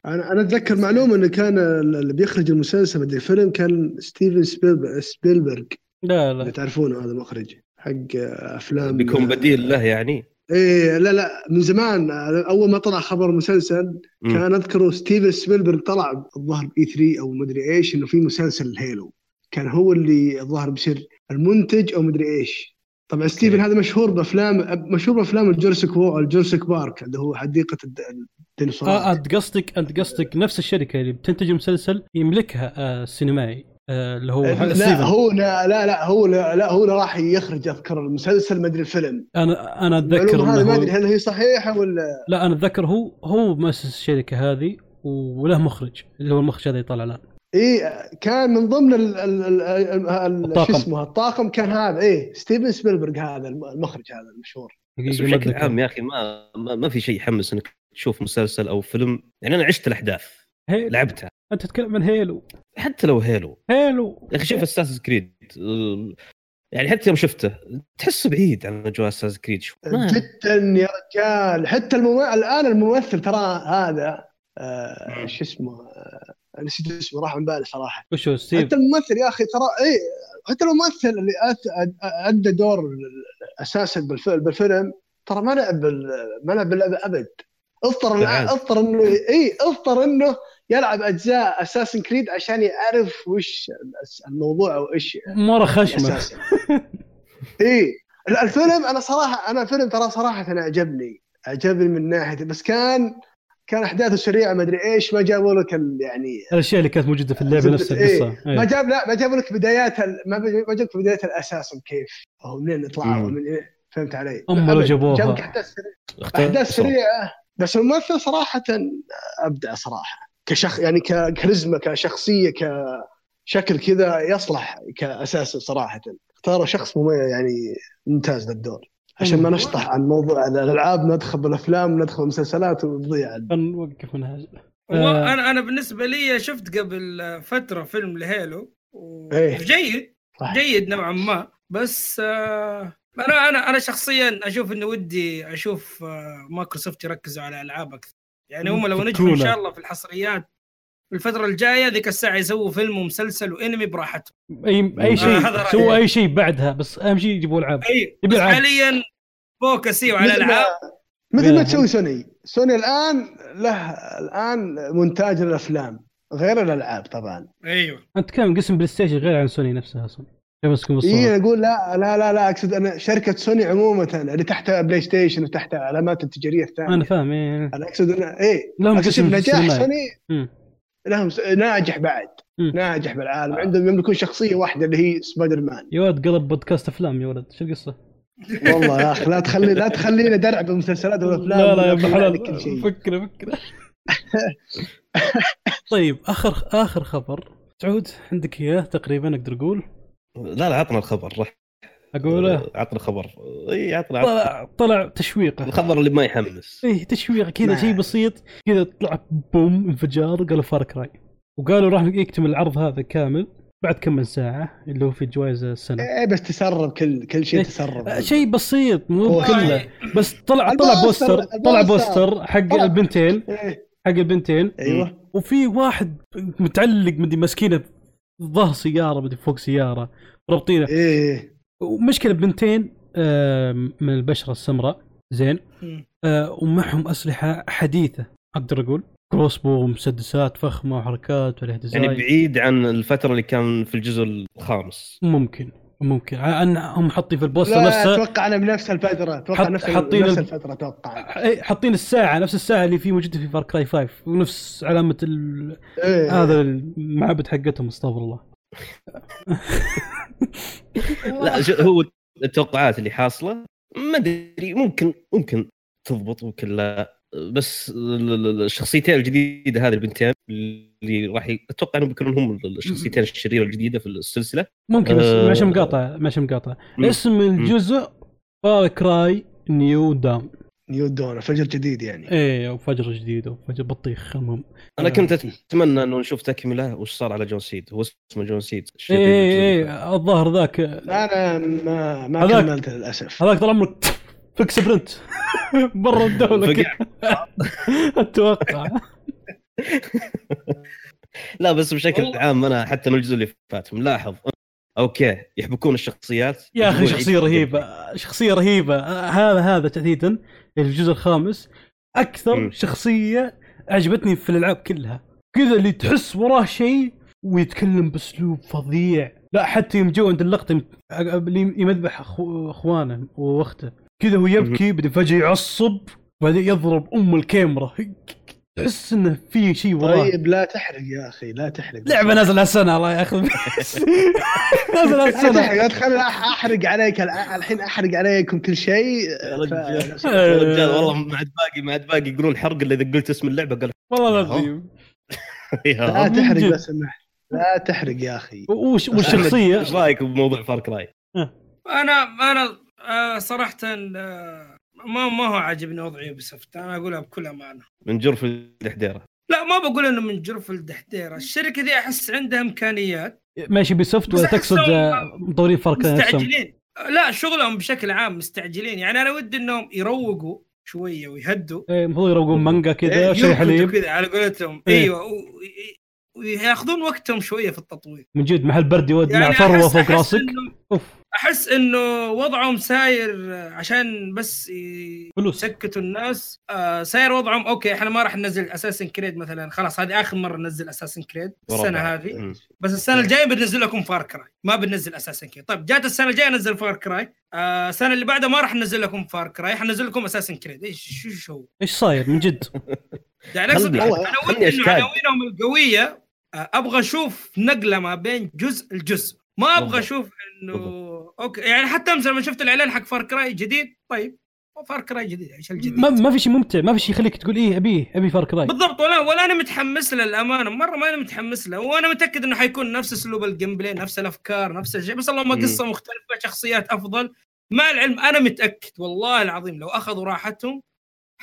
أنا أنا أتذكر معلومة إنه كان اللي بيخرج المسلسل مدري الفيلم كان ستيفن سبيلبرغ, سبيلبرغ. لا لا. تعرفونه هذا المخرج حق أفلام. بيكون بديل له يعني؟ إيه لا لا. من زمان أول ما طلع خبر المسلسل مم. كان أذكره ستيفن سبيلبرغ طلع الظاهر بإي 3 أو مدري إيش إنه في مسلسل هيلو. كان هو اللي الظاهر بيصير المنتج أو مدري إيش. طبعا ستيفن هذا مشهور بأفلام مشهور بأفلام الجوراسيك و- والجوراسيك بارك اللي هو حديقة الد- الديناصورات آه انت قصدك أنت قصدك نفس الشركة اللي بتنتج المسلسل يملكها آه السينمائي آه اللي هو لا ستيفن. هو لا لا, لا هو لا, لا هو راح يخرج أذكر المسلسل ما أدري الفيلم. أنا أنا أتذكر إنه ما أدري هل هي صحيحة ولا لا أنا أتذكر هو هو مؤسس الشركة هذه وله مخرج اللي هو المخرج هذا يطلع الآن. اي كان من ضمن ال ال ال ال ال الطاقم. شو اسمه الطاقم كان هذا إيه ستيفن سبيلبرغ هذا الم- المخرج هذا المشهور. بس بشكل. عام يا أخي ما ما, ما في شيء يحمس إنك تشوف مسلسل أو فيلم. يعني أنا عشت الأحداث هيلو. لعبتها. أنت تتكلم عن هيلو. حتى لو هيلو. هيلو. يا أخي شوف أساسنز كريد يعني حتى يوم شفته تحسه بعيد عن أجواء أساسنز كريد جدا يا رجال. حتى الممثل الآن الممثل ترى هذا آه شو اسمه آه نسيت اسمه راح من بالي صراحة. وش هو ستيف؟ حتى الممثل يا أخي ترى اي حتى الممثل اللي أدى دور أساسا بالف- بالفيلم ترى ما لعب بال- ما لعب باللعبه أبد. اضطر. اضطر إنه اي اضطر إنه يلعب أجزاء اساسن كريد عشان يعرف وش الموضوع أو إيش مرة خشمة. اي الفيلم أنا صراحة أنا الفيلم ترى صراحة أعجبني. أعجبني من ناحية بس كان كان أحداثه سريعة ما أدري إيش ما جابوا لك يعني الأشياء اللي كانت موجودة في اللعبة نفس إيه. القصة ما إيه. جاب لا ما جابوا لك بدايات ما ما جاب لك بدايه الاساس كيف أو منين طلعوا. من إيه فهمت علي؟ أما لو. جابوها. جاب لك أحداث سريعة أحداث. سريعة بس الممثل صراحة أبدع صراحة كشخ يعني ككاريزما كشخصية كشكل كذا يصلح كأساس صراحة اختاروا شخص مميز يعني ممتاز للدور عشان ما نشطح عن موضوع الألعاب ندخل بالأفلام ندخل بالمسلسلات ونضيع نوقف من هذا هو آه. أنا أنا بالنسبة لي شفت قبل فترة فيلم لهيلو إيه. جيد. جيد نوعا ما بس آه أنا أنا أنا شخصيا أشوف إنه ودي أشوف آه مايكروسوفت يركزوا على ألعاب أكثر يعني هم لو نجحوا إن شاء الله في الحصريات في الفترة الجاية ذيك الساعة يسووا فيلم ومسلسل وأنمي براحتهم. اي أي شيء. سووا أي شيء بعدها بس أهم شيء يجيبوا ألعاب أي بس. حاليا focus أيوه على مثل ما الألعاب مثل ما. تسوي سوني سوني الآن له الآن مونتاج الأفلام غير الألعاب طبعا أيوه أنت كم قسم بلاي ستيشن غير عن سوني نفسها أصلا بالصوت اي أقول لا لا لا لا أقصد أنا شركة سوني عموما اللي تحتها بلاي ستيشن وتحتها علامات التجارية الثانية أنا فاهم إيه. أنا أقصد انه إيه لهم قسم نجاح. سوني. لهم س- ناجح بعد مم. ناجح بالعالم. عندهم يملكون شخصية واحدة اللي هي سبايدر مان يا ولد قلب بودكاست أفلام يا ولد شو القصة؟ والله يا أخي لا تخلي لا تخلينا درع بالمسلسلات والافلام لا لا يا ابن حلال شيء. فكرة فكرة. طيب اخر آخر خبر. سعود عندك إياه تقريبا أقدر أقول؟ لا لا عطنا الخبر أقوله؟ عطنا خبر. إي عطنا عطنا. طلع طلع تشويقه. الخبر اللي ما يحمس. إيه تشويق كذا شيء بسيط كذا طلع بوم انفجار قالوا فار كراي. وقالوا راح يكتمل العرض هذا كامل بعد كم من ساعة اللي هو في جوائز السنة. إيه بس تسرب كل كل شيء إيه. تسرب. آه، شيء بسيط مو كله. بس طلع طلع بوستر طلع. بوستر حق طلع. البنتين. إيه. حق البنتين. أيوه. وفي واحد متعلق مدري مسكينة ظهر سيارة مدري فوق سيارة رابطينه إيه. ومشكلة بنتين من البشرة السمراء زين. آه، ومعهم أسلحة حديثة أقدر أقول. crossbow ومسدسات فخمة وحركات design يعني بعيد عن الفترة اللي كان في الجزء الخامس. ممكن ممكن. ان هم حاطين في البوستر لا نفسه. أتوقع أنا بنفس الفترة أتوقع حط- نفس حاطين نفس ال- الفترة أتوقع. إيه، حاطين الساعة نفس الساعة اللي في موجودة في فار كراي 5 ونفس علامة ال... إيه. هذا المعبد حقتهم استغفر الله. لا هو التوقعات اللي حاصلة؟ ما أدري ممكن ممكن تضبط ممكن لا. بس ال- ال- الشخصيتين الجديدة هذه البنتين اللي راح أتوقع إنهم بيكونون هم الشخصيتين الشريرة الجديدة في السلسلة. ممكن بس آه. ماشي مقاطع ماشي مقاطع. اسم الجزء فار كراي نيو دان نيو دون فجر جديد يعني إيه وفجر جديد وفجر بطيخ المهم أنا آه. كنت أتمنى إنه نشوف تكملة وش صار على جون سيد هو اسمه جون سيد إيه إيه. إيه الظاهر ذاك أنا ما ما هذاك- كملت للأسف هذاك طال عمرك فك سبرنت برا الدولة. أتوقع لا بس بشكل. عام أنا حتى من الجزء اللي فات ملاحظ أوكي يحبكون الشخصيات؟ يا أخي شخصية رهيبة شخصية رهيبة. هذا هذا تحديدا الجزء الخامس. أكثر مم. شخصية عجبتني في الألعاب كلها. كذا اللي تحس وراه شيء ويتكلم بأسلوب فظيع. لا حتى يوم جو عند اللقطة اللي يمذبح أخوانه وأخته. كذا هو يبكي بعدين فجأة يعصب وبعدين يضرب أم الكاميرا. تحس انه في شيء وراه طيب لا تحرق يا أخي لا تحرق. لعبة نازلة هالسنة الله يأخذ نازلة لا هالسنة. تحرق لا تخلي أح- أحرق عليك الحين أحرق عليكم كل شيء. رجال. يا رجال والله ما عاد باقي ما عاد باقي يقولون حرق إلا إذا قلت اسم اللعبة قال والله العظيم. لا تحرق جد. لا سمح لا تحرق يا أخي. وش والشخصيه إيش رأيك بموضوع فار كراي؟ أنا أنا آه صراحة آه ما ما هو عاجبني وضع يوبيسوفت. أنا أقولها بكل أمانة. من جرف الدحديرة. لا ما بقول إنه من جرف الدحديرة. الشركة دي أحس عندها إمكانيات. ماشي يوبيسوفت ولا تقصد مطورين نفسهم. مستعجلين. لا شغلهم بشكل عام مستعجلين. يعني أنا ودي إنهم يروقوا شوية ويهدوا. إيه، المفروض يروقون مانجا كذا إيه، شيء حليب. كذا على قولتهم. إيه. أيوه وياخذون وقتهم شوية في التطوير. من جد محل برد يود مع يعني فروة أحس- فوق راسك؟ إنه- أوف. أحس إنه وضعهم صاير عشان بس فلوس. يسكتوا الناس. آه صاير وضعهم أوكي إحنا ما راح ننزل Assassin's Creed مثلا. خلاص هذه آخر مرة ننزل Assassin's Creed السنة هذه. بس السنة الجاية بننزل لكم Far Cry ما بننزل Assassin's Creed طيب جات السنة الجاية ننزل Far Cry آه السنة اللي بعدها ما راح ننزل لكم Far Cry حننزل لكم Assassin's Creed إيش شو شو إيش صاير؟ من جد. يعني أقصد. عناوينهم القوية آه، أبغى أشوف نقلة ما بين جزء الجزء ما أبغى. أشوف إنه أوكي يعني حتى أمس لما شفت الإعلان حق Far Cry جديد طيب Far Cry جديد إيش الجديد ما, ما في شيء ممتع ما في شيء يخليك تقول إيه ابيه أبي Far Cry بالضبط ولا ولا أنا متحمس له للأمانة مرة ما أنا متحمس له وأنا متأكد إنه حيكون نفس أسلوب ال gameplay نفس الأفكار نفس الشيء بس اللهم. قصة مختلفة شخصيات أفضل مع العلم أنا متأكد والله العظيم لو أخذوا راحتهم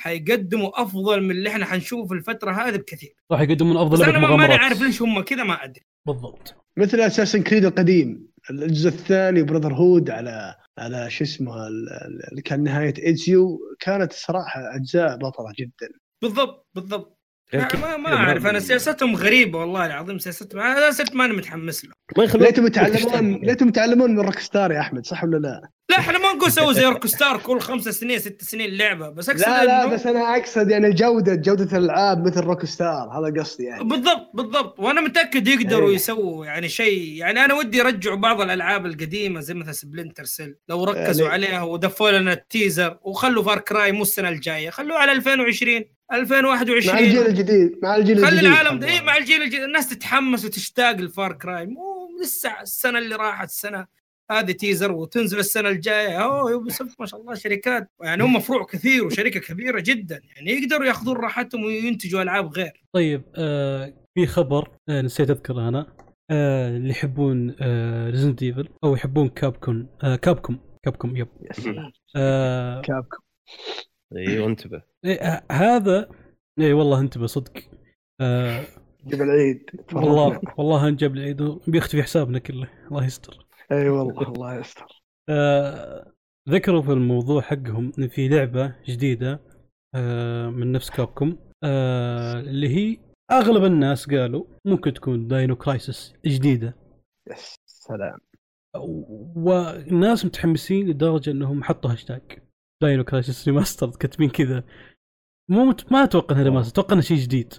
حيقدموا أفضل من اللي إحنا حنشوفه في الفترة هذه بكثير. راح يقدمون أفضل بس أنا ما- ماني عارف ليش هم كذا ما أدري. بالضبط. مثل Assassin's Creed القديم الجزء الثاني Brotherhood على على شو اسمه ال- ال- اللي كان نهاية Ezio كانت صراحة أجزاء بطلة جدا. بالضبط بالضبط. ما ما, أعرف أنا سياستهم غريبة والله العظيم سياستهم. أنا صرت ماني متحمس له. ما يخلون ليتهم يتعلمون ليتهم يتعلمون من Rockstar يا أحمد صح ولا لا؟ لا إحنا ما نقول سووا زي Rockstar كل خمس سنين ست سنين لعبة. بس أقصد لا لا إنه- بس أنا أقصد يعني جودة جودة الألعاب مثل Rockstar هذا قصدي يعني. بالضبط بالضبط. وأنا متأكد يقدروا إيه. يسووا يعني شيء. يعني أنا ودي يرجعوا بعض الألعاب القديمة زي مثلا Splinter Cell لو ركزوا يعني- عليها ودفوا لنا ال teaser وخلوا Far Cry مو السنة الجاية خلوه على 2020 مع 2021 الجيل الجديد مع الجيل خلي الجديد العالم ده خلوها. إيه مع الجيل الجديد. الناس تتحمس وتشتاق ل Far Cry. مو لسه السنة اللي راحت السنة هذه teaser وتنزل السنة الجاية. أوه Ubisoft ما شاء الله شركات يعني هم فروع كثير وشركة كبيرة جدا. يعني يقدروا ياخذون راحتهم وينتجوا ألعاب غير. طيب آه في خبر آه نسيت أذكره أنا آه اللي يحبون آه Resident Evil أو يحبون Capcom آه Capcom Capcom yep. يا سلام آه Capcom أيوه انتبه إيه آه هذا اي والله انتبه صدق. آه جيب العيد والله والله إن جبت العيد بيختفي حسابنا كله. الله يستر. إي والله الله يستر. آه ذكروا في الموضوع حقهم إن في لعبة جديدة آه من نفس Capcom آه اللي هي أغلب الناس قالوا ممكن تكون Dino Crisis جديدة. يا سلام. والناس متحمسين لدرجة إنهم حطوا هاشتاج. Dino Crisis remaster كاتبين كذا. مو مت... ما أتوقع انها remaster أتوقع إنه شيء جديد.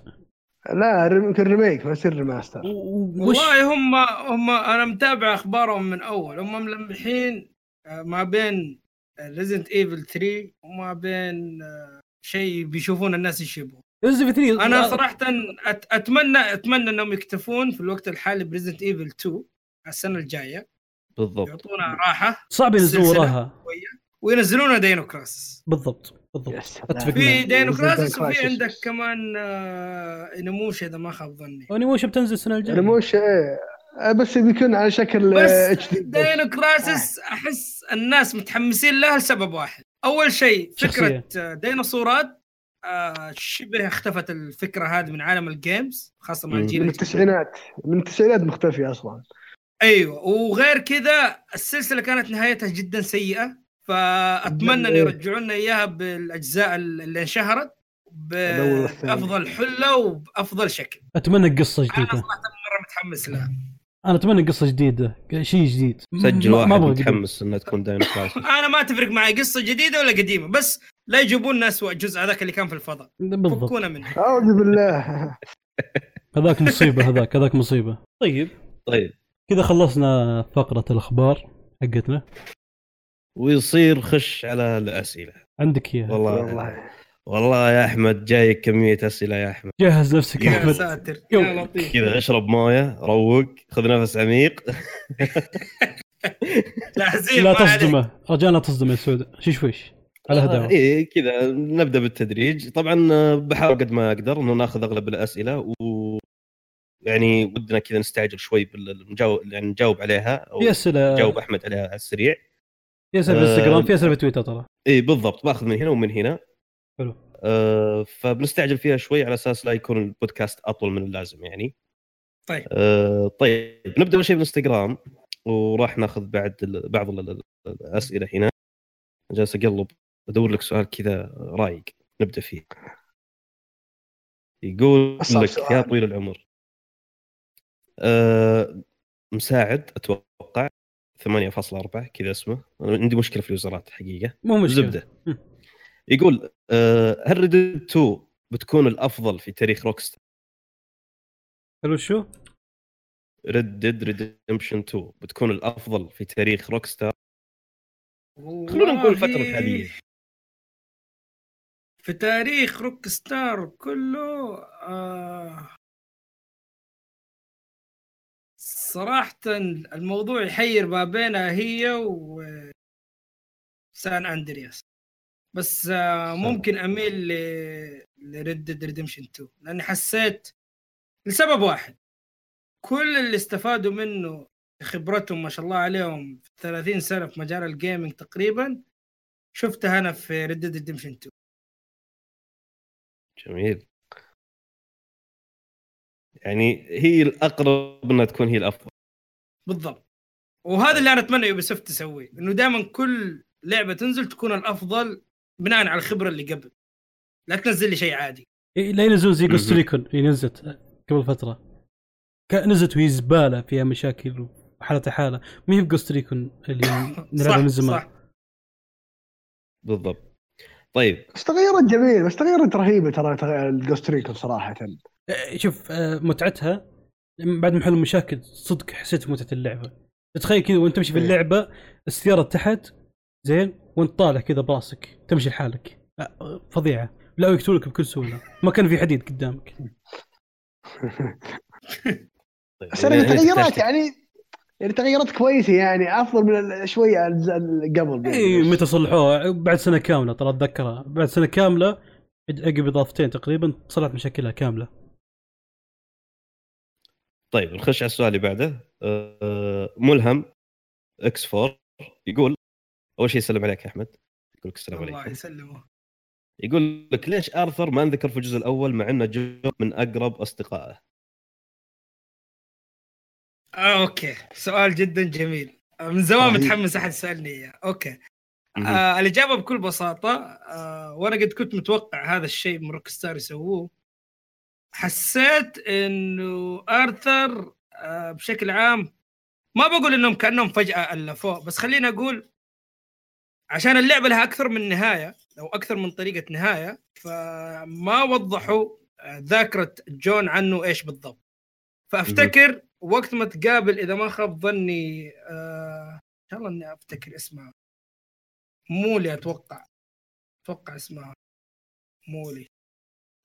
لا يمكن remake ما يصير remaster. وش؟ والله هم هم أنا متابع أخبارهم من أول. هم ملمحين آه، ما بين Resident Evil 3 وما بين آه، شيء بيشوفون الناس إيش يبغوا Resident 3 أنا صراحة أت- أتمنى أتمنى إنهم يكتفون في الوقت الحالي ب Resident Evil 2 السنة الجاية. بالضبط. يعطونا راحة صعب ينزلون السلسلة. وراها. وينزلونا دينو كراس بالضبط. بالضبط في. دينو نزل كراس Dino وفي. عندك كمان آه، انيموشا إذا ما خاب ظني. انيموشن بتنزل السنة الجاية؟ ريموش إيه. آه، بس بيكون على شكل بس إتش دي دينو كراسس أحس الناس متحمسين لها لسبب واحد. أول شيء شخصية. فكرة آه، ديناصورات. آه، شبه اختفت الفكرة هذه من عالم الجيمز خاصة مع. الجيل من. التسعينات. من التسعينات مختفي أصلا. أيوه وغير كذا السلسلة كانت نهايتها جدا سيئة. فأتمنى أن. يرجعوا لنا إياها بالأجزاء اللي انشهرت. بأفضل حلة وبأفضل شكل. أتمنى قصة أنا جديدة. صراحة مرة متحمس لها. أنا أتمنى قصة جديدة شيء جديد. سجل ما- واحد ما. متحمس إنها تكون كرايسس أنا ما تفرق معي قصة جديدة ولا قديمة بس لا يجيبون لنا اسوء جزء هذاك اللي كان في الفضاء. بالضبط. فكونا منه. أعوذ بالله. هذاك مصيبة هذاك هذاك مصيبة. طيب. طيب. كذا خلصنا فقرة الأخبار حقتنا. ويصير خش على الأسئلة. عندك إياها. والله. والله. والله يا أحمد جاي كمية أسئلة يا أحمد. جهز نفسك يا أحمد. ساتر. يا لطيف. كذا اشرب موية روق خذ نفس عميق. لا زين لا. تصدمه. رجاء لا تصدمه يا سود شيش ويش على هداوة. اي كذا. نبدأ بالتدريج. طبعا آه، بحاول قد ما أقدر إنه ناخذ أغلب الأسئلة و يعني ودنا كذا نستعجل شوي بالنجاوب يعني نجاوب عليها أو في أسئلة. نجاوب أحمد عليها على السريع. في اسئله في آه، الانستغرام في اسئله في تويتر ترى. اي بالضبط. باخذ من هنا ومن هنا. حلو. آه فبنستعجل فيها شوي على أساس لا يكون البودكاست أطول من اللازم يعني. طيب. آه طيب. نبدأ أول شيء بالانستغرام وراح ناخذ بعد بعض ال- ال- الأسئلة هنا. جالس أقلب أدور لك سؤال كذا رايق نبدأ فيه. يقول لك سؤال. يا طويل العمر. آه مساعد أتوقع. 8.4 كذا اسمه. عندي مشكلة في اليوزرات حقيقة. مو مشكلة. زبدة. يقول آه هل Red 2 بتكون الأفضل في تاريخ Rockstar حلو شو؟ Red Dead Redemption 2 بتكون الأفضل في تاريخ Rockstar خلونا نقول الفترة الحالية. في تاريخ Rockstar كله آه صراحة الموضوع يحير ما بينها هي و سان أندرياس. بس آه ممكن أميل ل ل Red Dead Redemption 2 لأني حسيت لسبب واحد. كل اللي استفادوا منه خبرتهم ما شاء الله عليهم في 30 سنة في مجال ال gaming تقريبا شفتها أنا في Red Dead Redemption 2 جميل. يعني هي الأقرب إنها تكون هي الأفضل. بالضبط. وهذا اللي أنا أتمنى Ubisoft تسويه إنه دائما كل لعبة تنزل تكون الأفضل بناء على الخبرة اللي قبل لا تنزل لي شيء عادي. إيه، لا ينزلون زي مهم. جوست ريكون اللي نزلت قبل فترة. نزلت وهي زبالة فيها مشاكل وحالتها حالة. ما هي ب Ghost Recon اللي نلعبها من زمان. صح. بالضبط. طيب. بس تغيرت جميل بس تغيرت رهيبة ترى تغ- ال Ghost Recon صراحة. آه، شوف آه، متعتها بعد ما حلوا المشاكل صدق حسيت بمتعة اللعبة. تخيل كذا وانت تمشي في إيه. اللعبة السيارة تحت زين وانت طالع كذا براسك تمشي لحالك. آه، فظيعة. لا يقتلونك بكل سهولة. ما كان في حديد قدامك. طيب بس يعني هي تغيرات يعني يعني تغيرات كويسة يعني أفضل من ال- شوية الاجزاء قبل يعني. اي متى صلحوها؟ بعد سنة كاملة ترى أتذكرها. بعد سنة كاملة عقب إضافتين تقريبا صلحت مشاكلها كاملة. طيب نخش على السؤال اللي بعده. آه، ملهم إكس 4 يقول أول شيء يسلم عليك يا أحمد. يقول لك السلام الله عليكم يسلمه. يقول لك ليش آرثر ما انذكر في الجزء الأول مع إنه جو من أقرب أصدقائه؟ okay. سؤال جدا جميل. آه، من زمان. متحمس أحد يسألني إياه. okay. آه الإجابة بكل بساطة آه وأنا قد كنت متوقع هذا الشيء من روك ستار يسووه. حسيت إنه آرثر آه بشكل عام ما بقول إنهم كأنهم فجأة ألفوه بس خليني أقول عشان اللعبة لها أكثر من نهاية أو أكثر من طريقة نهاية فما وضحوا آه، ذاكرة جون عنه إيش بالضبط. فأفتكر وقت ما تقابل إذا ما خاب ظني آه، ان شاء الله إني أفتكر اسمها مولي أتوقع. أتوقع اسمها مولي.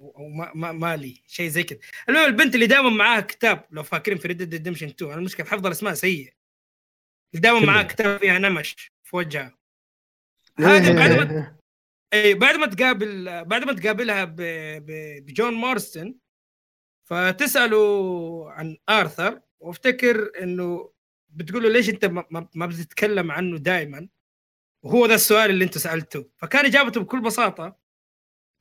أو ما ما مالي شيء زي كذا. المهم البنت اللي دائما معاها كتاب لو فاكرين في ريد ريدمشن 2 أنا المشكلة حفظ الأسماء سيء. دائما كلها. معاه كتاب فيها نمش في وجهها. هذه بعد ما اي بعد ما تقابل بعد ما تقابلها ب... ب... بجون مارستن فتساله عن آرثر. وافتكر إنه بتقول له ليش أنت ما, بتتكلم عنه دائما وهو ذا السؤال اللي أنت سألته. فكان إجابته بكل بساطة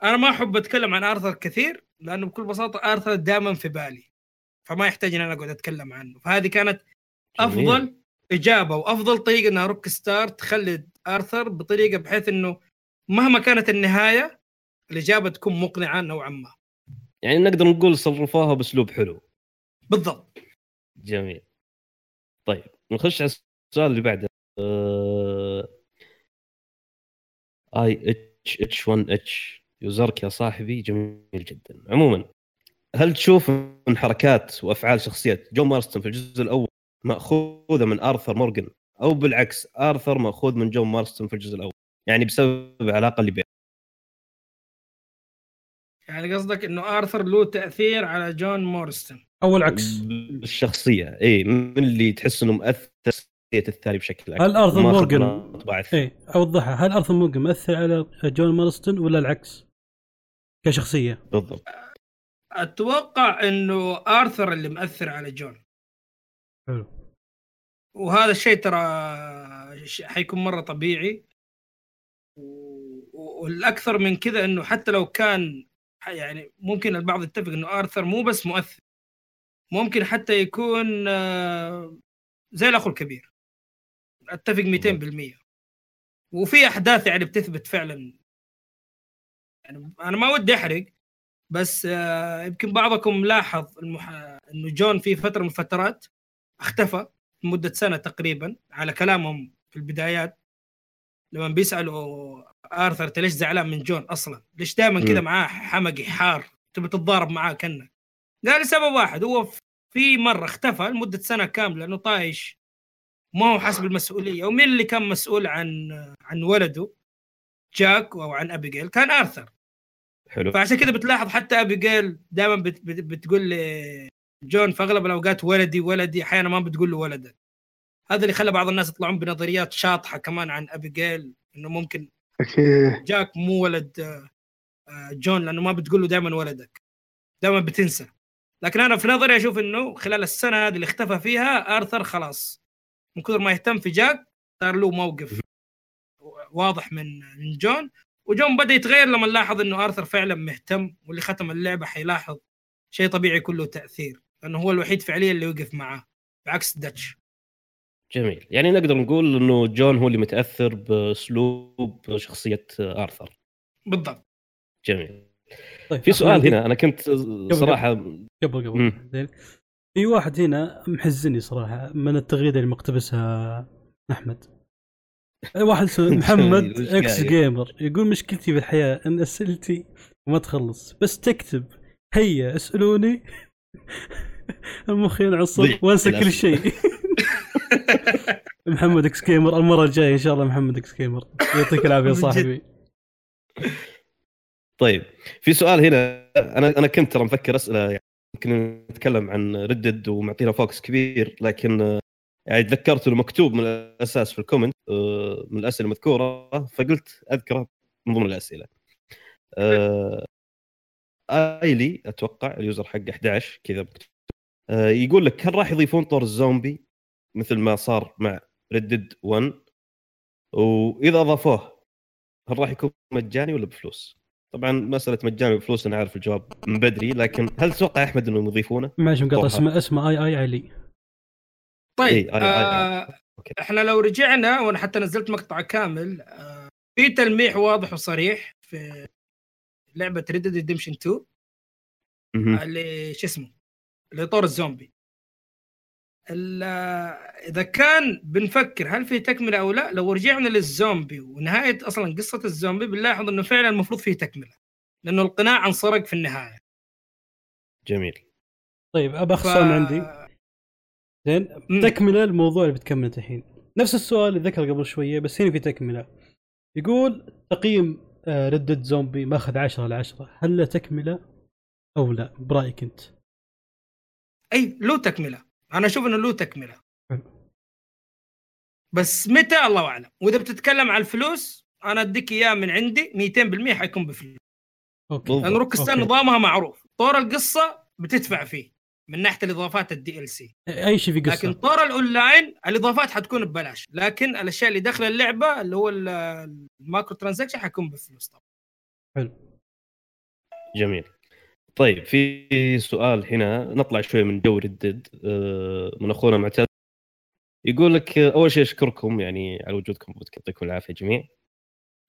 أنا ما أحب أتكلم عن آرثر كثير لأنه بكل بساطة آرثر دائما في بالي فما يحتاج إن أنا أقعد أتكلم عنه. فهذه كانت جميل. أفضل إجابة وأفضل طريقة إنها روك ستار تخلد آرثر بطريقة بحيث إنه مهما كانت النهاية الإجابة تكون مقنعة نوعا ما. يعني نقدر نقول صرفوها بأسلوب حلو. بالضبط. جميل. طيب نخش على السؤال اللي بعده. آه، آي إتش إتش 1 إتش. يوزرك يا صاحبي جميل جدا. عموما هل تشوف من حركات وأفعال شخصية جون مارستون في الجزء الأول مأخوذة من آرثر مورغان أو بالعكس آرثر مأخوذ من جون مارستون في الجزء الأول؟ يعني بسبب العلاقة اللي بينهم. يعني قصدك إنه آرثر له تأثير على جون مورستون أو العكس. بالشخصية. اي من اللي تحس إنه مؤثر شخصيه الثاني بشكل أكبر. هل آرثر الثاني. إيه أوضحها. هل آرثر مورغان مؤثر على جون مارستون ولا العكس؟ كشخصية. بالضبط. أتوقع إنه آرثر اللي مأثر على جون. حلو. وهذا الشيء ترى حيكون مرة طبيعي. والأكثر من كذا إنه حتى لو كان يعني ممكن البعض يتفق إنه آرثر مو بس مؤثر. ممكن حتى يكون آه، زي الاخو الكبير. أتفق 200% وفي أحداث يعني بتثبت فعلا. يعني أنا ما ودي أحرق بس آه، يمكن بعضكم لاحظ المح... إنه جون في فترة من الفترات اختفى لمدة سنة تقريبا على كلامهم في البدايات. لما بيسألوا آرثر أنت ليش زعلان من جون أصلا؟ ليش دائما كذا. معاه حمقي حار تبي تتضارب معاه كأنك قال لسبب واحد هو في مرة اختفى لمدة سنة كاملة انه طايش. ما هو حاسب المسؤولية. ومين اللي كان مسؤول عن عن ولده؟ جاك أو عن أبيجيل؟ كان آرثر. حلو. فعشان كذا بتلاحظ حتى أبيجيل دائما بت بت بتقول لجون في أغلب الأوقات ولدي ولدي. أحيانا ما بتقول له ولدك. هذا اللي خلى بعض الناس يطلعون بنظريات شاطحة كمان عن أبيجيل إنه ممكن okay. جاك مو ولد آه، جون لأنه ما بتقول له دائما ولدك. دائما بتنسى. لكن أنا في نظري أشوف إنه خلال السنة هذه اللي اختفى فيها آرثر خلاص. من كثر ما يهتم في جاك صار له موقف واضح من من جون. وجون بدأ يتغير لما لاحظ إنه آرثر فعلا مهتم واللي ختم اللعبة حيلاحظ شيء طبيعي كله تأثير. لأنه هو الوحيد فعليا اللي وقف معاه بعكس داتش جميل. يعني نقدر نقول إنه جون هو اللي متأثر بأسلوب شخصية آرثر. بالضبط. جميل. طيب في سؤال هنا أنا كنت صراحة قبل قبل. زين. في واحد هنا محزني صراحة من التغريدة اللي مقتبسها أحمد. واحد اسمه محمد إكس؟ جيمر. يقول مشكلتي في الحياة إن أسئلتي ما تخلص بس تكتب هيا اسألوني. المخ ينعصر ضيع وأنسى كل. شيء محمد إكس جيمر المرة الجاية إن شاء الله محمد إكس جيمر يعطيك العافية. صاحبي طيب في سؤال هنا أنا أنا كنت ترى مفكر اسئله يعني يمكن نتكلم عن ردد ومعطينا focus كبير لكن آه، يعني تذكرت إنه مكتوب من الأساس في ال comment آه، من الأسئلة المذكورة فقلت أذكره من ضمن الأسئلة. آه، ايلي أتوقع ال user حق 11 كذا مكتوب آه، يقول لك هل راح يضيفون طور الزومبي مثل ما صار مع ردد 1 وإذا أضافوه هل راح يكون مجاني ولا بفلوس؟ طبعا مسألة مجاني بفلوس أنا عارف الجواب من بدري لكن هل تتوقع يا أحمد إنهم يضيفونه؟ معلش مقاطع. اسمه اسمه اي اي علي طيب إيه، آي- آي- آه okay. إحنا لو رجعنا وأنا حتى نزلت مقطع كامل آه في تلميح واضح وصريح في لعبة ريد ريدمشن 2 مهم. اللي شو اسمه اللي طور الزومبي. ال- إذا كان بنفكر هل في تكملة أو لا لو رجعنا للزومبي ونهاية أصلا قصة الزومبي بنلاحظ إنه فعلا المفروض فيه تكملة لأنه القناع انسرق في النهاية. جميل. طيب ابى ف... سؤال من عندي. زين. تكملة الموضوع اللي بتكمله الحين. نفس السؤال اللي ذكره قبل شوية بس هنا في تكملة. يقول تقييم ردد زومبي ماخذ 10 على 10 هل له تكملة أو لا؟ برأيك أنت. أي له تكملة. أنا أشوف إنه له تكملة. حلو. بس متى؟ الله أعلم. وإذا بتتكلم على الفلوس أنا أديك إياه من عندي 200% حيكون بفلوس. okay. لأن روك ستار. نظامها معروف. طور القصة بتدفع فيه من ناحية الإضافات ال DLC أي شيء في قصة؟ لكن طور الاونلاين الإضافات حتكون ببلاش. لكن الأشياء اللي داخل اللعبة اللي هو ال- micro transaction حيكون بفلوس طبعا. جميل. طيب في سؤال هنا نطلع شوي من جو ردد من أخونا معتز. يقول لك آه، أول شيء أشكركم يعني على وجودكم يعطيكم العافية جميع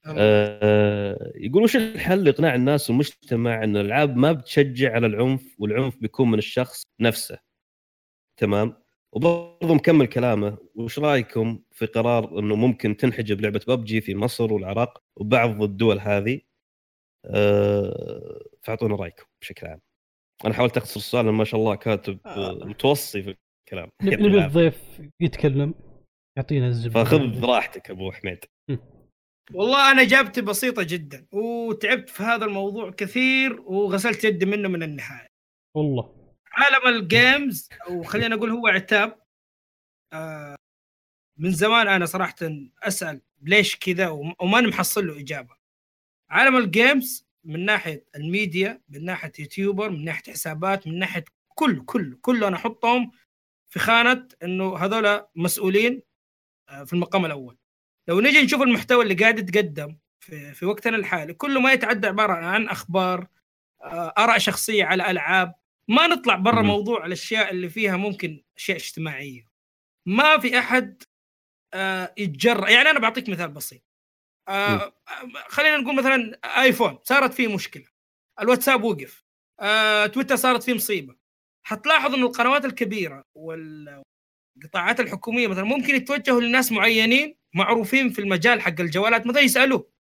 آه، يقول وش الحل لإقناع الناس والمجتمع إن الألعاب ما بتشجع على العنف والعنف بيكون من الشخص نفسه؟ تمام. وبرضه مكمل كلامه وش رأيكم في قرار إنه ممكن تنحجب لعبة ببجي في مصر والعراق وبعض الدول هذه؟ فاعطونا رأيكم بشكل عام. أنا حاولت أختصر السؤال ما شاء الله كاتب آه، متوصي في الكلام. نبي. الضيف يتكلم. يعطينا الزبدة. فخذ راحتك أبو حميد. والله أنا اجابتي بسيطة جدا وتعبت في هذا الموضوع كثير وغسلت يدي منه من النهاية. والله. عالم ال games وخلينا نقول هو عتاب. آه من زمان أنا صراحة أسأل ليش كذا وم- وماني محصل له إجابة. عالم ال games من ناحية الميديا من ناحية YouTuber من ناحية حسابات من ناحية كل كل كله أنا أحطهم في خانة إنه هذول مسؤولين آه، في المقام الأول. لو نجي نشوف المحتوى اللي قاعد يتقدم في, في وقتنا الحالي كله ما يتعدى عبارة عن أخبار آه، آراء شخصية على ألعاب ما نطلع برا. موضوع الأشياء اللي فيها ممكن أشياء اجتماعية. ما في أحد آه، يتجرأ يعني أنا بعطيك مثال بسيط. آه، خلينا نقول مثلا آيفون صارت فيه مشكلة. الواتساب وقف. آه، تويتر صارت فيه مصيبة. حتلاحظ إن القنوات الكبيرة والقطاعات الحكومية مثلا ممكن يتوجهوا لناس معينين معروفين في المجال حق الجوالات مثلا يسألوه.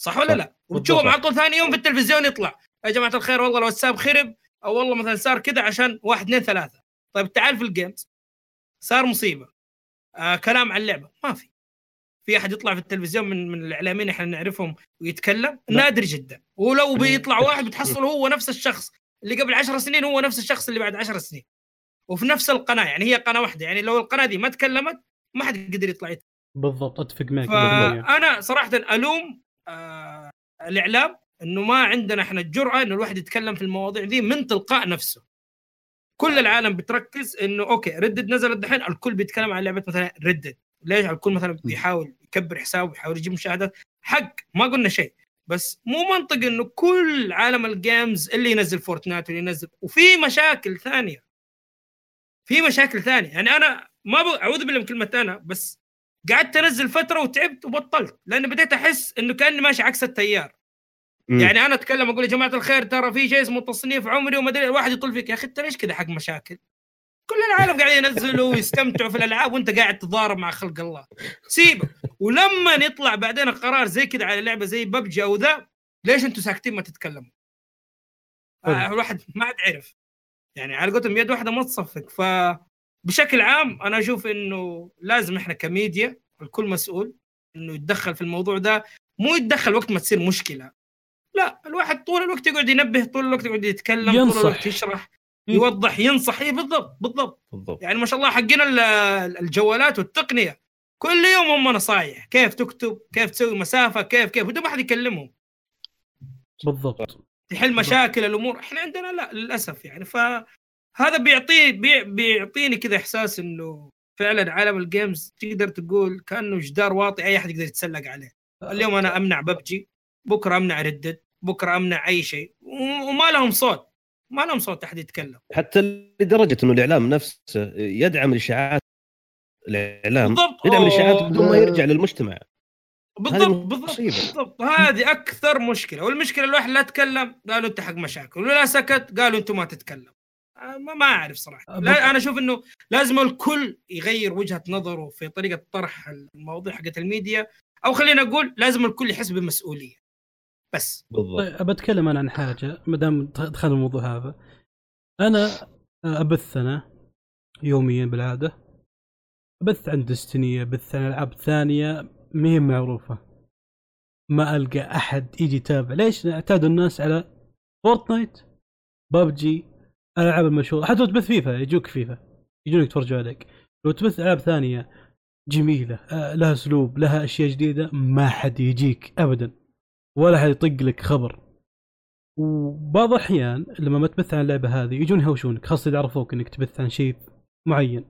صح ولا. لا؟ وتشوفهم. على طول ثاني يوم في التلفزيون يطلع. يا جماعة الخير والله الواتساب خرب أو والله مثلا صار كذا عشان واحد اثنين ثلاثة. طيب تعال في الجيمز صار مصيبة. آه كلام عن اللعبة. ما في. في أحد يطلع في التلفزيون من من الإعلاميين إحنا نعرفهم ويتكلم. نادر جدا ولو بيطلع مم. واحد بتحصل هو نفس الشخص اللي قبل عشر سنين هو نفس الشخص اللي بعد عشر سنين وفي نفس القناة يعني هي قناة واحدة يعني لو القناة دي ما تكلمت ما حد قدر يطلع يتكلم. بالضبط أتفق معك 100%. فأنا صراحة ألوم آه الإعلام إنه ما عندنا إحنا الجرأة إنه الواحد يتكلم في المواضيع دي من تلقاء نفسه كل العالم بتركز إنه okay Red Dead نزلت دحين الكل بيتكلم عن لعبة مثلا Red Dead ليش الكل مثلا بيحاول يكبر حسابه بيحاول يجيب مشاهدات؟ حقه ما قلنا شيء. بس مو منطق إنه كل عالم ال games اللي ينزل Fortnite واللي ينزل وفي مشاكل ثانية. في مشاكل ثانية. يعني أنا ما ب... أعوذ بالله من كلمة أنا بس قعدت أنزل فترة وتعبت وبطلت لأن بديت أحس إنه كأني ماشي عكس التيار. مم. يعني أنا أتكلم أقول يا جماعة الخير ترى في شيء اسمه تصنيف عمري وما أدري الواحد يطل فيك. يا أخي انت ليش كذا حق مشاكل؟ كل العالم قاعد ينزلوا ويستمتعوا في الألعاب وأنت قاعد تضارب مع خلق الله. سيبه ولما يطلع بعدين قرار زي كذا على لعبة زي ببجي أو ذا ليش أنتم ساكتين ما تتكلموا؟ آه الواحد ما عاد عرف يعني على قولتهم يد واحدة ما تصفق. ف بشكل عام أنا أشوف إنه لازم إحنا كميديا الكل مسؤول إنه يتدخل في الموضوع ده. مو يتدخل وقت ما تصير مشكلة. لا الواحد طول الوقت يقعد ينبه طول الوقت يقعد يتكلم طول ينصح. الوقت يشرح. يوضح ينصح اي بالضبط بالضبط. بالضبط. يعني ما شاء الله حقنا ال- الجوالات والتقنية. كل يوم هم نصايح. كيف تكتب كيف تسوي مسافة كيف كيف بدون ما حد يكلمهم. بالضبط. تحل مشاكل الأمور. إحنا عندنا لا للأسف يعني. فهذا بيعطي بي بيعطيني كذا إحساس إنه فعلا عالم ال games تقدر تقول كأنه جدار واطي أي أحد يقدر يتسلق عليه. اليوم أنا أمنع ببجي بكرة أمنع Red Dead بكرة أمنع أي شيء وما لهم صوت. ما لهم صوت أحد يتكلم. حتى لدرجة إنه الإعلام نفسه يدعم الإشاعات الإعلام بالضبط. يدعم الإشاعات. بدون ما يرجع للمجتمع. بالضبط بالضبط. بالضبط. هذه أكثر مشكلة. والمشكلة الواحد لا تكلم قالوا أنت حق مشاكل ولا سكت قالوا أنتم ما تتكلم. آه، ما, ما أعرف صراحة. لا أنا أشوف إنه لازم الكل يغير وجهة نظره في طريقة طرح المواضيع حقت الميديا أو خلينا نقول لازم الكل يحس بمسؤولية. بس. بالضبط. طيب أبى أتكلم أنا عن حاجة ما دام دخلنا الموضوع هذا. أنا أبث أنا يوميا بالعادة. أبث عن Destiny أبث عن ألعاب ثانية ما هي معروفة. ما ألقى أحد يجي يتابع. ليش؟ اعتادوا الناس على Fortnite PUBG الالعاب المشهوره حتى لو تبث فيفا يجوك فيفا. يجونك يتفرجوا عليك. لو تبث ألعاب ثانية جميلة آه، لها أسلوب لها أشياء جديدة ما حد يجيك ابدا. ولا حد يطق لك خبر. وبعض الأحيان لما ما تبث عن اللعبة هذه يجون يهوشونك خاصة إذا عرفوك إنك تبث عن شيء معين.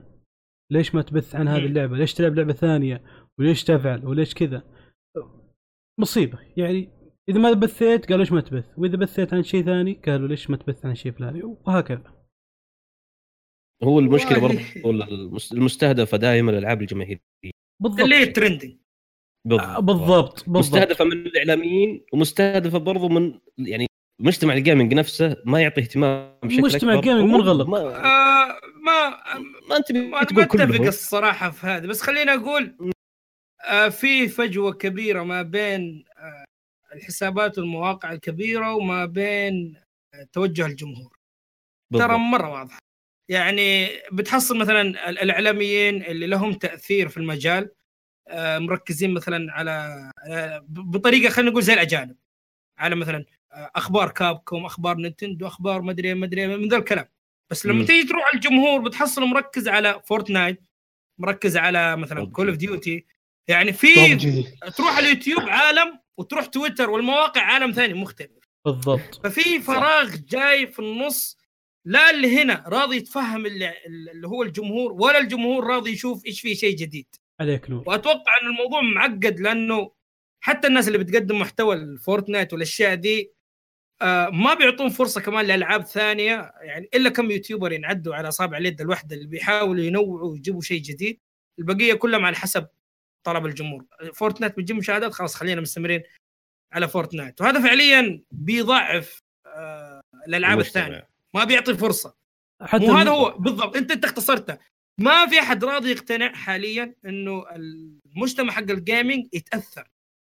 ليش ما تبث عن هذه مم. اللعبة؟ ليش تلعب لعبة ثانية؟ وليش تفعل؟ وليش كذا؟ مصيبة. يعني إذا ما بثيت قالوا ليش ما تبث؟ وإذا بثيت عن شيء ثاني قالوا ليش ما تبث عن شيء فلاني؟ وهكذا. هو المشكلة المس- المستهدفة دائما الألعاب الجماهيرية. بالضبط. اللي هي ال trending آه، بالضبط بالضبط مستهدفة من الإعلاميين ومستهدفة برضو من يعني مجتمع ال gaming نفسه ما يعطي اهتمام بشكل مجتمع. ال gaming منغلق. ما, آه ما ما أنت ما أتفق الصراحة في هذا بس خليني أقول آه في فجوة كبيرة ما بين آه الحسابات والمواقع الكبيرة وما بين آه توجه الجمهور ترى بالضبط. مرة واضحة يعني بتحصل مثلا ال- الإعلاميين اللي لهم تأثير في المجال مركزين مثلا على آه، ب- بطريقة خلينا نقول زي الأجانب. على مثلا آه، أخبار Capcom أخبار Nintendo أخبار مدري مدري من ذا الكلام. بس لما. تيجي تروح على الجمهور بتحصله مركز على Fortnite مركز على مثلا. Call of Duty يعني في. تروح على اليوتيوب عالم وتروح تويتر والمواقع عالم ثاني مختلف. بالضبط. ففي فراغ جاي في النص لا اللي هنا راضي يتفهم اللي, اللي هو الجمهور ولا الجمهور راضي يشوف إيش في شيء جديد. عليك نور. وأتوقع إن الموضوع معقد لأنه حتى الناس اللي بتقدم محتوى ال Fortnite والأشياء دي آه ما بيعطون فرصة كمان لألعاب ثانية يعني إلا كم YouTuber ينعدوا على أصابع اليد الواحدة اللي بيحاولوا ينوعوا ويجيبوا شيء جديد. البقية كلهم على حسب طلب الجمهور. Fortnite بتجيب مشاهدات خلاص خلينا مستمرين على Fortnite. وهذا فعليا بيضعف آه الألعاب. الثانية. ما بيعطي فرصة. حتى مو هذا الم- هو بالضبط. انت أنت اختصرته. ما في أحد راضي يقتنع حاليا إنه المجتمع حق ال gaming يتأثر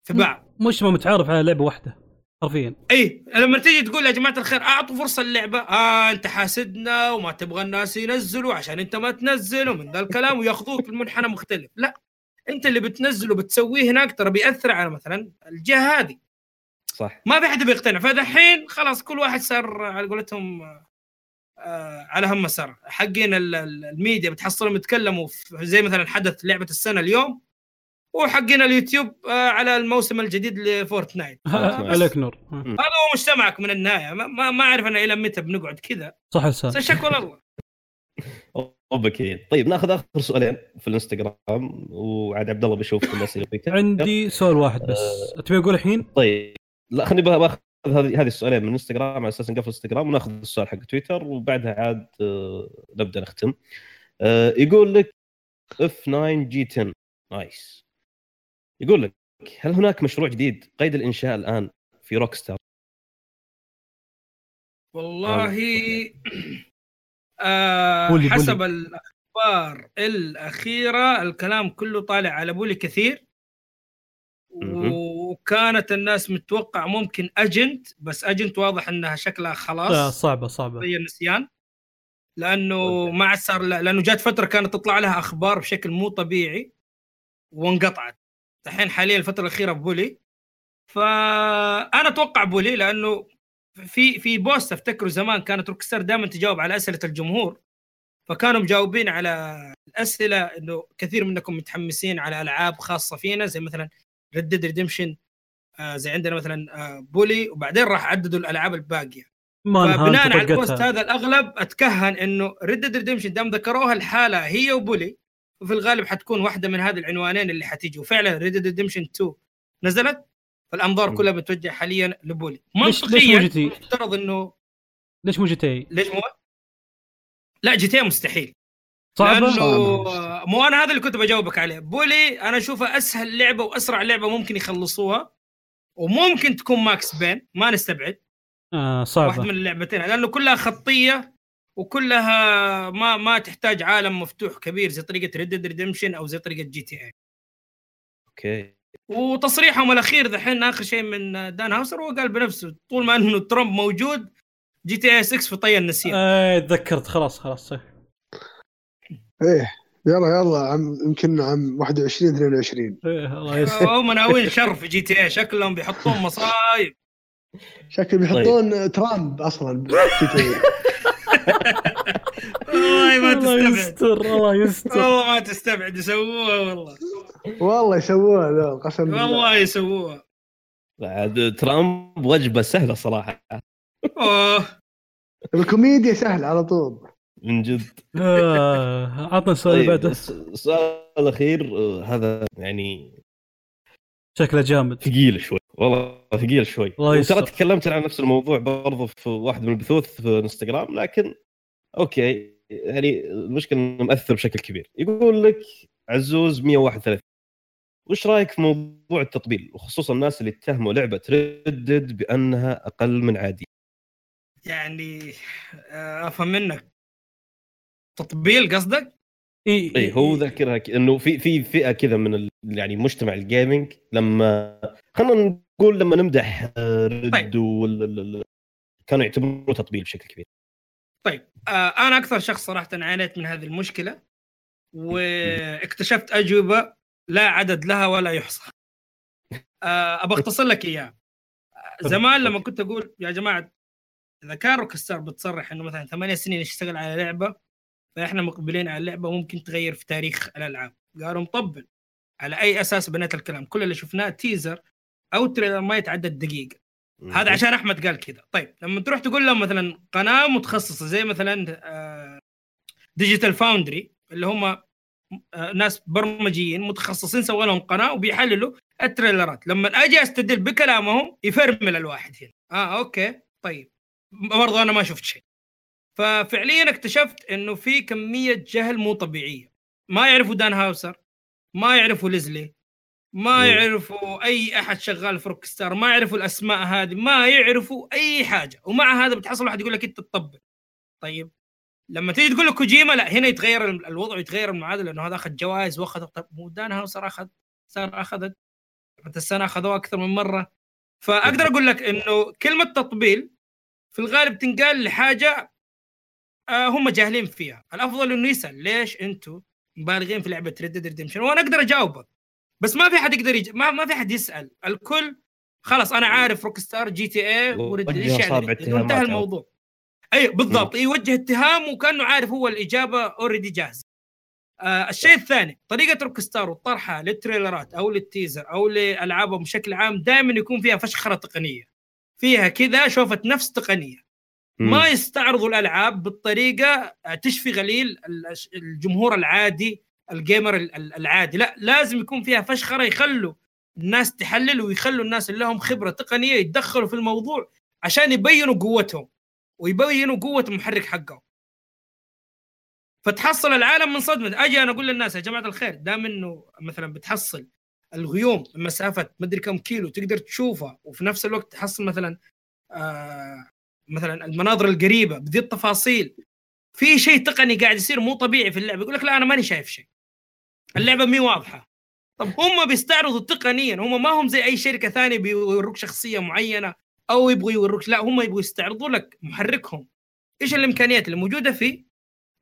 في بعض. مجتمع متعارف على لعبة واحدة حرفيا. اي لما تيجي تقول يا جماعة الخير أعطوا فرصة اللعبة. آه أنت حاسدنا وما تبغى الناس ينزلوا عشان أنت ما تنزل ومن ذا الكلام ويأخذوك في المنحنى مختلف. لا أنت اللي بتنزل وبتسويه هناك ترى بيأثر على مثلا الجهه هذه صح. ما في حد بيقتنع. فدحين خلاص كل واحد صار على قولتهم آه على هم مسار حقين ال- ال- الميديا بتحصلهم يتكلموا زي مثلا حدث لعبة السنة اليوم وحقين اليوتيوب آه على الموسم الجديد ل Fortnite. آه، عليك نور. هذا هو مجتمعك من النهاية. ما, ما, أعرف أنا إلى متى بنقعد كذا. صح بس لسان الشكوى لله okay طيب ناخذ آخر سؤالين في الإنستغرام وعاد عبد الله بيشوف الاسئله. عندي سؤال واحد بس. تبي أقول الحين؟ طيب. لا خليني بأخذ هذه هذه السؤالين من الانستغرام على أساس نقفل الانستغرام وناخذ السؤال حق تويتر وبعدها عاد آه، نبدأ نختم. آه، يقول لك F 9 G 10 nice. يقول لك هل هناك مشروع جديد قيد الإنشاء الآن في Rockstar؟ والله آه بولي- حسب. الأخبار الأخيرة الكلام كله طالع على بولي كثير مهم. وكانت الناس متوقع ممكن أجنت بس أجنت واضح إنها شكلها خلاص. صعبة صعبة. زي النسيان. لأنه ما عاد صار لأنه جات فترة كانت تطلع لها أخبار بشكل مو طبيعي وانقطعت. الحين حاليا الفترة الأخيرة بولي فأنا أتوقع Bully لأنه في في post أفتكره زمان كانت Rockstar دائما تجاوب على أسئلة الجمهور. فكانوا مجاوبين على الأسئلة إنه كثير منكم متحمسين على ألعاب خاصة فينا زي مثلا Red Dead Redemption زي عندنا مثلا آه Bully وبعدين راح عددوا الألعاب الباقية انهانت على ال post هذا الأغلب أتكهن إنه Red Dead Redemption دام ذكروها الحالة هي و Bully وفي الغالب حتكون واحدة من هذه العنوانين اللي حتيجي وفعلا Red Dead Redemption 2 نزلت فالأنظار. كلها بتوجه حاليا ل Bully ليش- ليش مو منطقيا GT؟ مفترض إنه ليش مو GT؟ ليش مو لا GT مستحيل صعبة؟ لأنه صعبة. مو أنا هذا اللي كنت بجاوبك عليه. Bully أنا اشوفها أسهل لعبة وأسرع لعبة ممكن يخلصوها وممكن تكون Max Payne. ما نستبعد. آه واحدة صعبه من اللعبتين. لأنه كلها خطية وكلها ما ما تحتاج عالم مفتوح كبير زي طريقة Red Dead Redemption أو زي طريقة GTA أوكي. وتصريحهم الأخير دحين آخر شيء من دان هاوسر هو قال بنفسه طول ما إنه ترامب موجود GTA 6 في طي النسيان آه تذكرت. خلاص خلاص صح. إيه يلا يلا عم يمكن عام 21 22 إيه الله هم ناويين شر في GTA شكلهم بيحطون مصايب. شكل بيحطون ترامب أصلا GTA. والله ما الله تستبعد. يستر الله يستر. والله ما تستبعد يسووها والله. والله يسووها ذول قسم بالله. والله يسووها. عاد ترامب وجبة سهلة صراحة. أوه. الكوميديا سهل على طول. من جد. آه، عطنا السؤال اللي طيب بعده. الس- السؤال الأخير آه، هذا يعني شكله جامد. ثقيل شوي. والله ثقيل شوي. ترى تكلمت عن نفس الموضوع برضو في واحد من البثوث في إنستغرام لكن أوكي يعني المشكلة إنه مأثر بشكل كبير. يقول لك عزوز 131 وش رأيك في موضوع التطبيل؟ وخصوصا الناس اللي اتهموا لعبة ردد بأنها أقل من عادي يعني آه، أفهم منك. تطبيل قصدك؟ إي إي هو ذكرها ك- إنه في في فئة كذا من ال... يعني مجتمع الجيمنج لما خلينا نقول لما نمدح آه، رد طيب. وال... ال- ال- كانوا يعتبروه تطبيل بشكل كبير. طيب آه أنا أكثر شخص صراحة عانيت من هذه المشكلة واكتشفت أجوبة لا عدد لها ولا يحصى. آه ابى أختصر لك إياها. زمان لما كنت أقول يا جماعة إذا كان Rockstar بتصرح إنه مثلا ثمانية سنين يشتغل على لعبة فإحنا مقبلين على اللعبة ممكن تغير في تاريخ الألعاب. قالوا مطبل. على أي أساس بنيت الكلام؟ كل اللي شفناه teaser أو trailer ما يتعدى الدقيقه هذا عشان أحمد قال كذا. طيب لما تروح تقول لهم مثلا قناة متخصصة زي مثلا Digital Foundry اللي هم آه، ناس برمجيين متخصصين سووا لهم قناة وبيحللوا التريلرات لما أجي أستدل بكلامهم يفرمل الواحد هنا. آه أوكي. طيب. برضو أنا ما شفت شيء. ففعليا اكتشفت إنه في كمية جهل مو طبيعية. ما يعرفوا دان هاوسر ما يعرفوا ليزلي ما. يعرفوا أي أحد شغال في روك ستار ما يعرفوا الأسماء هذه ما يعرفوا أي حاجة. ومع هذا بتحصل واحد يقول لك أنت تطبل. طيب لما تيجي تقول له كوجيما لا هنا يتغير ال- الوضع يتغير المعادله لأنه هذا أخذ جوائز وأخذ طب مو دان هاوسر أخذ صار أخذت. السنة أخذوها أكثر من مرة. فأقدر أقول لك إنه كلمة تطبيل في الغالب تنقال لحاجة آه هم جاهلين فيها. الأفضل إنه يسأل ليش أنتم مبالغين في لعبة Red Dead Redemption وأنا أقدر اجاوبك بس ما في حد يقدر يج... ما, ما في حد يسأل. الكل خلاص أنا عارف Rockstar GTA و Red أصابع يعني. الموضوع. اي بالضبط. يوجه اتهام وكأنه عارف هو الإجابة already جاهزه آه الشيء الثاني طريقة Rockstar وطرحها للتريلرات أو لل teaser أو لألعابهم بشكل عام دائما يكون فيها فشخرة تقنية. فيها كذا شوفة نفس تقنية. ما يستعرضوا الألعاب بالطريقة تشفي غليل ال- الجمهور العادي الجيمر ال- ال- العادي. لا لازم يكون فيها فشخرة يخلوا الناس تحلل ويخلوا الناس اللي لهم خبرة تقنية يتدخلوا في الموضوع عشان يبينوا قوتهم ويبينوا قوة المحرك حقهم. فتحصل العالم من صدمة. أجي أنا أقول للناس يا جماعة الخير دام إنه مثلا بتحصل الغيوم مسافة مدري كم كيلو تقدر تشوفها وفي نفس الوقت تحصل مثلا آه مثلا المناظر القريبة بذي التفاصيل. في شيء تقني قاعد يصير مو طبيعي في اللعبة يقول لك لا أنا ماني شايف شيء. اللعبة مي واضحة. طب هم بيستعرضوا تقنيا هم ما هم زي أي شركة ثانية بيوروك شخصية معينة أو يبغوا يوروك لا هم يبغوا يستعرضوا لك محركهم. إيش الإمكانيات اللي موجودة فيه؟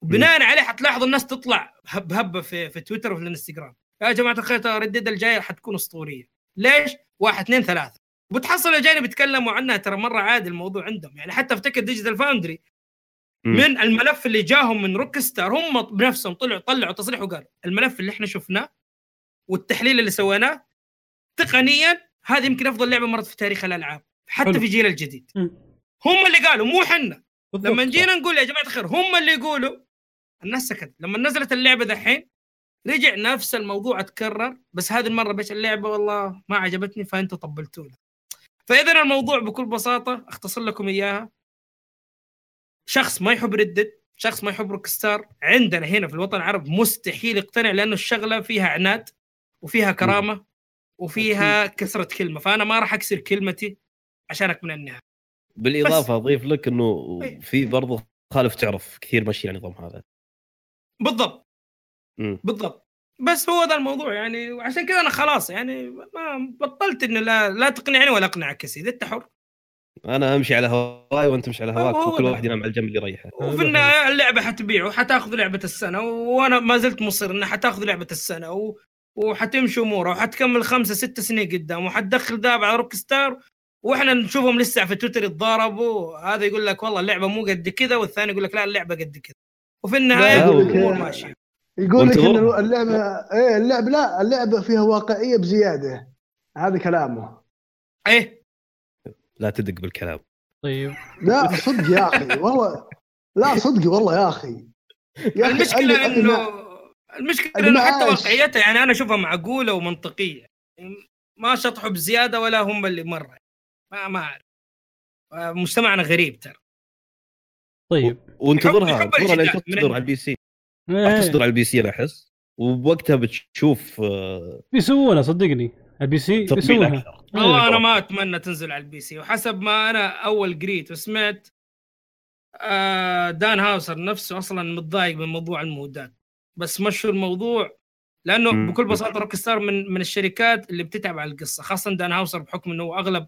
بناء عليه حتلاحظوا الناس تطلع هب هبة في في تويتر وفي الإنستغرام. يا جماعة الخير ترى الجاية حتكون أسطورية. ليش؟ واحد اثنين ثلاثة. وبتحصل الاجانب يتكلموا عنها ترى مرة عادي الموضوع عندهم يعني حتى افتكر Digital Foundry. من الملف اللي جاهم من Rockstar هم بنفسهم طلعوا طلعوا تصريح وقالوا الملف اللي إحنا شفناه والتحليل اللي سويناه تقنيا هذه يمكن أفضل لعبة مرت في تاريخ الألعاب حتى حلو. في جيل الجديد. هم اللي قالوا مو حنا بالضبط. لما جينا نقول يا جماعة الخير هم اللي يقولوا الناس سكت لما نزلت اللعبة دحين رجع نفس الموضوع اتكرر بس هذه المرة بس اللعبة والله ما عجبتني فانتوا طبلتوا لها فاذا الموضوع بكل بساطة أختصر لكم إياها. شخص ما يحب ردد شخص ما يحب روك ستار عندنا هنا في الوطن العربي مستحيل يقتنع لأنه الشغلة فيها عناد وفيها كرامة وفيها كسره كلمة فأنا ما راح أكسر كلمتي عشانك من النهاية. بالإضافة أضيف لك إنه. في برضه خالف تعرف كثير ماشي على النظام هذا. بالضبط. مم. بالضبط. بس هو ذا الموضوع يعني وعشان كذا أنا خلاص يعني ما بطلت إنه لا لا تقنعني ولا أقنعك يا سيدي أنت حر. أنا أمشي على هواي وأنت تمشي على هواك هو وكل. واحد ينام على الجنب اللي يريحه. وفي النهايه اللعبة حتبيع وحتأخذ لعبة السنة وأنا ما زلت مصر انها حتأخذ لعبة السنة و... وحتمشي امورها وحتكمل خمسة ست سنين قدام وحتدخل داب على Rockstar وإحنا نشوفهم لسه في تويتر يتضاربوا هذا يقول لك والله اللعبة مو قد كذا والثاني يقول لك لا اللعبة قد كذا. وفي النهاية الأمور ماشية. يقول لك. ان اللعبه إيه اللعبه لا اللعبة فيها واقعية بزيادة. هذا كلامه. إيه. لا تدق بالكلام. طيب. لا صدق يا أخي. والله لا صدق والله يا أخي. يا أخي المشكلة أنا- انه أنا- المشكلة إنه حتى. واقعيتها يعني أنا أشوفها معقولة ومنطقية. ما شطحوا بزيادة ولا هم اللي مرة. ما ما أعرف. مجتمعنا غريب ترى. طيب. وانتظرها. انتظرها لين تصدر. على ال PC. راح إيه، تصدر على ال PC أنا احس وبوقتها بتشوف آه، بيسوونها صدقني. ال PC بيسوونها. والله إيه. أنا ما أتمنى تنزل على ال PC. وحسب ما أنا أول قريت وسمعت آه، دان هاوسر نفسه أصلا متضايق من موضوع المودات. بس مشوا الموضوع لأنه مم. بكل بساطة Rockstar من من الشركات اللي بتتعب على القصة. خاصه دان هاوسر بحكم إنه أغلب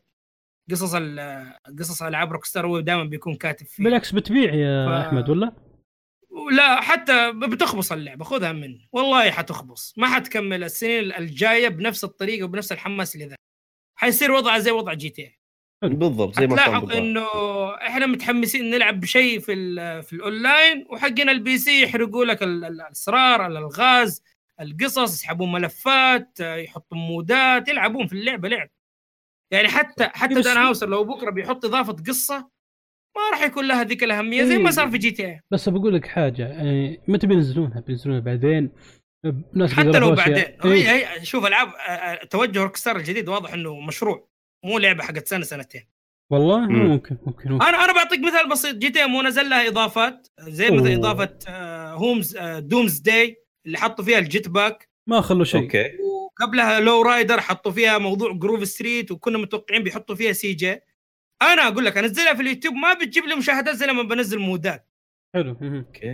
قصص ال- قصص ألعاب Rockstar هو دائما بيكون كاتب فيها. بالعكس بتبيع يا ف- أحمد ولا؟ لا حتى بتخبص اللعبة خذها منه والله حتخبص. ما حتكمل السنين الجاية بنفس الطريقة وبنفس الحماس اللي ذا. حيصير وضعها زي وضع GT بالضبط زي ما بالضبط. إنه إحنا متحمسين نلعب بشيء في ال- في الأونلاين وحقنا ال PC يحرقوا لك ال- ال- الأسرار الالغاز القصص يسحبون ملفات يحطون مودات يلعبون في اللعبة لعب. يعني حتى حتى دان هاوسر لو بكرة بيحط إضافة قصة ما راح يكون لها ذيك الأهمية زي ما صار في GTA بس بقول لك حاجة يعني متى بينزلونها؟ بينزلونها بعدين؟ ناس حتى لو. بعدين. إيه. هي هي شوف ألعاب توجه Rockstar الجديد واضح إنه مشروع مو لعبة حقت سنة سنتين. والله؟ مم. ممكن ممكن ممكن. أنا أنا بعطيك مثال بسيط. GT مو نزل لها إضافات زي مثلا أوه. إضافة آه، هومز آه، Doomsday اللي حطوا فيها ال jetpack. ما خلوا شيء. أوكي. وقبلها Lowrider حطوا فيها موضوع Grove Street وكنا متوقعين بيحطوا فيها CJ. أنا أقول لك انزلها في اليوتيوب ما بتجيب لي مشاهدات زي لما بنزل مودات. حلو.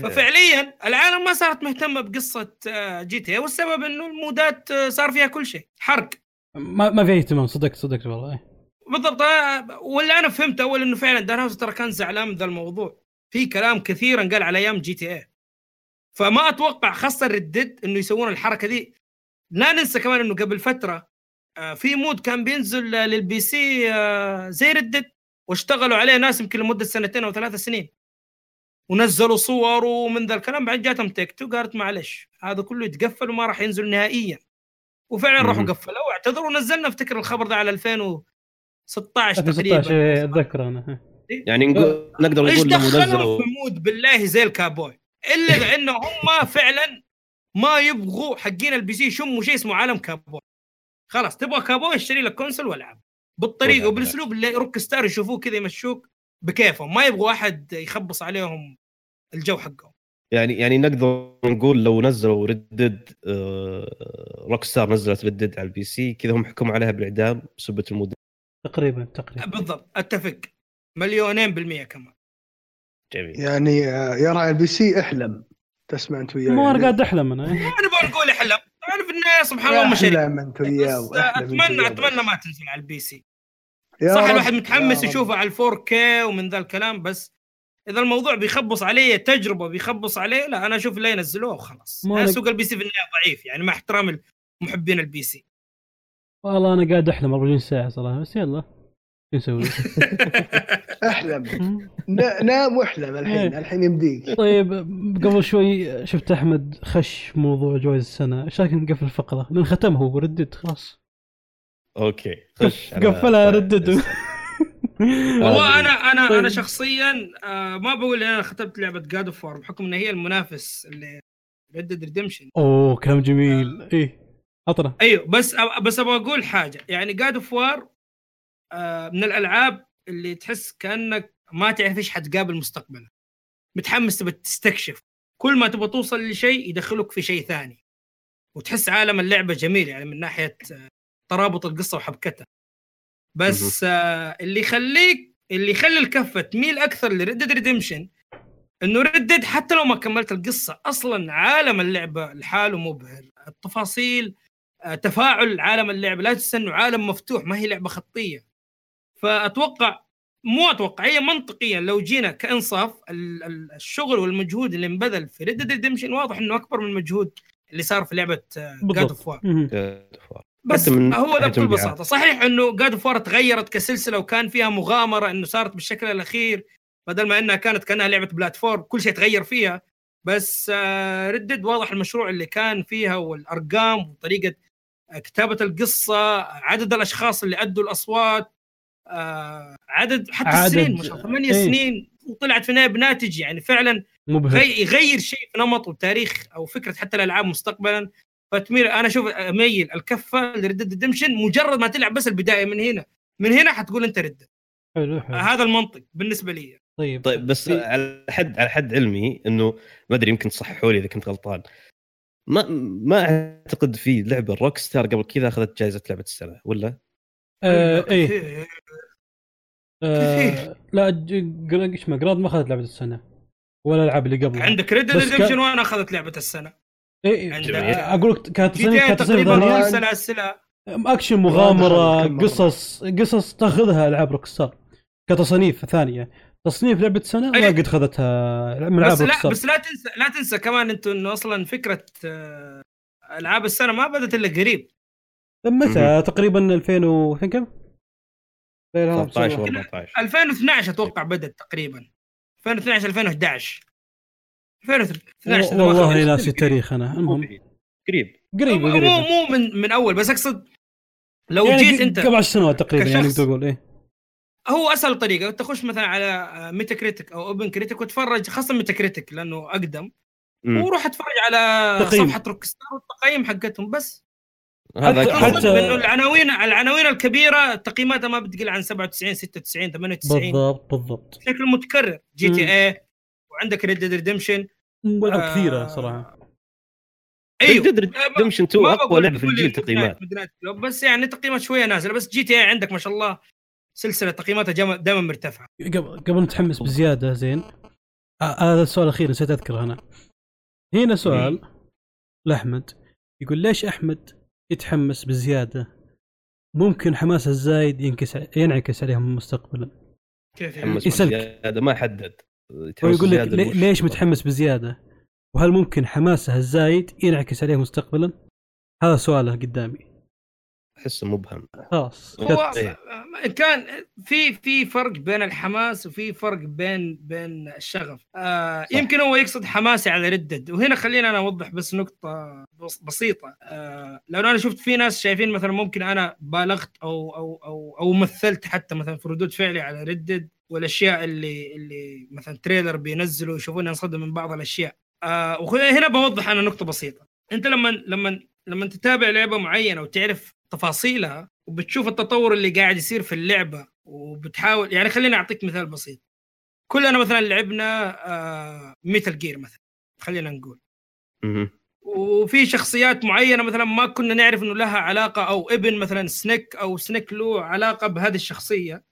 ففعليا العالم ما صارت مهتمة بقصة آه، GT والسبب إنه المودات آه، صار فيها كل شيء حرق. ما ما في اهتمام صدقت صدقت والله. إيه. بالضبط آه، واللي أنا فهمت اول إنه فعلا دان هاوسر ترى كان زعلان من ذا الموضوع. في كلام كثيرا قال على أيام GTA فما أتوقع خاصة Red Dead إنه يسوون الحركة دي. لا ننسى كمان إنه قبل فترة في mod كان بينزل لل PC زي Red Dead واشتغلوا عليه ناس يمكن لمدة سنتين أو ثلاث سنين. ونزلوا صور ومن ذا الكلام بعد جاتهم Take-Two قالت معلش هذا كله يتقفل وما راح ينزل نهائيا. وفعلا راحوا. قفلوا واعتذروا ونزلنا. افتكر الخبر ده على 2016 2016 تقريبا. إيه، أتذكر أنا. يعني نقول نقدر إيش نقول دخلهم نزلوا في mod بالله زي الكابوي؟ إلا لأنه هم فعلا ما يبغوا حقين ال PC يشموا شيء اسمه عالم كابوي. خلاص تبغى كابوي اشتري لك console والعب. بالطريقة. وبالأسلوب اللي Rockstar يشوفوه كذا يمشوك بكيفهم. ما يبغوا أحد يخبص عليهم الجو حقهم. يعني يعني نقدر نقول لو نزلوا Red Dead Rockstar نزلت Red Dead على ال PC كذا هم حكموا عليها بالإعدام بسبة ال mod تقريبا تقريبا. بالضبط. أتفق. مليونين بالمية كمان. جميل. يعني آه، يا راعي ال PC أحلم. تسمع أنت وياي. ما أنا قاعد أحلم أنا. أنا بقول نقول أحلم. أنا في النهايه سبحان الله شركه أحلم أنت وياه أنت اتمنى أتمنى. ما تنزل على ال PC. صح الواحد متحمس. يشوفه على 4K ومن ذا الكلام بس إذا الموضوع بيخبص عليه تجربة بيخبص عليه لا أنا أشوف لا ينزلوه وخلاص سوق ال PC في النهاية ضعيف يعني مع احترام محبين ال PC والله أنا قاعد أحلم 24 ساعة صراحة بس يلا شو نسوي؟ أحلم ن- نام واحلم الحين إيه. الحين يمديك طيب قبل شوي شفت أحمد خش موضوع جوائز السنة إيش رأيك نقفل الفقرة؟ لأن ختم هو و Red Dead خلاص أوكي خش. قفلها طيب، Red Dead. والله أنا أنا طيب. أنا شخصيا آه ما بقول أنا ختمت لعبة God of War بحكم إن هي المنافس اللي Red Redemption أوه كلام جميل. إيه عطنا أيوه بس بس أبغى أقول حاجة. يعني God of War من الألعاب اللي تحس كأنك ما تعرف إيش حتقابل مستقبلا. متحمس تبى تستكشف. كل ما تبغى توصل لشيء يدخلك في شيء ثاني. وتحس عالم اللعبة جميل يعني من ناحية آه، ترابط القصة وحبكتها. بس آه اللي يخليك اللي يخلي الكفة تميل أكثر ل Red Dead Redemption إنه Red Dead حتى لو ما كملت القصة أصلا عالم اللعبه لحاله مبهر. التفاصيل آه، تفاعل عالم اللعبه لا تنسى إنه عالم مفتوح ما هي لعبة خطية. فاتوقع مو أتوقع هي منطقيا لو جينا كإنصاف ال- ال- الشغل والمجهود اللي انبذل في Red Redemption واضح إنه أكبر من المجهود اللي صار في لعبة God of War بس من هو ناحية بكل. بساطة صحيح إنه God of تغيرت كسلسلة وكان فيها مغامرة إنه صارت بالشكل الأخير بدل ما إنها كانت كأنها لعبة platform كل شيء تغير فيها بس Red Dead واضح المشروع اللي كان فيها والأرقام وطريقة آه، كتابة القصة عدد الأشخاص اللي أدوا الأصوات آه، عدد حتى عدد- السنين الله ثمانية إيه. سنين وطلعت في النهايه بناتج يعني فعلا مبهر غي- يغير شيء في نمط وتاريخ أو فكرة حتى الألعاب مستقبلا فتميل أنا أشوف اميل الكفة ل Red Redemption مجرد ما تلعب بس البداية من هنا. من هنا حتقول أنت رد. حلو حلو. هذا المنطق بالنسبة لي. طيب. طيب بس إيه. على حد على حد علمي إنه ما أدري يمكن تصححوا لي إذا كنت غلطان. ما ما أعتقد في لعبة Rockstar قبل كذا أخذت جائزه لعبة السنة ولا؟ آه إيه. كثير. آه لا إيش اسمه Grand ما أخذت لعبة السنة. ولا الألعاب اللي قبلها. عندك Red Redemption كان- وأنا أخذت لعبة السنة. إيه عندك- آه، أقول لك كانت تصنيف تصنيف تقريبا سلاسل أكشن مغامرة. قصص قصص تاخذها العاب روك ستار كتصنيف ثانية. تصنيف لعبة سنة؟ ما. قد خذتها. من العاب بس لا بس لا تنسى لا تنسى كمان أنتم انه أصلا فكرة آه، ألعاب السنة ما بدأت إلا قريب. متى؟ تقريبا 2000 و 2000 كم؟ 13 2000 و14 2012 أتوقع بدأت تقريبا. 2012 2011 2012 إذا ما والله خاب ناسي التاريخ أنا المهم. قريب. قريب مو قريب. مو من من أول بس أقصد لو يعني جيت أنت قبل 10 سنوات تقريبا يعني. تقول إيه. هو أسهل طريقة. تخش مثلا على Metacritic أو OpenCritic وتفرج خاصة Metacritic لأنه أقدم. مم. وروح اتفرج على تقييم. صفحة Rockstar والتقييم حقتهم بس. هذا حتى- انه العناوين العناوين الكبيرة تقييماتها ما بتقل عن 97 96 98 بالضبط بالضبط. بشكل متكرر. G. TA وعندك Red Dead Redemption والعاب آه، كثيرة صراحة. أيوه. Red Dead Redemption 2 ما أقوى لعبة في الجيل تقييمات. بس يعني تقييمات شوية نازلة بس GTA عندك ما شاء الله سلسلة تقييماتها دائما مرتفعة. قبل قبل نتحمس بزيادة زين. آه، هذا السؤال الأخير نسيت أذكره أنا. هنا سؤال لأحمد. يقول ليش أحمد يتحمس بزيادة؟ ممكن حماسه الزايد ينكس ينعكس عليهم مستقبلا. كيف يعني؟ تحمس يسلك. بزيادة ما حدد هو تحمس يقول لك؟ ليش متحمس بزيادة؟ وهل ممكن حماسه الزايد ينعكس عليه مستقبلا؟ هذا سؤاله قدامي. أحسه مبهم خلاص هو إيه. كان في في فرق بين الحماس وفي فرق بين بين الشغف. آه صح. يمكن هو يقصد حماسي على ردد. وهنا خلينا أنا أوضح بس نقطة بس بسيطة. آه لأنه أنا شفت في ناس شايفين مثلا ممكن أنا بالغت أو أو أو أو مثلت حتى مثلا في ردود فعلي على ردد والأشياء اللي اللي مثلا تريلر بينزلوا يشوفوني انصدم من بعض الأشياء. آه وهنا بوضح أنا نقطة بسيطة. أنت لما لما لما تتابع لعبة معينة وتعرف تفاصيلها وبتشوف التطور اللي قاعد يصير في اللعبة وبتحاول يعني خليني أعطيك مثال بسيط. كلنا مثلا لعبنا آه Metal Gear مثلا خلينا نقول. وفي شخصيات معينة مثلا ما كنا نعرف إنه لها علاقة أو ابن مثلا Snake أو Snake له علاقة بهذه الشخصية.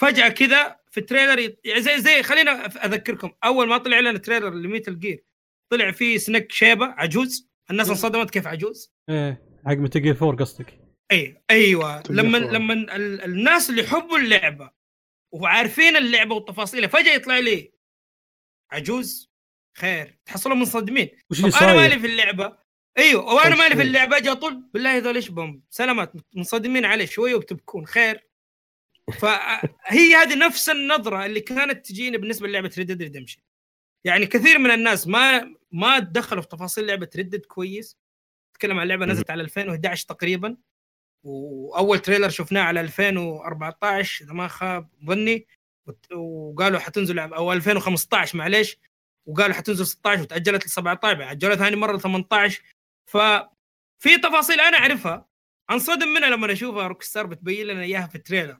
فجأة كذا في ال trailer يط- يعني زي زي خلينا أذكركم أول ما طلع لنا trailer ل Metal Gear طلع فيه Snake شيبة عجوز. الناس انصدمت كيف عجوز. إيه حق Metal Four قصدك. اي أيوه. لما. لما ال- الناس اللي يحبوا اللعبة وعارفين اللعبة وتفاصيلها فجأة يطلع لي عجوز خير. تحصلوا منصدمين أنا مالي؟ في اللعبة؟ أيوه. وأنا مالي في. اللعبة؟ أجي اطول بالله هذول إيش بهم؟ سلامات. منصدمين عليه شوية وبتبكون. خير. فهي هذه نفس النظرة اللي كانت تجيني بالنسبة للعبة Red Redemption يعني كثير من الناس ما ما دخلوا في تفاصيل لعبة Red كويس. تكلم عن لعبة نزلت على 2011 تقريبا. وأول trailer شفناه على 2014 إذا ما خاب ظني. وقالوا حتنزل أو 2015 معليش. وقالوا حتنزل 16 وتأجلت ل 17 أجلوها ثاني مرة ل 18 ففي تفاصيل أنا أعرفها. أنصدم منها لما أشوفها Rockstar بتبين لنا إياها في ال trailer.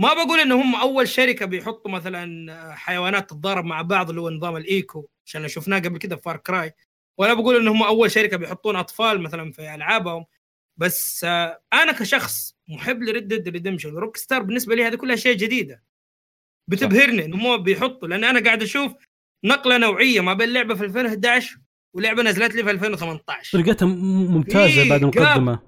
ما بقول ان هم أول شركة بيحطوا مثلا حيوانات تتضارب مع بعض اللي هو نظام ال eco عشان شفناه قبل كده في Far Cry. ولا بقول ان هم أول شركة بيحطون أطفال مثلا في ألعابهم. بس آه، أنا كشخص محب ل Red Dead Redemption Rockstar بالنسبة لي هذه كلها اشياء جديدة. بتبهرني انهم هم بيحطوا لأن أنا قاعد أشوف نقلة نوعية ما بين لعبة في 2011 ولعبة نزلت لي في 2018 طريقتها ممتازة في بعد. المقدمه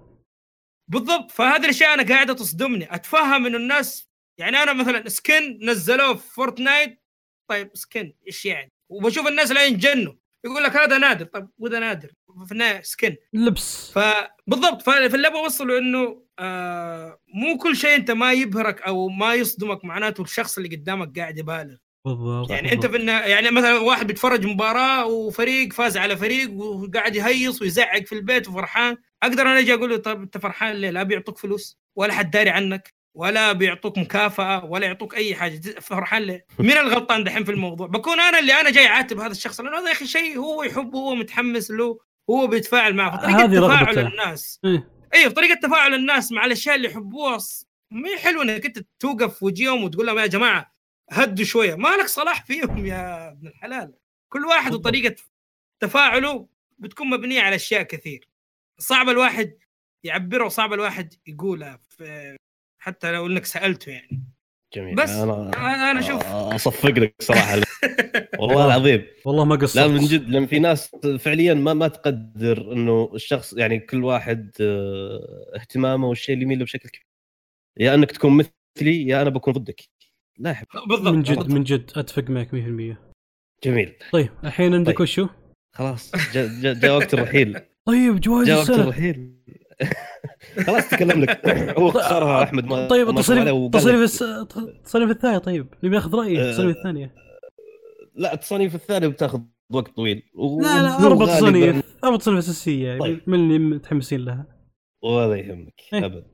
بالضبط. فهذه الاشياء أنا قاعدة تصدمني أتفهم إنه الناس يعني أنا مثلا سكن نزلوه في فورتنايت. طيب سكن إيش يعني؟ وبشوف الناس لا ينجنوا. يقول لك هذا نادر. طب وذا نادر. في سكن. لبس. فبالضبط فاللي أبغى اوصله إنه آه مو كل شيء أنت ما يبهرك أو ما يصدمك معناته الشخص اللي قدامك قاعد يبالغ. بالضبط. يعني أنت في يعني مثلا واحد بيتفرج مباراة وفريق فاز على فريق وقاعد يهيص ويزعق في البيت وفرحان أقدر أنا أجي أقول له طب أنت فرحان ليه؟ لا بيعطوك فلوس ولا حد داري عنك. ولا بيعطوك مكافأة ولا يعطوك أي حاجة فرحان ليه؟ مين الغلطان دحين في الموضوع؟ بكون أنا اللي أنا جاي أعاتب هذا الشخص لأنه هذا يا أخي شيء هو يحبه هو متحمس له هو بيتفاعل معه فطريقه تفاعل. الناس إيه. أيوه طريقة تفاعل الناس مع الأشياء اللي يحبوها ما هي حلوة إنك أنت توقف في وجههم وتقول لهم يا جماعة هدوا شوية ما لك صلاح فيهم يا ابن الحلال كل واحد. وطريقة تفاعله بتكون مبنية على أشياء كثير صعب الواحد يعبرها وصعب الواحد يقولها في حتى لو انك سألته يعني. جميل. بس أنا أنا أشوف أصفق لك صراحة. والله العظيم. والله ما قصرت. لا من جد لأن في ناس فعليا ما ما تقدر إنه الشخص يعني كل واحد آه، اهتمامه والشيء اللي يميل له بشكل كبير. يا إنك تكون مثلي يا أنا بكون ضدك. لا بالضبط من جد بالضبط. من جد أتفق معك 100% جميل. طيب الحين عندك طيب. وشو؟ خلاص جاء جا جا وقت الرحيل. طيب جوائز جاء وقت الرحيل. خلاص تكلم لك هو اختصرها أحمد ما طيب التصنيف التصنيف التصنيف الثاني طيب نبي ناخذ رايي آه، التصنيف الثانية لا التصانيف الثانية بتاخذ وقت طويل لا لا أربع غالباً- تصنيف أربع تصنيف أساسية طيب. من اللي متحمسين لها ولا يهمك إيه. أبد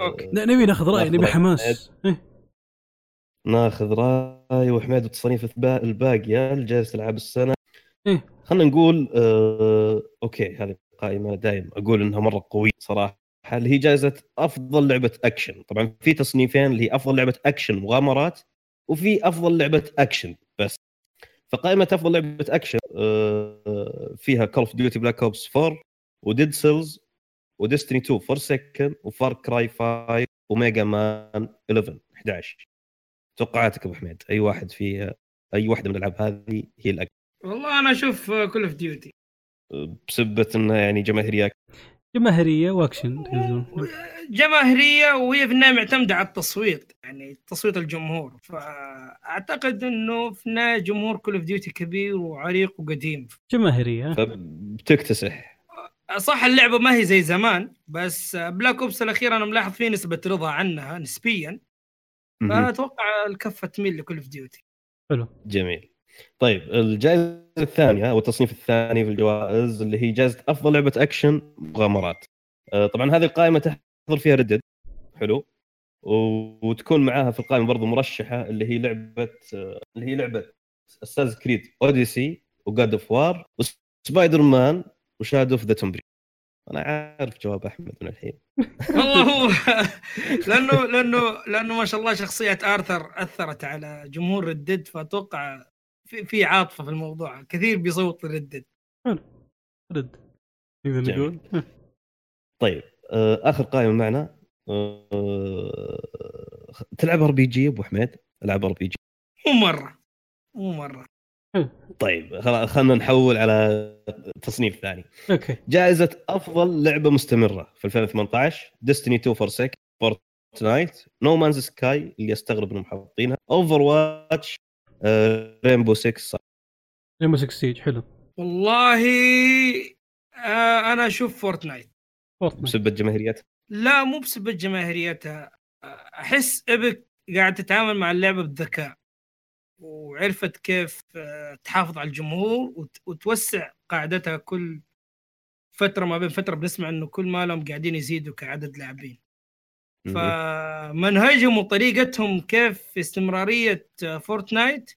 أوكي. آه، نبي ناخذ رأي نبي. حماس إيه. ناخذ رأي وحميد التصنيف البا- الباقيه لجائزه ألعاب السنة إيه. خلينا نقول آه، أوكي هذه قائمة دائما أقول إنها مرة قوية صراحة. اللي هي جائزة أفضل لعبة أكشن؟ طبعا في تصنيفين اللي هي أفضل لعبة أكشن مغامرات وفي أفضل لعبة أكشن بس. فقائمة أفضل لعبة أكشن آه، فيها Call of Duty Black Ops 4 و Dead Cells و Destiny 2 Forsaken و Far Cry 5 و Mega Man 11 11 توقعاتك أبو حميد أي واحد فيها أي واحدة من الألعاب هذه هي الاكثر والله أنا أشوف Call of Duty بسبة إنها يعني جماهيرية. جماهيرية وأكشن. جماهيرية وهي في النهاية معتمدة على التصويت يعني تصويت الجمهور. فأعتقد إنه في النهاية جمهور Call of Duty كبير وعريق وقديم. جماهيرية. فبتكتسح. صح اللعبة ما هي زي زمان بس Black Ops الأخير أنا ملاحظ فيه نسبة رضا عنها نسبيا. فأتوقع الكفة تميل ل Call of Duty حلو. جميل. طيب الجائزة الثانية أو التصنيف الثاني في الجوائز اللي هي جائزة أفضل لعبة أكشن مغامرات. آه، طبعا هذه القائمة تحضر فيها Red Dead. حلو. وتكون معاها في القائمة برضو مرشحة اللي هي لعبة آه، اللي هي لعبة Assassin's Creed Odyssey و God of War و Spider-Man و Shadow of the Tomb Raider أنا عارف جواب أحمد من الحين. والله هو لأنه لأنه لأنه ما شاء الله شخصية آرثر أثرت على جمهور Red Dead فأتوقع في, في عاطفة في الموضوع كثير بيصوت ل Red Dead Red نقدر جميل. نقول. طيب آه، آخر قائمة معنا آه، تلعب RPG أبو حميد؟ ألعاب RPG مو مرة. مو مرة. طيب خلاص خلينا نحول على تصنيف ثاني. أوكي. جائزة أفضل لعبة مستمرة في 2018 Destiny 2 Forsaken Fortnite No Man's Sky اللي استغرب إنهم حاطينها Overwatch Rainbow 6 Rainbow 6 Siege حلو. والله آه أنا أشوف Fortnite Fortnite بسبب جماهيريتها؟ لا مو بسبب جماهيريتها. أحس Epic قاعد تتعامل مع اللعبه بذكاء وعرفت كيف آه، تحافظ على الجمهور وت- وتوسع قاعدتها كل فترة ما بين فترة بنسمع إنه كل ما لهم قاعدين يزيدوا كعدد لاعبين. فمنهجهم وطريقتهم كيف في استمرارية آه، Fortnite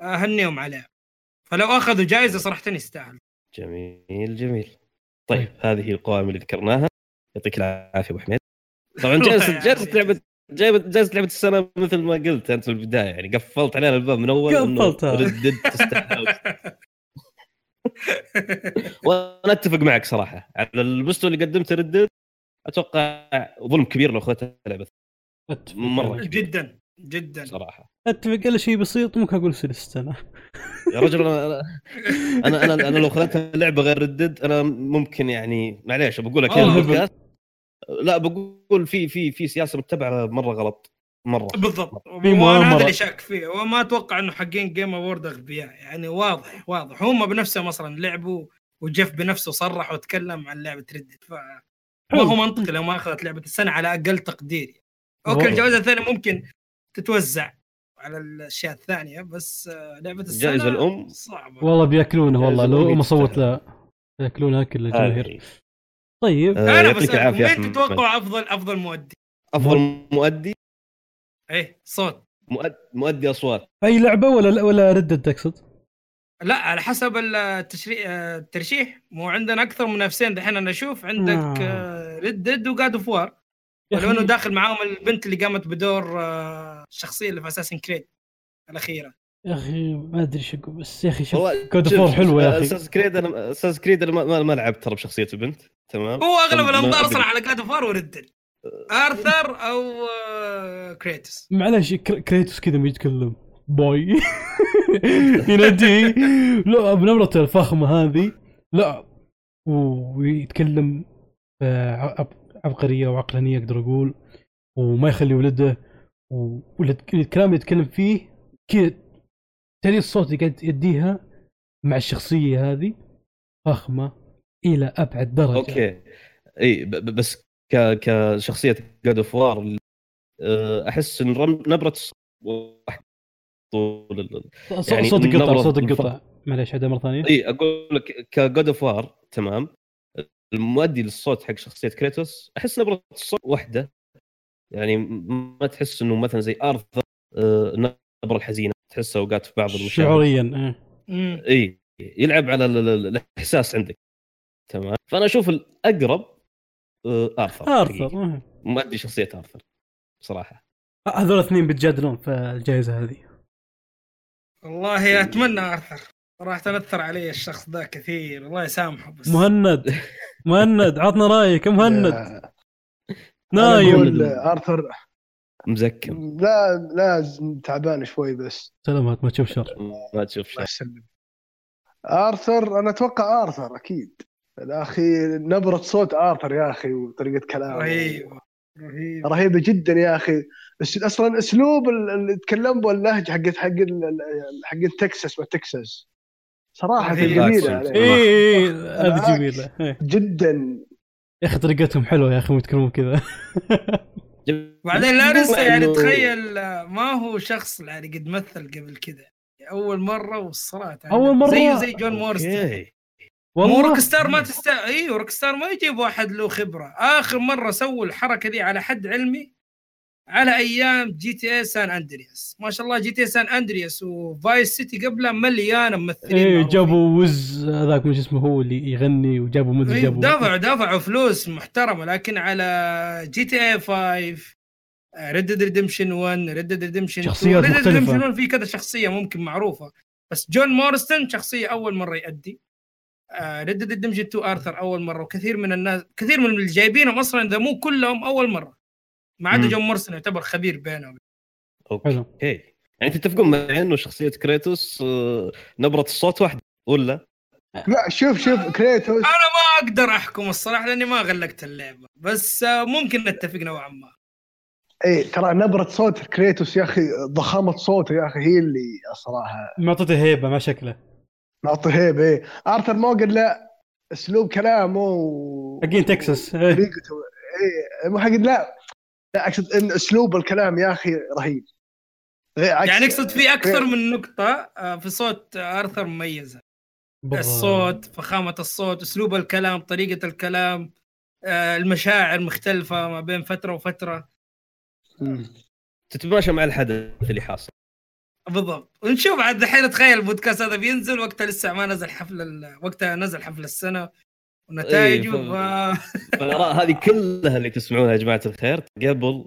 أهنيهم عليها. فلو أخذوا جائزه صراحة يستاهل. جميل جميل. طيب هذه هي القوائم اللي ذكرناها. يعطيك العافية أبو حميد. طبعا جائزه جائزة لعبه جايبه جائزة لعبة السنة مثل ما قلت أنت في البداية يعني قفلت علينا الباب من أول إنه قفلتها. وأنا أتفق معك صراحة. على المستوى اللي قدمته ردد أتوقع ظلم كبير لو اخذتها لعبة مرة. معك. جدا جدا. صراحة. أتفق الا شيء بسيط ممكن أقول سلست أنا يا رجل أنا أنا أنا, أنا لو اخذتها لعبه غير ردد أنا ممكن يعني معليش بقولها كذا آه، البودكاست. لا بقول في في في سياسة متبعة مرة غلط. مرة. بالضبط. في وأنا هذا. اللي شاك فيه. وما أتوقع إنه حقين جيم اوورد أغبياء. يعني واضح واضح. هم بنفسهم أصلا لعبوا وجيف بنفسه صرح وتكلم عن لعبة ردد ف ما. هو منطقي لو ما أخذت لعبة السنة على أقل تقدير أوكي هو- الجوائز الثانية ممكن تتوزع على الأشياء الثانية بس آه، لعبة السنة الجائزة الأم؟ صعبة والله بياكلونه والله لو ما صوت يستاهل. لا بيأكلون أكل الجماهير. طيب آه، أنا العافية مين تتوقع أفضل أفضل مؤدي؟ أفضل مؤدي إيه صوت مؤد- مؤدي أصوات أي لعبة ولا ولا ردد تقصد؟ لا على حسب التشريح الترشيح. مو عندنا أكثر من منافسين دحين أنا أشوف. عندك آه. ريد ديد وجاد اوف وار ولو إنه داخل معاهم البنت اللي قامت بدور آه، الشخصية اللي في اساسن كريد الأخيرة. يا أخي ما أدري شو بس يا أخي شوف كود فور حلوة يا أخي. أساس كريد أنا أساس كريد أنا ما, ما- لعبت ترى بشخصية البنت. تمام؟ هو أغلب الأنظار. أصلا على جاد اوف وار وريد ديد. آرثر أو آه، كريتوس معلش كر- كريتوس كذا ما يتكلم. باي ينادي لا بنبرته الفخمة هذه. لا. ويتكلم آه، عب- عبقرية وعقلانية أقدر أقول. وما يخلي ولده. و- والت- الكلام اللي يتكلم فيه كذا. تالي الصوت اللي قاعد يديها مع الشخصية هذه. فخمة إلى أبعد درجة. أوكي. إي بس ك كشخصية God of War أحس إن نبرة طول يعني صوت القطع نبرة صوت الف- القطع معليش عيدها مرة ثانية. إي أقول لك ك God of War تمام. المؤدي للصوت حق شخصية كريتوس أحس نبرة الصوت واحدة يعني ما تحس إنه مثلا زي ارثر آه، النبره الحزينة تحسها اوقات في بعض المشاهد. شعوريا إيه. مم. إي يلعب على ال- ال- الإحساس عندك. تمام. فأنا أشوف الأقرب آه، أرثر. أرثر. إيه. مؤدي شخصية أرثر بصراحه هذول الاثنين بيتجادلون في الجائزة هذه. والله أتمنى ارثر صراحة تاثر علي الشخص ذا كثير. الله يسامحه بس. مهند. مهند عطنا رأيك. يا مهند نايم. أقول ارثر مزكم. لا لا تعبان شوي بس. سلامات ما تشوف شر. ما تشوف يسلمك. أرثر أنا أتوقع أرثر أكيد. يا أخي نبرة صوت أرثر يا أخي وطريقة كلامه. رهيب رهيب. رهيبة جدا يا أخي. أصلا أسلوب ال- اللي يتكلم باللهجة حقت حق ال- ال- حق تكساس وتكساس صراحة رهيب. جميلة بالعكس. عليه. اي اي هذه. جميلة إيه. جدا يا أخي طريقتهم حلوة يا أخي يتكلمون كذا بعدين لا ننسى يعني تخيل ما هو شخص يعني قد مثل قبل كذا أول مرة على أول النبي. مرة؟ زيه زي جون مورستون أوكي مو والله Rockstar ما تستا أيوه Rockstar ما يجيب واحد له خبرة آخر مرة سووا الحركة دي على حد علمي على أيام GTA San Andreas ما شاء الله GTA San Andreas و Vice City قبلها مليانه ممثلين إيه. جابوا وز هذاك مش اسمه هو اللي يغني وجابوا مدري إيه، جابوا دفعوا دفعوا فلوس محترمة لكن على GTA 5 Red Dead Redemption 1 Red Dead Redemption شخصيات Red مختلفة. Redemption 1 في كذا شخصية ممكن معروفة بس جون مورستون شخصية أول مرة يأدي Red Dead Redemption 2 ارثر أول مرة وكثير من الناس كثير من اللي جايبينهم أصلا إذا مو كلهم أول مرة ما عدا. جون مورستون يعتبر خبير بينهم. أوكي. حلو. يعني تتفقون معي إنه شخصية كريتوس آه، نبرة الصوت واحدة ولا؟ لا شوف شوف كريتوس. أنا ما أقدر أحكم الصراحة لأني ما غلقت اللعبة بس آه، ممكن نتفق نوعا ما. اي ترى نبرة صوت كريتوس يا أخي ضخامة صوته يا أخي هي اللي الصراحة معطته هيبة ما شكله. معطي هيبة إيه. أرثر موجن لا أسلوب كلامه و... حقين تكساس إيه. إيه مو حق لا. لا أقصد إن أسلوب الكلام يا أخي رهيب. غير عكس- يعني أقصد في أكثر من نقطة آه، في صوت آرثر مميزة. بالضبط. الصوت فخامة الصوت أسلوب الكلام طريقة الكلام آه، المشاعر مختلفة ما بين فترة وفترة. تتماشى مع الحدث اللي حاصل. بالضبط. ونشوف عاد الحين تخيل البودكاست هذا بينزل وقتها لسه ما نزل حفل ال- وقتها نزل حفل السنة. ونتائجه إيه، ف... فالآراء هذه كلها اللي تسمعونها يا جماعة الخير قبل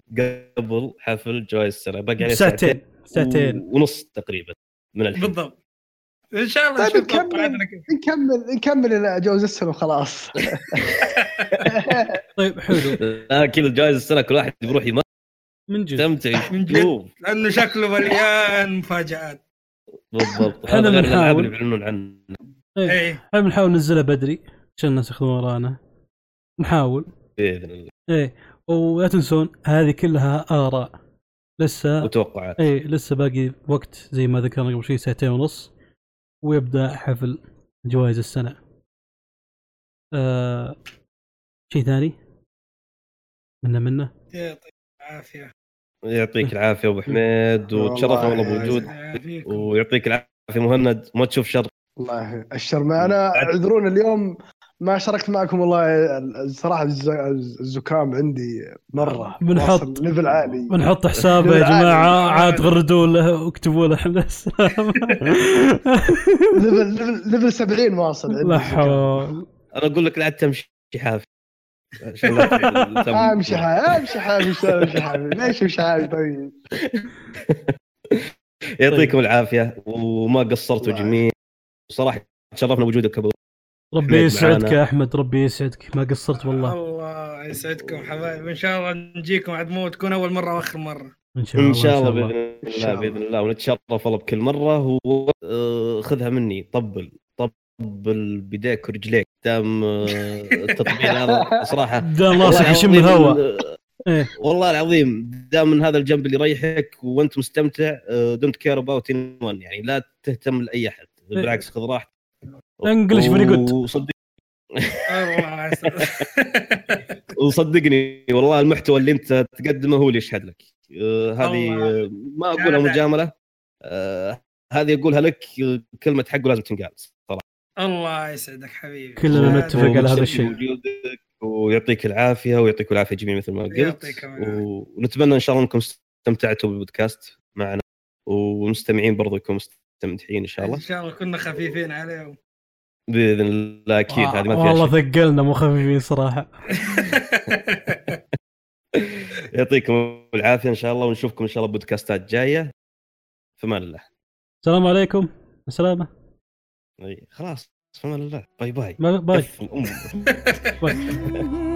قبل حفل جوائز السنة باقي عليه ساعتين ساعتين. و- ونص تقريبا من الحين. بالضبط. إن شاء الله طيب نكمل. نكمل نكمل إلى جوز السنة وخلاص. طيب حلو. لكن الجوائز السنة كل واحد بيروح من جد. يستمتع من جد. لأنه شكله مليان مفاجآت. بالضبط. الألعاب بنحاول. بيعلنون عنها إيه. إيه. إحنا بنحاول ننزلها بدري. عشان الناس ياخذون ورانا؟ نحاول. بإذن الله. إيه. ولا تنسون هذه كلها آراء. لسه وتوقعات اي لسه باقي وقت زي ما ذكرنا قبل شوي ساعتين ونص. ويبدأ حفل جوائز السنة. آه شيء ثاني؟ منه منه يعطيك العافية. يعطيك العافية أبو حميد وتشرفنا والله بوجودك يعافيكم. ويعطيك العافية مهند. ما تشوف شر. والله الشر ما أنا اعذرون اليوم ما شاركت معكم والله الصراحه الز- الزكام عندي مرة بنحط- level عالي. بنحط حسابه يا. جماعة عاد غردوا له واكتبوا له السلام. level level level 70 واصل عندي لا. حول. أنا أقول لك لا تمشي حافي. أمشي حالي أمشي حالي أمشي حالي ليش أمشي حالي طيب. يعطيكم العافية وما قصرتوا جميع. صراحة تشرفنا بوجودك أبو ربي يسعدك. يا أحمد ربي يسعدك. ما قصرت والله. الله يسعدكم حبايب. ان شاء الله نجيكم عاد مو تكون أول مرة واخر مرة. إن شاء الله إن شاء الله بإذن الله. بإذن الله. ونتشرف والله بكل مرة. وخذها مني. طبل طبل بيديك ورجليك. دام آه، التطبيل هذا. صراحة دام والله راسك يشم العظيم الهواء. إيه. والله العظيم دام من هذا الجنب اللي يريحك وأنت مستمتع don't care about يعني لا تهتم لأي أحد. بالعكس خذ راحتك. English very good. وصدق يسعدك. وصدقني والله المحتوى اللي انت تقدمه هو اللي يشهد لك آه، هذه. آه، ما أقولها. مجاملة آه، هذه أقولها لك آه، كلمة حق لازم تنقال صراحة الله يسعدك حبيبي كلنا نتفق على هذا الشيء. ويعطيك العافية ويعطيكم العافية جميع مثل ما قلت. ونتمنى إن شاء الله إنكم استمتعتوا بالبودكاست معنا والمستمعين برضو يكونوا مستمتعين إن شاء الله إن شاء الله كنا خفيفين عليهم بإذن الله أكيد هذه ما والله فيها شك ثقلنا مو خفيفين صراحة. يعطيكم العافية إن شاء الله ونشوفكم إن شاء الله بودكاستات جاية. في أمان الله. السلام عليكم. السلامة. خلاص في أمان الله. bye bye. bye bye.